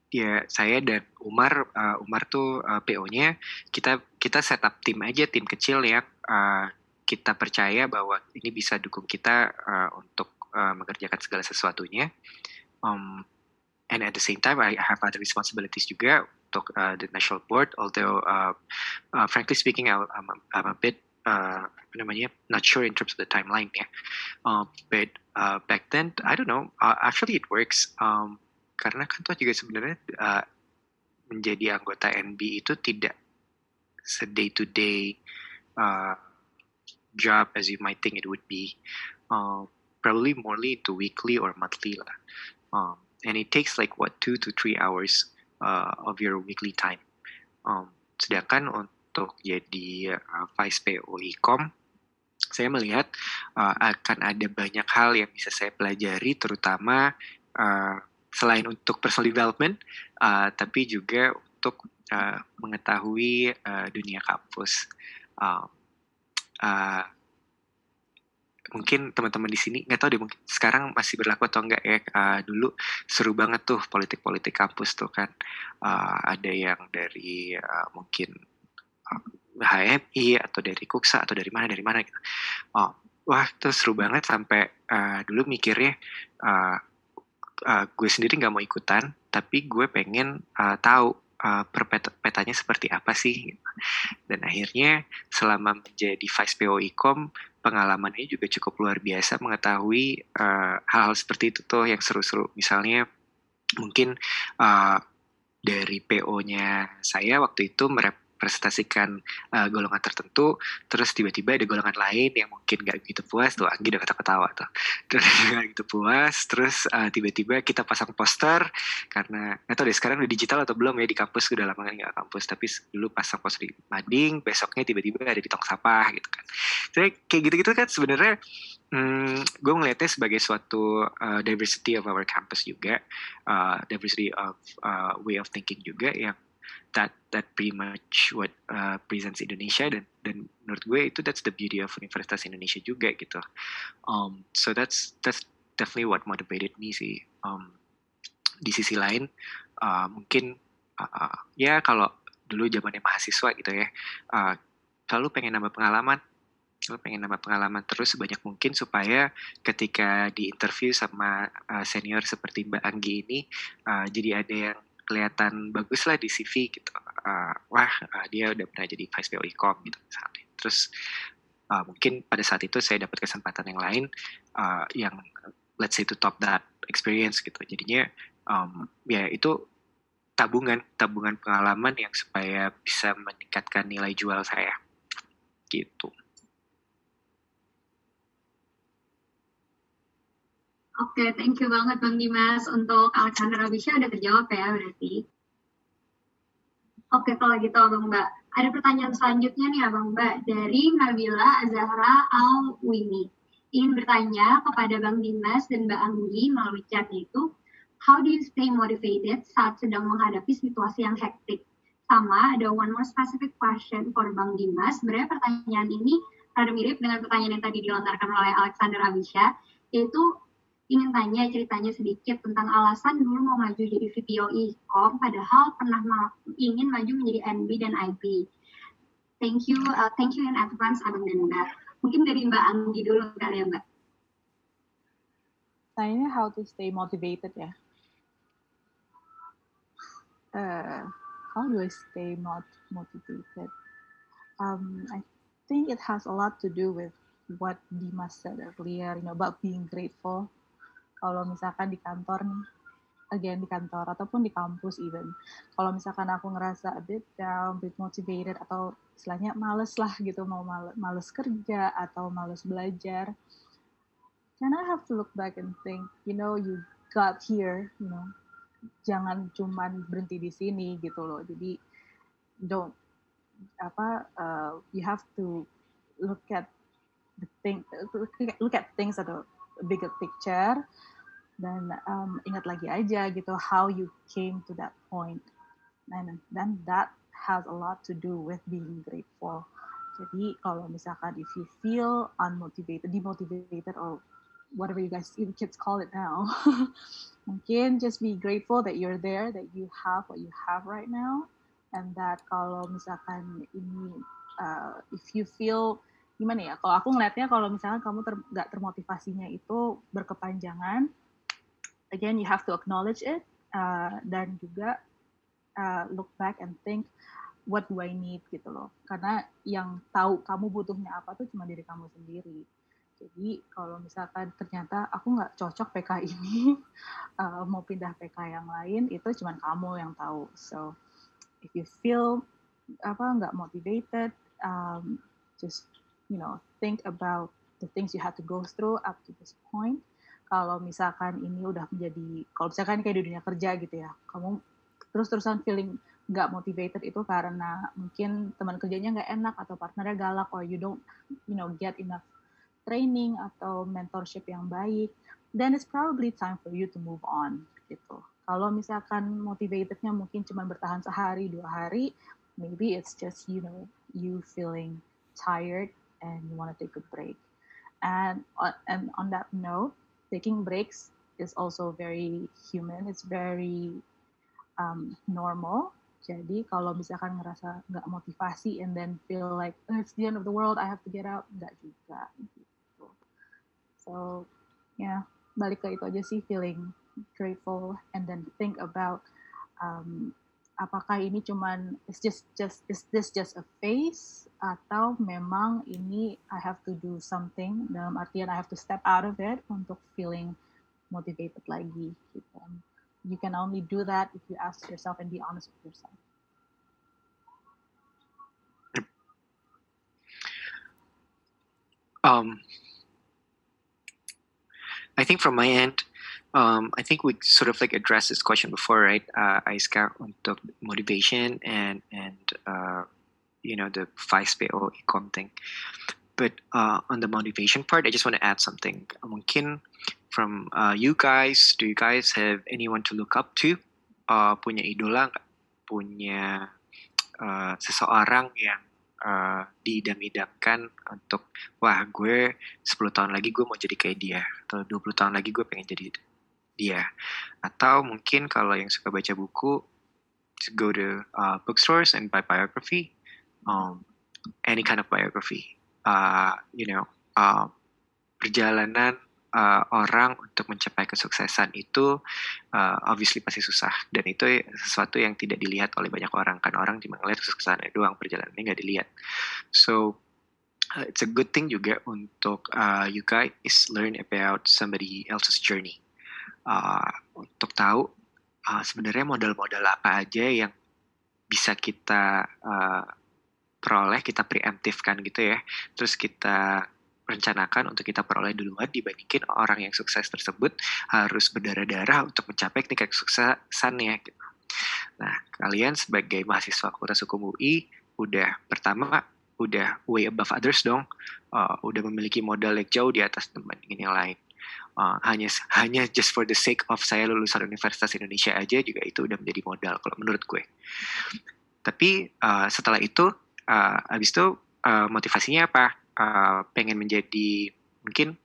ya saya dan Umar, uh, Umar tuh uh, PO-nya kita kita setup tim aja, tim kecil ya. Uh, kita percaya bahwa ini bisa dukung kita uh, untuk uh, mengerjakan segala sesuatunya. Um, and at the same time, I have other responsibilities juga untuk uh, the national board. Although, uh, uh, frankly speaking, I'm, I'm, a bit uh, apa namanya not sure in terms of the timeline ya. Um, but uh, back then I don't know. Uh, actually it works. Um, karena kan tuh juga sebenarnya uh, menjadi anggota NB itu tidak day to day uh, job as you might think it would be. Uh, probably morely to weekly or monthly. Um, and it takes like what two to three hours uh, of your weekly time. Um, sedangkan untuk jadi uh, vice PO Ecom, saya melihat uh, akan ada banyak hal yang bisa saya pelajari, terutama uh, selain untuk personal development, uh, tapi juga untuk uh, mengetahui uh, dunia kampus. Uh, uh, mungkin teman-teman di sini nggak tahu deh mungkin sekarang masih berlaku atau enggak ya uh, dulu seru banget tuh politik-politik kampus tuh kan. Uh, ada yang dari uh, mungkin uh, HMI atau dari Kuksa atau dari mana dari mana gitu. Oh, wah itu seru banget sampai uh, dulu mikirnya uh, uh, gue sendiri nggak mau ikutan tapi gue pengen uh, tahu uh, petanya seperti apa sih gitu. dan akhirnya selama menjadi vice PO Ecom pengalamannya juga cukup luar biasa mengetahui hal hal-hal seperti itu tuh yang seru-seru misalnya mungkin uh, dari PO-nya saya waktu itu merep presentasikan uh, golongan tertentu, terus tiba-tiba ada golongan lain yang mungkin gak begitu puas, tuh Anggi udah kata-ketawa tuh. Terus gak gitu puas, terus uh, tiba-tiba kita pasang poster, karena gak tau deh sekarang udah digital atau belum ya di kampus, udah lama gak kampus, tapi dulu pasang poster di mading, besoknya tiba-tiba ada di tong sampah gitu kan. Jadi kayak gitu-gitu kan sebenarnya Hmm, gue ngelihatnya sebagai suatu uh, diversity of our campus juga, uh, diversity of uh, way of thinking juga yang that that pretty much what uh, presents Indonesia dan dan menurut gue itu that's the beauty of Universitas Indonesia juga gitu. Um, so that's that's definitely what motivated me sih. Um, di sisi lain uh, mungkin uh, ya kalau dulu zamannya mahasiswa gitu ya, uh, selalu pengen nambah pengalaman, selalu pengen nambah pengalaman terus sebanyak mungkin supaya ketika di interview sama uh, senior seperti Mbak Anggi ini, uh, jadi ada yang kelihatan bagus lah di CV gitu. Uh, wah uh, dia udah pernah jadi vice PO Ecom gitu misalnya. Terus uh, mungkin pada saat itu saya dapat kesempatan yang lain uh, yang let's say to top that experience gitu. Jadinya um, ya itu tabungan tabungan pengalaman yang supaya bisa meningkatkan nilai jual saya gitu. Oke, okay, thank you banget Bang Dimas. Untuk Alexander Abisha udah terjawab ya berarti. Oke, okay, kalau gitu Abang Mbak. Ada pertanyaan selanjutnya nih Abang Mbak dari Nabila Azahra Al-Wini. Ingin bertanya kepada Bang Dimas dan Mbak Anggi melalui chat itu, how do you stay motivated saat sedang menghadapi situasi yang hektik? Sama, ada one more specific question for Bang Dimas. Sebenarnya pertanyaan ini ada mirip dengan pertanyaan yang tadi dilontarkan oleh Alexander Abisha, yaitu ingin tanya ceritanya sedikit tentang alasan dulu mau maju jadi VPO e-com padahal pernah ingin maju menjadi NB dan IB. Thank you, uh, thank you in advance Abang dan Mbak. Mungkin dari Mbak Anggi dulu kali ya Mbak. Tanya how to stay motivated ya. Uh, how do I stay not motivated? Um, I think it has a lot to do with what Dimas said earlier, you know, about being grateful kalau misalkan di kantor nih again di kantor ataupun di kampus even. Kalau misalkan aku ngerasa a bit down, a bit motivated atau istilahnya males lah gitu mau males, kerja atau males belajar can I have to look back and think you know you got here you know. Jangan cuman berhenti di sini gitu loh. Jadi don't apa uh, you have to look at the thing look at things at a bigger picture. Dan um, ingat lagi aja gitu how you came to that point. And then that has a lot to do with being grateful. Jadi kalau misalkan if you feel unmotivated demotivated or whatever you guys even kids call it now mungkin just be grateful that you're there that you have what you have right now. And that kalau misalkan ini uh, if you feel gimana ya kalau aku ngelihatnya kalau misalnya kamu ter, gak termotivasinya itu berkepanjangan again you have to acknowledge it uh, dan juga uh, look back and think what do I need gitu loh. Karena yang tahu kamu butuhnya apa tuh cuma diri kamu sendiri. Jadi kalau misalkan ternyata aku nggak cocok PK ini, uh, mau pindah PK yang lain, itu cuma kamu yang tahu. So if you feel apa nggak motivated, um, just you know think about the things you had to go through up to this point. Kalau misalkan ini udah menjadi, kalau misalkan kayak di dunia kerja gitu ya, kamu terus-terusan feeling nggak motivated itu karena mungkin teman kerjanya nggak enak atau partnernya galak or you don't you know get enough training atau mentorship yang baik, then it's probably time for you to move on gitu. Kalau misalkan motivatednya mungkin cuma bertahan sehari dua hari, maybe it's just you know you feeling tired and you want to take a break. And uh, and on that note, taking breaks is also very human. It's very um, normal. Jadi kalau misalkan ngerasa nggak motivasi and then feel like oh, it's the end of the world, I have to get out, nggak juga. So yeah, balik ke itu aja sih feeling grateful and then think about um, apakah ini cuman is just just is this just a phase atau memang ini I have to do something dalam artian I have to step out of it untuk feeling motivated lagi gitu. You can only do that if you ask yourself and be honest with yourself. Um, I think from my end, um, I think we sort of like addressed this question before, right? Uh, Aiska untuk motivation and and uh, you know the 5PO ecom thing. But uh, on the motivation part, I just want to add something. Mungkin from uh, you guys, do you guys have anyone to look up to? Uh, punya idola? Punya uh, seseorang yang uh, diidam-idamkan untuk wah gue 10 tahun lagi gue mau jadi kayak dia atau 20 tahun lagi gue pengen jadi dia atau mungkin kalau yang suka baca buku go to uh, bookstores and buy biography um, any kind of biography. Uh, you know uh, perjalanan uh, orang untuk mencapai kesuksesan itu uh, obviously pasti susah. Dan itu sesuatu yang tidak dilihat oleh banyak orang kan orang cuma ngeliat kesuksesannya doang perjalanannya nggak dilihat. So uh, it's a good thing juga untuk uh, you guys learn about somebody else's journey uh, untuk tahu uh, sebenarnya modal-modal apa aja yang bisa kita uh, peroleh kita preemptifkan gitu ya terus kita rencanakan untuk kita peroleh duluan dibandingin orang yang sukses tersebut harus berdarah-darah untuk mencapai tingkat kesuksesannya. Gitu. Nah, kalian sebagai mahasiswa Fakultas Hukum UI udah pertama udah way above others dong, uh, udah memiliki modal yang jauh di atas dibandingin yang lain. Uh, hanya hanya just for the sake of saya lulusan Universitas Indonesia aja juga itu udah menjadi modal kalau menurut gue. Tapi uh, setelah itu, uh, habis itu uh, motivasinya apa? uh, pengen menjadi mungkin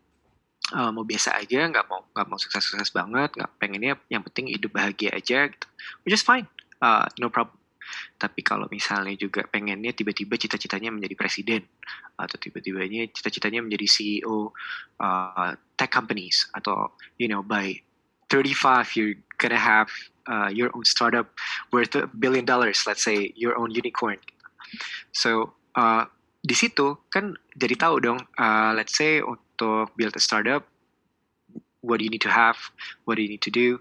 uh, mau biasa aja nggak mau nggak mau sukses sukses banget nggak pengennya yang penting hidup bahagia aja gitu which is fine uh, no problem tapi kalau misalnya juga pengennya tiba-tiba cita-citanya menjadi presiden atau tiba-tibanya cita-citanya menjadi CEO uh, tech companies atau you know by 35 you're gonna have uh, your own startup worth a billion dollars let's say your own unicorn. So uh, di situ kan jadi tahu dong, uh, let's say untuk build a startup, what do you need to have, what do you need to do,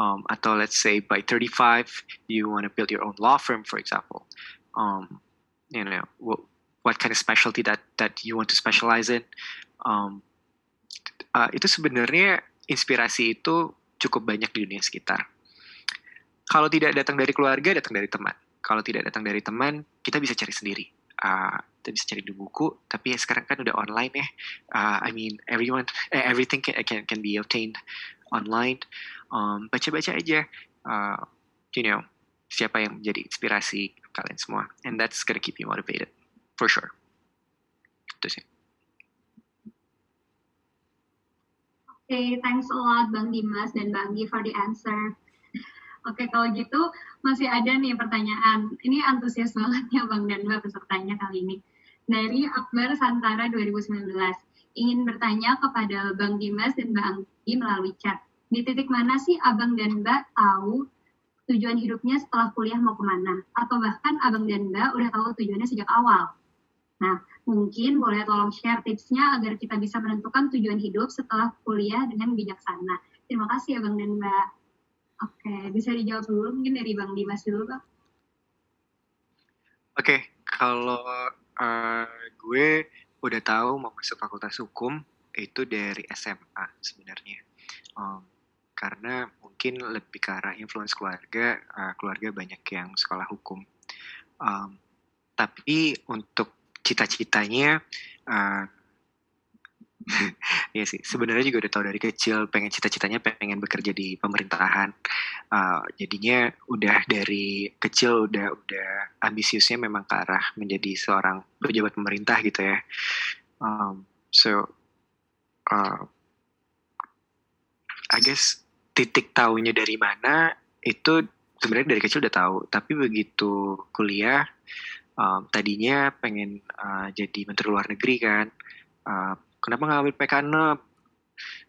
um, atau let's say by 35 you want to build your own law firm, for example, um, you know what, what kind of specialty that that you want to specialize in, um, uh, itu sebenarnya inspirasi itu cukup banyak di dunia sekitar. Kalau tidak datang dari keluarga, datang dari teman. Kalau tidak datang dari teman, kita bisa cari sendiri uh, kita bisa cari di buku tapi ya sekarang kan udah online ya uh, I mean everyone eh, everything can, can can be obtained online um, baca-baca aja uh, you know siapa yang menjadi inspirasi kalian semua and that's gonna keep you motivated for sure itu sih Oke, okay, thanks a lot Bang Dimas dan Bang Gi for the answer. Oke, kalau gitu masih ada nih pertanyaan. Ini antusias banget ya Bang dan Mbak pesertanya kali ini. Dari Akbar Santara 2019. Ingin bertanya kepada Bang Dimas dan Mbak Anggi melalui chat. Di titik mana sih Abang dan Mbak tahu tujuan hidupnya setelah kuliah mau ke mana. Atau bahkan abang dan mbak udah tahu tujuannya sejak awal. Nah, mungkin boleh tolong share tipsnya agar kita bisa menentukan tujuan hidup setelah kuliah dengan bijaksana. Terima kasih abang dan mbak. Oke, bisa dijawab dulu mungkin dari Bang Dimas dulu, Bang. Oke, okay, kalau uh, gue udah tahu mau masuk fakultas hukum itu dari SMA sebenarnya. Um, karena mungkin lebih ke arah influence keluarga, uh, keluarga banyak yang sekolah hukum. Um, tapi untuk cita-citanya, uh, Iya sih, sebenarnya juga udah tahu dari kecil pengen cita-citanya pengen bekerja di pemerintahan. Uh, jadinya udah dari kecil udah udah ambisiusnya memang ke arah menjadi seorang pejabat pemerintah gitu ya. Um, so, uh, I guess titik tahunya dari mana itu sebenarnya dari kecil udah tahu tapi begitu kuliah um, tadinya pengen uh, jadi menteri luar negeri kan uh, kenapa nggak ambil PK6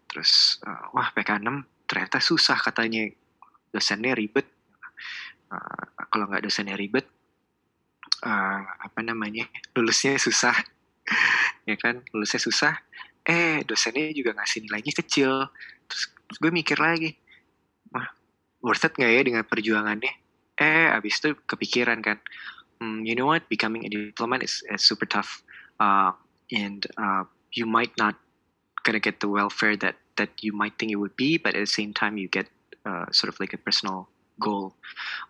terus uh, wah PK6 ternyata susah katanya. Dosennya ribet. Uh, kalau nggak dosennya ribet uh, apa namanya lulusnya susah. Ya kan? Lulusnya susah. Eh dosennya juga ngasih nilainya kecil. Terus gue mikir lagi, wah worth it gak ya dengan perjuangannya? Eh, abis itu kepikiran kan, hmm, you know what, becoming a diplomat is, is super tough. Uh, and uh, you might not gonna get the welfare that that you might think it would be, but at the same time you get uh, sort of like a personal goal.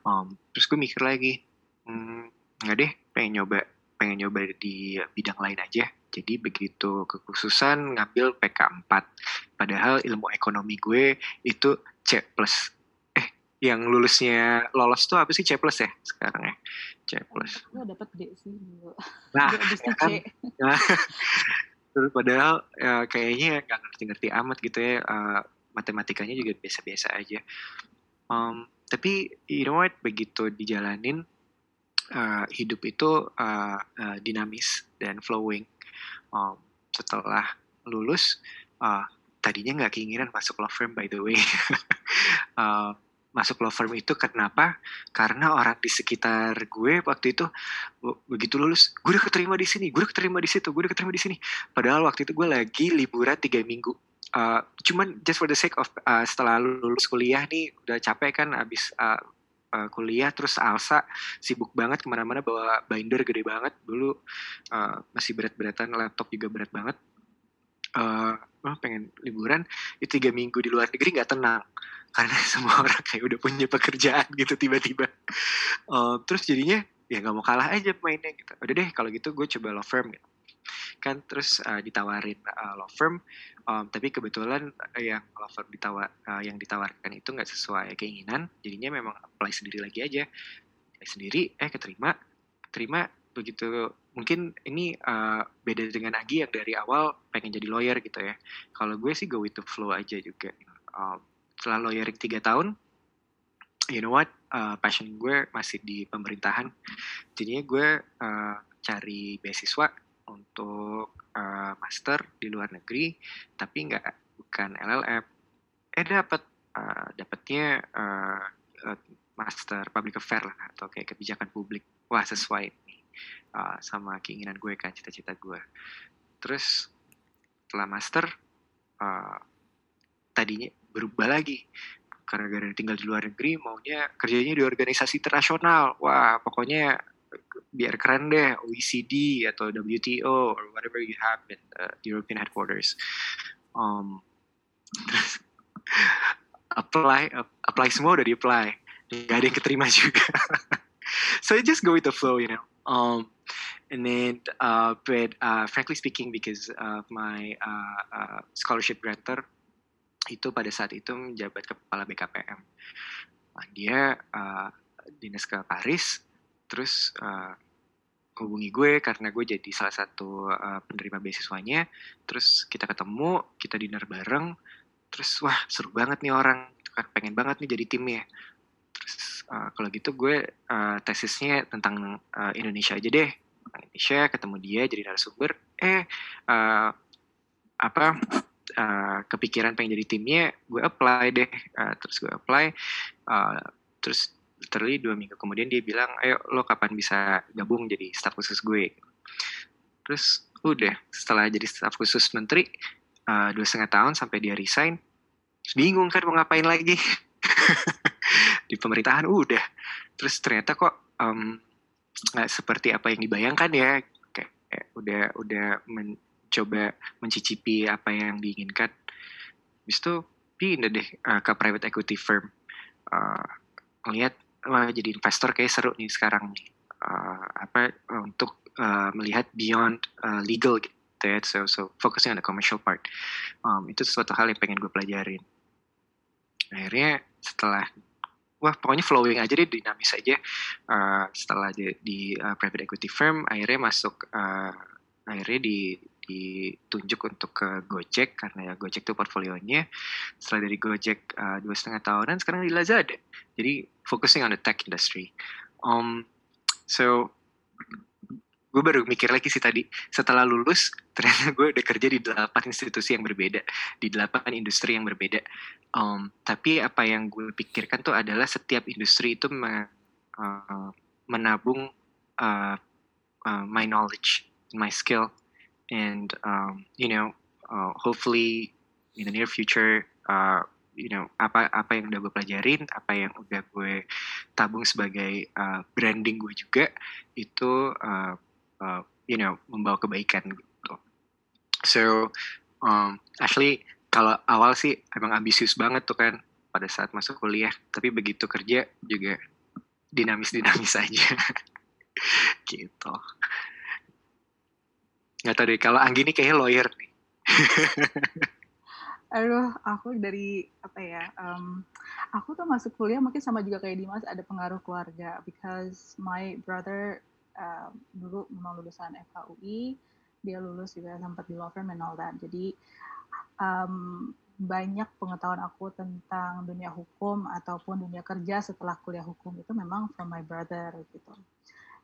Um, terus gue mikir lagi, hmm, nggak deh, pengen nyoba, pengen nyoba di bidang lain aja. Jadi begitu kekhususan ngambil PK4. Padahal ilmu ekonomi gue itu C plus. Eh, yang lulusnya lolos tuh apa sih C plus ya sekarang ya? C plus. Gue dapet D sih. Nah, ya kan? Nah, terus padahal ya, kayaknya nggak ngerti-ngerti amat gitu ya. Uh, matematikanya juga biasa-biasa aja. Um, tapi you know what, begitu dijalanin, uh, hidup itu uh, uh, dinamis dan flowing um, setelah lulus uh, tadinya nggak keinginan masuk law firm by the way uh, masuk law firm itu kenapa? Karena orang di sekitar gue waktu itu begitu lulus gue udah keterima di sini gue udah keterima di situ gue udah keterima di sini. Padahal waktu itu gue lagi liburan tiga minggu. Uh, cuman just for the sake of uh, setelah lulus kuliah nih udah capek kan abis uh, uh, kuliah terus Alsa sibuk banget ke mana-mana bawa binder gede banget. Dulu uh, masih berat-beratan laptop juga berat banget uh, pengen liburan itu tiga minggu di luar negeri nggak tenang. Karena semua orang kayak udah punya pekerjaan gitu tiba-tiba. Uh, terus jadinya ya nggak mau kalah aja mainnya gitu. Udah deh kalau gitu gue coba law firm gitu. Kan terus uh, ditawarin uh, law firm um, tapi kebetulan yang law firm ditawar uh, yang ditawarkan itu nggak sesuai keinginan. Jadinya memang apply sendiri lagi aja. Apply sendiri eh keterima. Terima begitu mungkin ini uh, beda dengan Agi yang dari awal pengen jadi lawyer gitu ya. Kalau gue sih go with the flow aja juga. Um, setelah lawyering tiga tahun you know what uh, passion gue masih di pemerintahan. Jadinya gue uh, cari beasiswa untuk uh, master di luar negeri tapi nggak bukan LLM eh dapat uh, dapatnya uh, master public affair lah atau kayak kebijakan publik. Wah sesuai uh, sama keinginan gue kan cita-cita gue. Terus setelah master uh, tadinya berubah lagi. Karena gara tinggal di luar negeri maunya kerjanya di organisasi internasional. Wah pokoknya biar keren deh OECD atau WTO or whatever you have in the European headquarters. Um, apply apply semua udah di apply nggak ada yang keterima juga. So I just go with the flow you know um, and then uh, but uh, frankly speaking because of my uh, uh, scholarship grantor itu pada saat itu menjabat kepala BKPM nah, dia uh, dinas ke Paris terus uh, hubungi gue karena gue jadi salah satu uh, penerima beasiswanya. Terus kita ketemu kita dinner bareng terus wah seru banget nih orang pengen banget nih jadi timnya uh, kalau gitu gue uh, tesisnya tentang uh, Indonesia aja deh. Indonesia ketemu dia jadi narasumber. Eh uh, apa uh, kepikiran pengen jadi timnya gue apply deh. Uh, terus gue apply uh, terus literally dua minggu kemudian dia bilang ayo lo kapan bisa gabung jadi staf khusus gue? Terus udah setelah jadi staf khusus menteri dua setengah tahun sampai dia resign bingung kan mau ngapain lagi di pemerintahan udah. Terus ternyata kok um, nggak seperti apa yang dibayangkan ya. Kayak, udah udah mencoba mencicipi apa yang diinginkan. Habis itu pindah deh uh, ke private equity firm. Uh, lihat wah jadi investor kayak seru nih sekarang nih. Uh, apa untuk uh, melihat beyond uh, legal gitu ya. So so focusing on the commercial part. Um, itu sesuatu hal yang pengen gue pelajarin. Akhirnya setelah wah pokoknya flowing aja deh dinamis aja. Uh, setelah di, di uh, private equity firm akhirnya masuk uh, akhirnya di ditunjuk untuk ke Gojek karena ya Gojek tuh portfolionya. Setelah dari Gojek dua setengah tahunan sekarang di Lazada. Jadi focusing on the tech industry. Um so gue baru mikir lagi sih tadi setelah lulus ternyata gue udah kerja di delapan institusi yang berbeda di delapan industri yang berbeda. Um, tapi apa yang gue pikirkan tuh adalah setiap industri itu me, uh, menabung uh, uh, my knowledge my skill and um, you know uh, hopefully in the near future uh, you know apa apa yang udah gue pelajarin apa yang udah gue tabung sebagai uh, branding gue juga itu uh, uh, you know membawa kebaikan gitu. So um, Ashley kalau awal sih emang ambisius banget tuh kan pada saat masuk kuliah. Tapi begitu kerja juga dinamis dinamis aja. Gitu. Nggak tahu deh kalau Anggi ini kayaknya lawyer nih. Aduh, aku dari apa ya? Um, aku tuh masuk kuliah mungkin sama juga kayak Dimas ada pengaruh keluarga. Because my brother uh, dulu memang lulusan FHUI, dia lulus juga sempat di law firm and all that. Jadi um, banyak pengetahuan aku tentang dunia hukum ataupun dunia kerja setelah kuliah hukum itu memang from my brother gitu.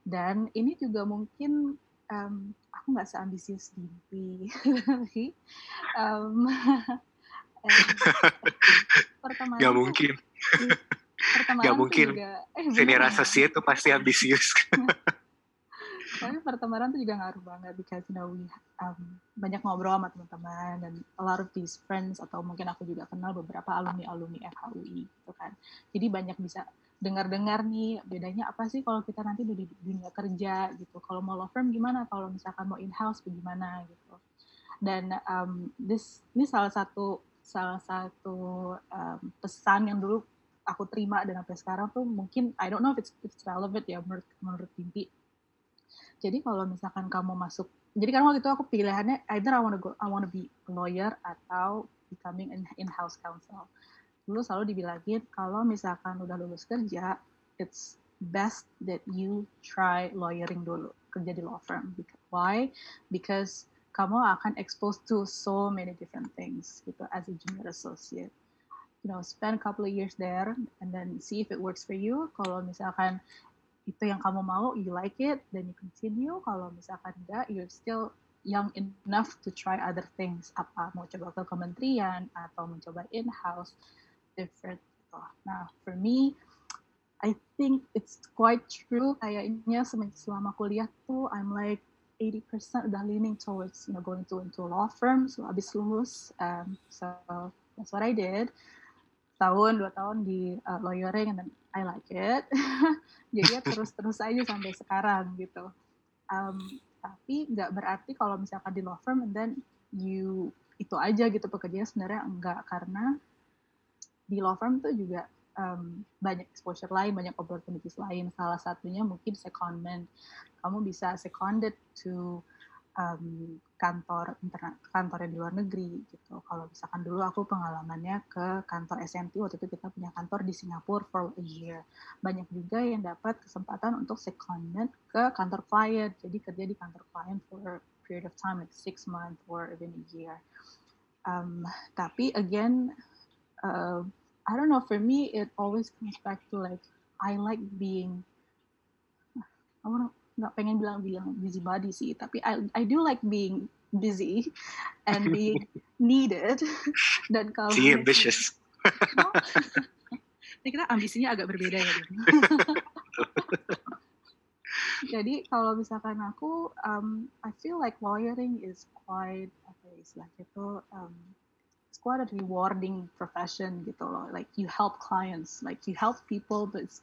Dan ini juga mungkin um, aku nggak seambisius Dimpi, tapi um, pertemanan gak mungkin pertemanan gak mungkin juga, eh, senior associate itu pasti ambisius Soalnya pertemanan tuh juga ngaruh banget because you know we um, banyak ngobrol sama teman-teman dan a lot of these friends atau mungkin aku juga kenal beberapa alumni-alumni FHUI gitu kan. Jadi banyak bisa dengar-dengar nih bedanya apa sih kalau kita nanti di dunia kerja gitu. Kalau mau law firm gimana? Kalau misalkan mau in-house bagaimana gitu. Dan um, this ini salah satu salah satu um, pesan yang dulu aku terima dan sampai sekarang tuh mungkin I don't know if it's, it's relevant ya menurut menurut Timpi jadi kalau misalkan kamu masuk, jadi kan waktu itu aku pilihannya either I want to go, I want to be a lawyer atau becoming an in-house counsel. Dulu selalu dibilangin kalau misalkan udah lulus kerja, it's best that you try lawyering dulu, kerja di law firm. Why? Because kamu akan exposed to so many different things gitu as a junior associate. You know, spend a couple of years there and then see if it works for you. Kalau misalkan itu yang kamu mau, you like it, then you continue. Kalau misalkan enggak, you're still young enough to try other things. Apa mau coba ke kementerian atau mencoba in-house, different. Gitu. Nah, for me, I think it's quite true. Kayaknya selama kuliah tuh, I'm like 80% udah leaning towards you know going to into law firm. So abis lulus, um, so that's what I did. Tahun dua tahun di uh, lawyering then I like it. Jadi ya terus-terus aja sampai sekarang gitu. Um, tapi nggak berarti kalau misalkan di law firm and then you itu aja gitu pekerjaannya sebenarnya enggak karena di law firm tuh juga um, banyak exposure lain, banyak opportunities lain. Salah satunya mungkin secondment. Kamu bisa seconded to um, kantor internet kantor di luar negeri gitu. Kalau misalkan dulu aku pengalamannya ke kantor SMT waktu itu kita punya kantor di Singapura for a year. Banyak juga yang dapat kesempatan untuk secondment ke kantor client. Jadi kerja di kantor client for a period of time like six months or even a year. Um, tapi again, uh, I don't know. For me, it always comes back to like I like being. I want nggak pengen bilang bilang busybody sih tapi I I do like being busy and being needed dan kalau si ambitious Ini kita ambisinya agak berbeda ya. Jadi kalau misalkan aku, um, I feel like lawyering is quite apa ya istilahnya itu um, it's quite a rewarding profession gitu loh. Like you help clients, like you help people, but it's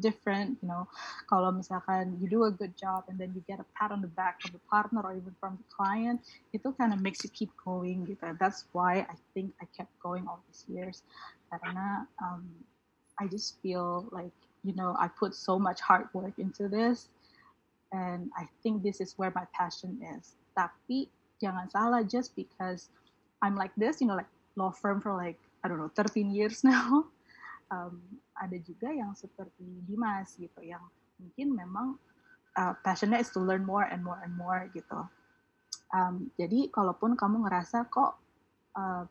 different, you know. Kalau misalkan you do a good job and then you get a pat on the back from the partner or even from the client, itu kind of makes you keep going gitu. That's why I think I kept going all these years karena um, I just feel like you know I put so much hard work into this and I think this is where my passion is. Tapi jangan salah just because I'm like this, you know, like law firm for like I don't know 13 years now. Um, ada juga yang seperti Dimas gitu, yang mungkin memang uh, passionnya is to learn more and more and more gitu. Um, jadi kalaupun kamu ngerasa kok uh,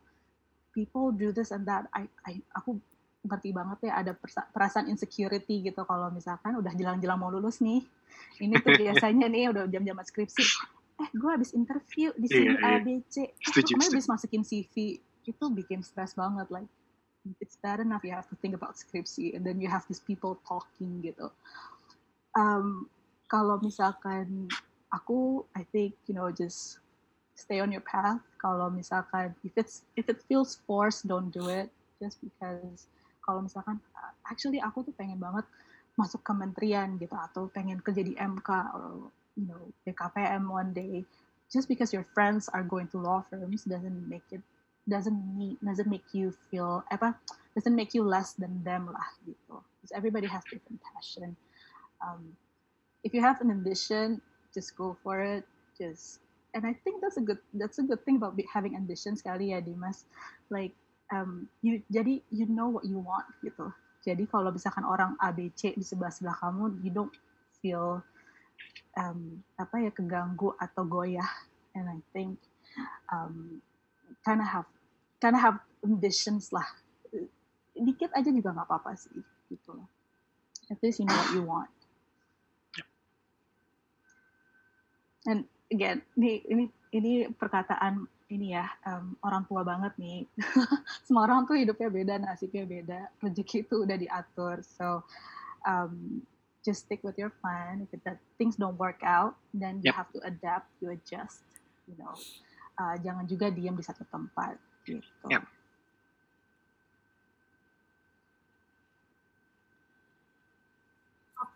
people do this and that, I, I, aku ngerti banget ya ada perasaan insecurity gitu kalau misalkan udah jelang-jelang mau lulus nih. Ini tuh biasanya nih udah jam-jam skripsi eh gue habis interview di sini yeah, A B C. Eh kemarin habis masukin CV itu bikin stres banget like it's bad enough you have to think about skripsi and then you have these people talking gitu. Um, kalau misalkan aku I think you know just stay on your path. Kalau misalkan if it's if it feels forced don't do it. Just because kalau misalkan actually aku tuh pengen banget masuk kementerian gitu atau pengen kerja di MK or you know BKPM one day. Just because your friends are going to law firms doesn't make it doesn't mean doesn't make you feel apa doesn't make you less than them lah gitu. Because everybody has different passion um, if you have an ambition just go for it. Just and I think that's a good that's a good thing about having ambition sekali ya Dimas. Like um, you jadi you know what you want gitu. Jadi kalau misalkan orang A B C di sebelah sebelah kamu you don't feel um, apa ya keganggu atau goyah. And I think um, kind of have kind of have ambitions lah. Dikit aja juga nggak apa-apa sih gitu loh. At least you know what you want. And again ini ini ini perkataan ini ya um, orang tua banget nih. Semua orang tuh hidupnya beda nasibnya beda rezeki itu udah diatur. So um, just stick with your plan. If it, that things don't work out then you yep. have to adapt you adjust you know. Uh, jangan juga diam di satu tempat gitu yep.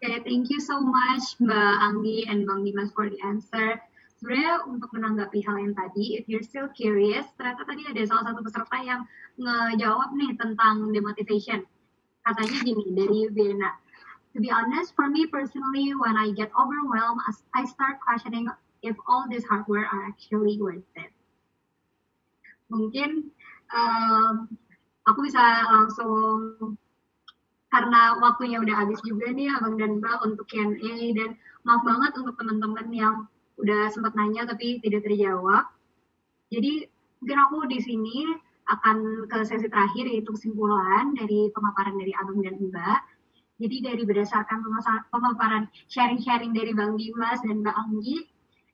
Okay, thank you so much Mbak Anggi and Bang Dimas for the answer sebenarnya untuk menanggapi hal yang tadi, if you're still curious, ternyata tadi ada salah satu peserta yang ngejawab nih tentang demotivation. Katanya gini, dari Vienna. To be honest, for me personally, when I get overwhelmed, I start questioning if all this hard work are actually worth it. Mungkin um, aku bisa langsung karena waktunya udah habis juga nih Abang dan Mbak untuk Q&A dan maaf banget untuk teman-teman yang udah sempat nanya tapi tidak terjawab. Jadi mungkin aku di sini akan ke sesi terakhir yaitu kesimpulan dari pemaparan dari Abang dan Mbak. Jadi dari berdasarkan pemaparan sharing-sharing dari Bang Dimas dan Mbak Anggi,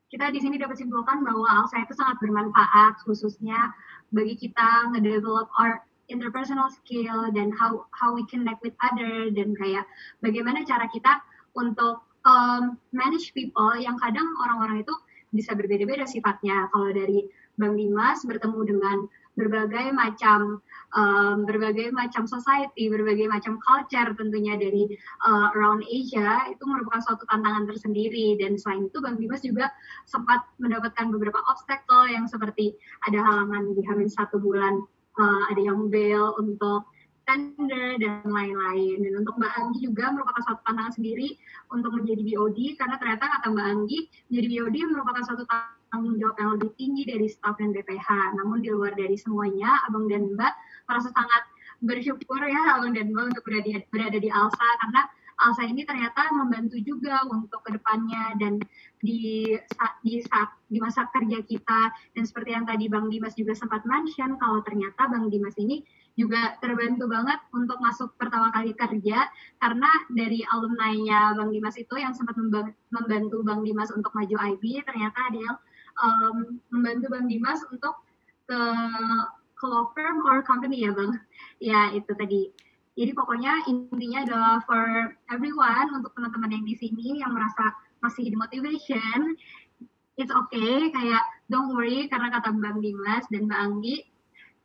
kita di sini dapat simpulkan bahwa ALSA itu sangat bermanfaat khususnya bagi kita ngedevelop our interpersonal skill dan how how we connect with other dan kayak bagaimana cara kita untuk um, manage people yang kadang orang-orang itu bisa berbeda-beda sifatnya. Kalau dari Bang Dimas bertemu dengan berbagai macam um, berbagai macam society, berbagai macam culture tentunya dari uh, around Asia itu merupakan suatu tantangan tersendiri dan selain itu Bang Dimas juga sempat mendapatkan beberapa obstacle yang seperti ada halangan di hamil satu bulan, uh, ada yang bail untuk tender dan lain-lain. Dan untuk Mbak Anggi juga merupakan suatu tantangan sendiri untuk menjadi BOD karena ternyata kata Mbak Anggi menjadi BOD merupakan suatu tanggung jawab yang lebih tinggi dari staf dan BPH. Namun di luar dari semuanya, Abang dan Mbak merasa sangat bersyukur ya Abang dan Mbak untuk berada, berada di ALSA. Karena ALSA ini ternyata membantu juga untuk ke depannya dan di di saat di masa kerja kita. Dan seperti yang tadi Bang Dimas juga sempat mention kalau ternyata Bang Dimas ini juga terbantu banget untuk masuk pertama kali kerja. Karena dari alumni-nya Bang Dimas itu yang sempat membantu Bang Dimas untuk maju IB ternyata ada yang um, membantu Bang Dimas untuk ke, ke law firm or company ya Bang? Ya itu tadi. Jadi pokoknya intinya adalah for everyone untuk teman-teman yang di sini yang merasa masih di motivation, it's okay. Kayak don't worry karena kata Bang Dimas dan Mbak Anggi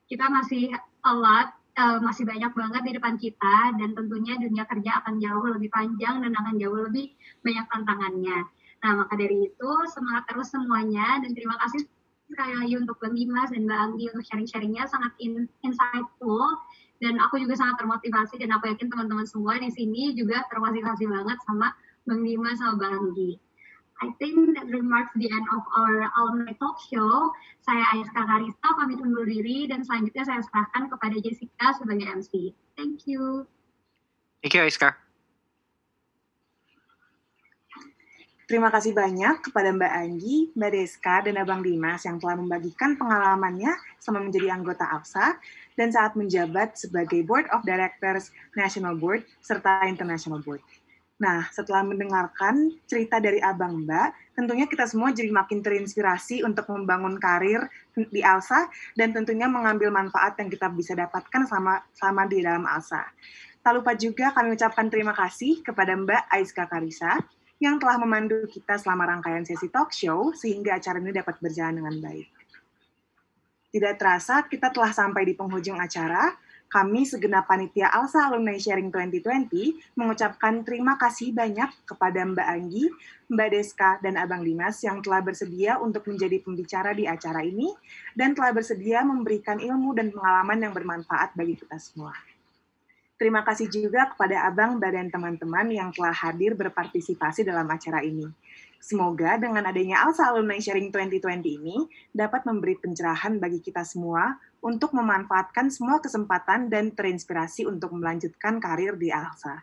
kita masih a lot uh, masih banyak banget di depan kita dan tentunya dunia kerja akan jauh lebih panjang dan akan jauh lebih banyak tantangannya. Nah, maka dari itu semangat terus semuanya dan terima kasih sekali lagi untuk Bang Dimas dan Mbak Anggi untuk sharing-sharingnya sangat in, insightful dan aku juga sangat termotivasi dan aku yakin teman-teman semua di sini juga termotivasi banget sama Bang Dimas sama Bang Anggi. I think that remarks the end of our alumni talk show. Saya Aiska Karista, pamit undur diri, dan selanjutnya saya serahkan kepada Jessica sebagai MC. Thank you. Thank you, Aiska. Terima kasih banyak kepada Mbak Anggi, Mbak Deska, dan Abang Dimas yang telah membagikan pengalamannya sama menjadi anggota AFSA dan saat menjabat sebagai Board of Directors National Board serta International Board. Nah, setelah mendengarkan cerita dari Abang Mbak, tentunya kita semua jadi makin terinspirasi untuk membangun karir di ALSA dan tentunya mengambil manfaat yang kita bisa dapatkan selama, selama di dalam ALSA. Tak lupa juga kami ucapkan terima kasih kepada Mbak Aiska Karisa yang telah memandu kita selama rangkaian sesi talk show sehingga acara ini dapat berjalan dengan baik. Tidak terasa, kita telah sampai di penghujung acara kami segenap panitia ALSA Alumni Sharing 2020 mengucapkan terima kasih banyak kepada Mbak Anggi, Mbak Deska, dan Abang Dimas yang telah bersedia untuk menjadi pembicara di acara ini dan telah bersedia memberikan ilmu dan pengalaman yang bermanfaat bagi kita semua. Terima kasih juga kepada Abang, dan teman-teman yang telah hadir berpartisipasi dalam acara ini. Semoga dengan adanya ALSA Alumni Sharing 2020 ini dapat memberi pencerahan bagi kita semua untuk memanfaatkan semua kesempatan dan terinspirasi untuk melanjutkan karir di ALSA.